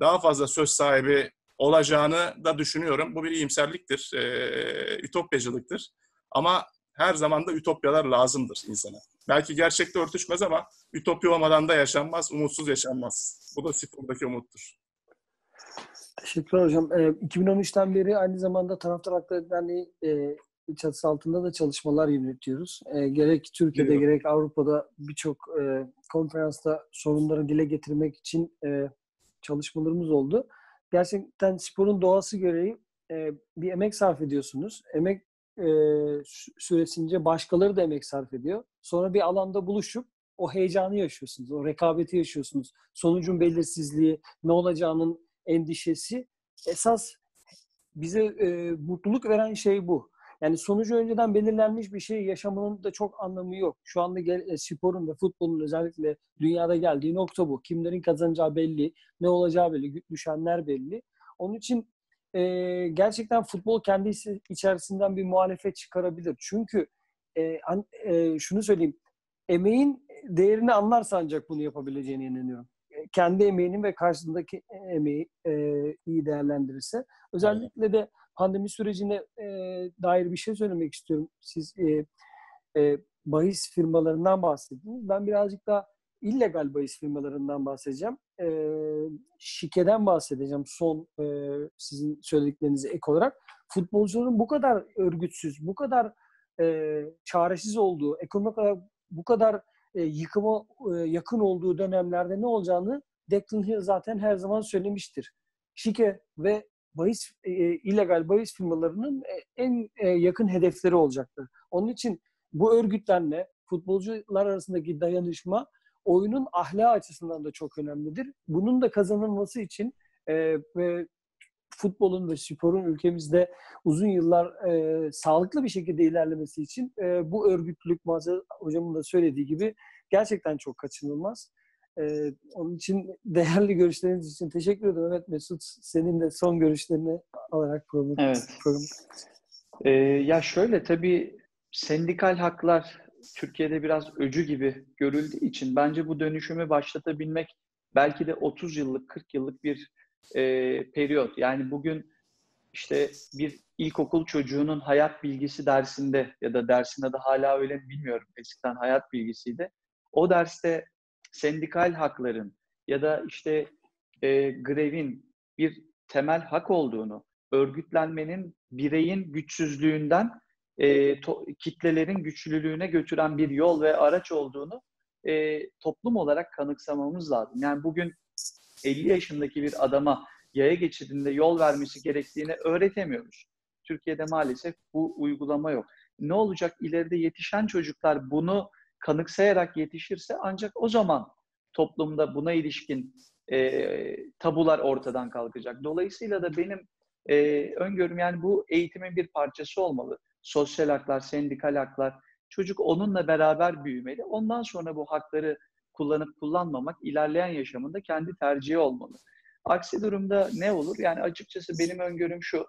Daha fazla söz sahibi olacağını da düşünüyorum. Bu bir iyimserliktir, e, ütopyacılıktır. Ama her zaman da ütopyalar lazımdır insana. Belki gerçekte örtüşmez ama ütopya olmadan da yaşanmaz, umutsuz yaşanmaz. Bu da spordaki umuttur. Teşekkürler hocam. Ee, 2013'ten beri aynı zamanda Taraftar Hakları Derneği e, çatısı altında da çalışmalar yürütüyoruz. E, gerek Türkiye'de Biliyorum. gerek Avrupa'da birçok e, konferansta sorunları dile getirmek için e, çalışmalarımız oldu. Gerçekten sporun doğası gereği e, bir emek sarf ediyorsunuz. Emek e, sü- süresince başkaları da emek sarf ediyor. Sonra bir alanda buluşup o heyecanı yaşıyorsunuz, o rekabeti yaşıyorsunuz. Sonucun belirsizliği, ne olacağının endişesi esas bize e, mutluluk veren şey bu. Yani sonucu önceden belirlenmiş bir şey yaşamanın da çok anlamı yok. Şu anda gel, e, sporun ve futbolun özellikle dünyada geldiği nokta bu. Kimlerin kazanacağı belli, ne olacağı belli, düşenler belli. Onun için e, gerçekten futbol kendi içi- içerisinden bir muhalefet çıkarabilir. Çünkü e, an- e, şunu söyleyeyim, emeğin değerini anlarsa ancak bunu yapabileceğine inanıyorum. E, Kendi emeğinin ve karşısındaki emeği e, iyi değerlendirirse. Özellikle de pandemi sürecine e, dair bir şey söylemek istiyorum. Siz e, e, bahis firmalarından bahsettiniz. Ben birazcık daha illegal bahis firmalarından bahsedeceğim. E, şikeden bahsedeceğim son e, sizin söylediklerinize ek olarak. Futbolcuların bu kadar örgütsüz, bu kadar e, çaresiz olduğu, ekonomik olarak bu kadar e, yıkıma e, yakın olduğu dönemlerde ne olacağını Declan Hill zaten her zaman söylemiştir. Şike ve bahis e, illegal bahis firmalarının e, en e, yakın hedefleri olacaktır. Onun için bu örgütlenme, futbolcular arasındaki dayanışma oyunun ahlakı açısından da çok önemlidir. Bunun da kazanılması için e, ve futbolun ve sporun ülkemizde uzun yıllar e, sağlıklı bir şekilde ilerlemesi için e, bu örgütlülük Muazzez hocamın da söylediği gibi gerçekten çok kaçınılmaz. E, onun için değerli görüşleriniz için teşekkür ederim. Evet Mesut senin de son görüşlerini alarak program. Evet. program. Ee, ya şöyle tabii sendikal haklar Türkiye'de biraz öcü gibi görüldüğü için bence bu dönüşümü başlatabilmek belki de 30 yıllık, 40 yıllık bir e, periyot. Yani bugün işte bir ilkokul çocuğunun hayat bilgisi dersinde ya da dersinde de hala öyle mi bilmiyorum. Eskiden hayat bilgisiydi. O derste sendikal hakların ya da işte e, grevin bir temel hak olduğunu, örgütlenmenin bireyin güçsüzlüğünden e, to- kitlelerin güçlülüğüne götüren bir yol ve araç olduğunu e, toplum olarak kanıksamamız lazım. Yani bugün 50 yaşındaki bir adama yaya geçidinde yol vermesi gerektiğini öğretemiyoruz. Türkiye'de maalesef bu uygulama yok. Ne olacak ileride yetişen çocuklar bunu kanıksayarak yetişirse ancak o zaman toplumda buna ilişkin e, tabular ortadan kalkacak. Dolayısıyla da benim e, öngörüm yani bu eğitimin bir parçası olmalı. Sosyal haklar, sendikal haklar. Çocuk onunla beraber büyümeli. Ondan sonra bu hakları kullanıp kullanmamak ilerleyen yaşamında kendi tercihi olmalı. Aksi durumda ne olur? Yani açıkçası benim öngörüm şu.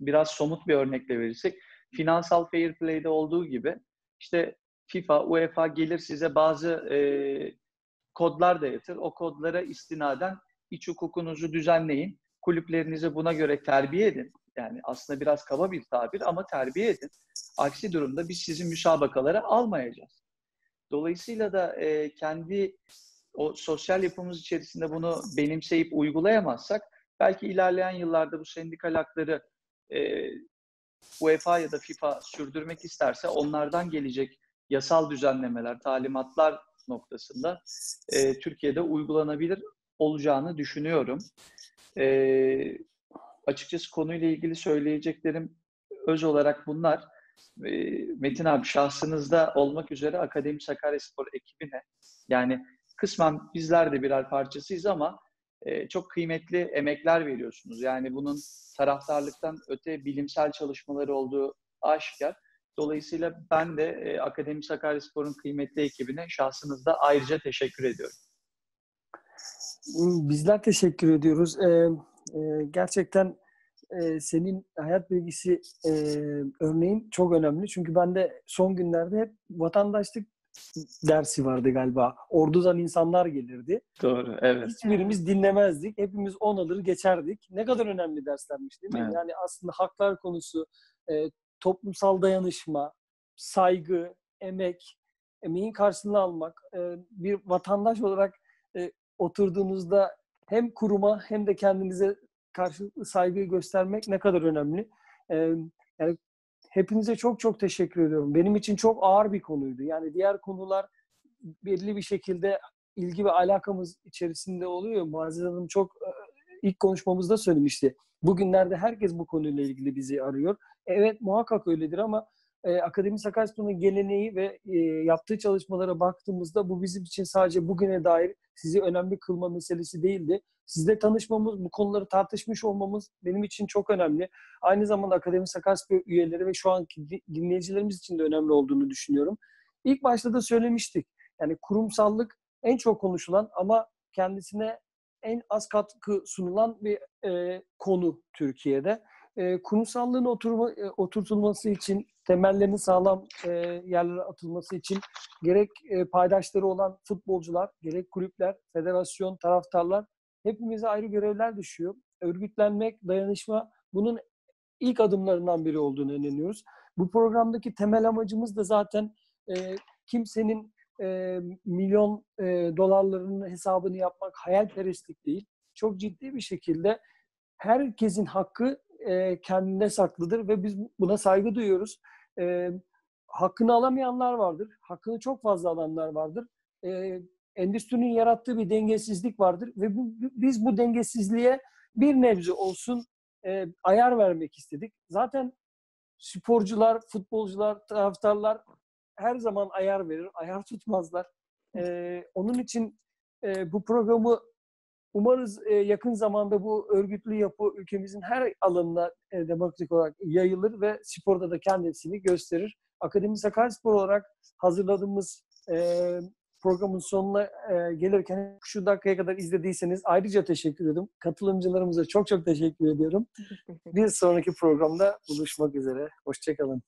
Biraz somut bir örnekle verirsek finansal fair play'de olduğu gibi işte FIFA, UEFA gelir size bazı e, kodlar dayatır. O kodlara istinaden iç hukukunuzu düzenleyin. Kulüplerinizi buna göre terbiye edin. Yani aslında biraz kaba bir tabir ama terbiye edin. Aksi durumda biz sizin müsabakalara almayacağız. Dolayısıyla da e, kendi o sosyal yapımız içerisinde bunu benimseyip uygulayamazsak belki ilerleyen yıllarda bu sendikal hakları e, UEFA ya da FIFA sürdürmek isterse onlardan gelecek yasal düzenlemeler, talimatlar noktasında e, Türkiye'de uygulanabilir olacağını düşünüyorum. E, açıkçası konuyla ilgili söyleyeceklerim öz olarak bunlar. E, Metin abi şahsınızda olmak üzere Akademi Sakaryaspor ekibine yani kısmen bizler de birer parçasıyız ama e, çok kıymetli emekler veriyorsunuz. Yani bunun taraftarlıktan öte bilimsel çalışmaları olduğu aşikar. Dolayısıyla ben de e, Akademi Sakaryaspor'un kıymetli ekibine şahsınızda ayrıca teşekkür ediyorum. Bizler teşekkür ediyoruz. Ee, e, gerçekten e, senin hayat bilgisi e, örneğin çok önemli. Çünkü ben de son günlerde hep vatandaşlık dersi vardı galiba. Ordudan insanlar gelirdi. Doğru, evet. Hiçbirimiz dinlemezdik. Hepimiz on alır geçerdik. Ne kadar önemli derslermiş değil mi? Evet. Yani aslında haklar konusu, e, toplumsal dayanışma, saygı, emek, emeğin karşılığını almak, e, bir vatandaş olarak e, oturduğunuzda hem kuruma hem de kendinize karşılıklı saygıyı göstermek ne kadar önemli. E, yani hepinize çok çok teşekkür ediyorum. Benim için çok ağır bir konuydu. Yani diğer konular belli bir şekilde ilgi ve alakamız içerisinde oluyor. Muazzez Hanım çok ilk konuşmamızda söylemişti. Bugünlerde herkes bu konuyla ilgili bizi arıyor. Evet muhakkak öyledir ama e, Akademi Sakaryaspor'un geleneği ve e, yaptığı çalışmalara baktığımızda bu bizim için sadece bugüne dair sizi önemli kılma meselesi değildi. Sizle tanışmamız, bu konuları tartışmış olmamız benim için çok önemli. Aynı zamanda Akademi Sakaryaspor üyeleri ve şu anki di- dinleyicilerimiz için de önemli olduğunu düşünüyorum. İlk başta da söylemiştik. Yani kurumsallık en çok konuşulan ama kendisine en az katkı sunulan bir e, konu Türkiye'de. E, kurumsallığın oturma, e, oturtulması için, temellerinin sağlam e, yerlere atılması için gerek e, paydaşları olan futbolcular, gerek kulüpler, federasyon, taraftarlar hepimize ayrı görevler düşüyor. Örgütlenmek, dayanışma bunun ilk adımlarından biri olduğunu inanıyoruz. Bu programdaki temel amacımız da zaten e, kimsenin e, milyon e, dolarlarının hesabını yapmak hayalperestlik değil. Çok ciddi bir şekilde herkesin hakkı e, kendinde saklıdır ve biz buna saygı duyuyoruz. E, hakkını alamayanlar vardır. Hakkını çok fazla alanlar vardır. E, endüstrinin yarattığı bir dengesizlik vardır ve bu, biz bu dengesizliğe bir nebze olsun e, ayar vermek istedik. Zaten sporcular, futbolcular, taraftarlar her zaman ayar verir, ayar tutmazlar. Ee, onun için e, bu programı umarız e, yakın zamanda bu örgütlü yapı ülkemizin her alanına e, demokratik olarak yayılır ve sporda da kendisini gösterir. Akademi Sakaryaspor olarak hazırladığımız e, programın sonuna e, gelirken şu dakikaya kadar izlediyseniz ayrıca teşekkür ederim. Katılımcılarımıza çok çok teşekkür ediyorum. Bir sonraki programda buluşmak üzere. Hoşçakalın.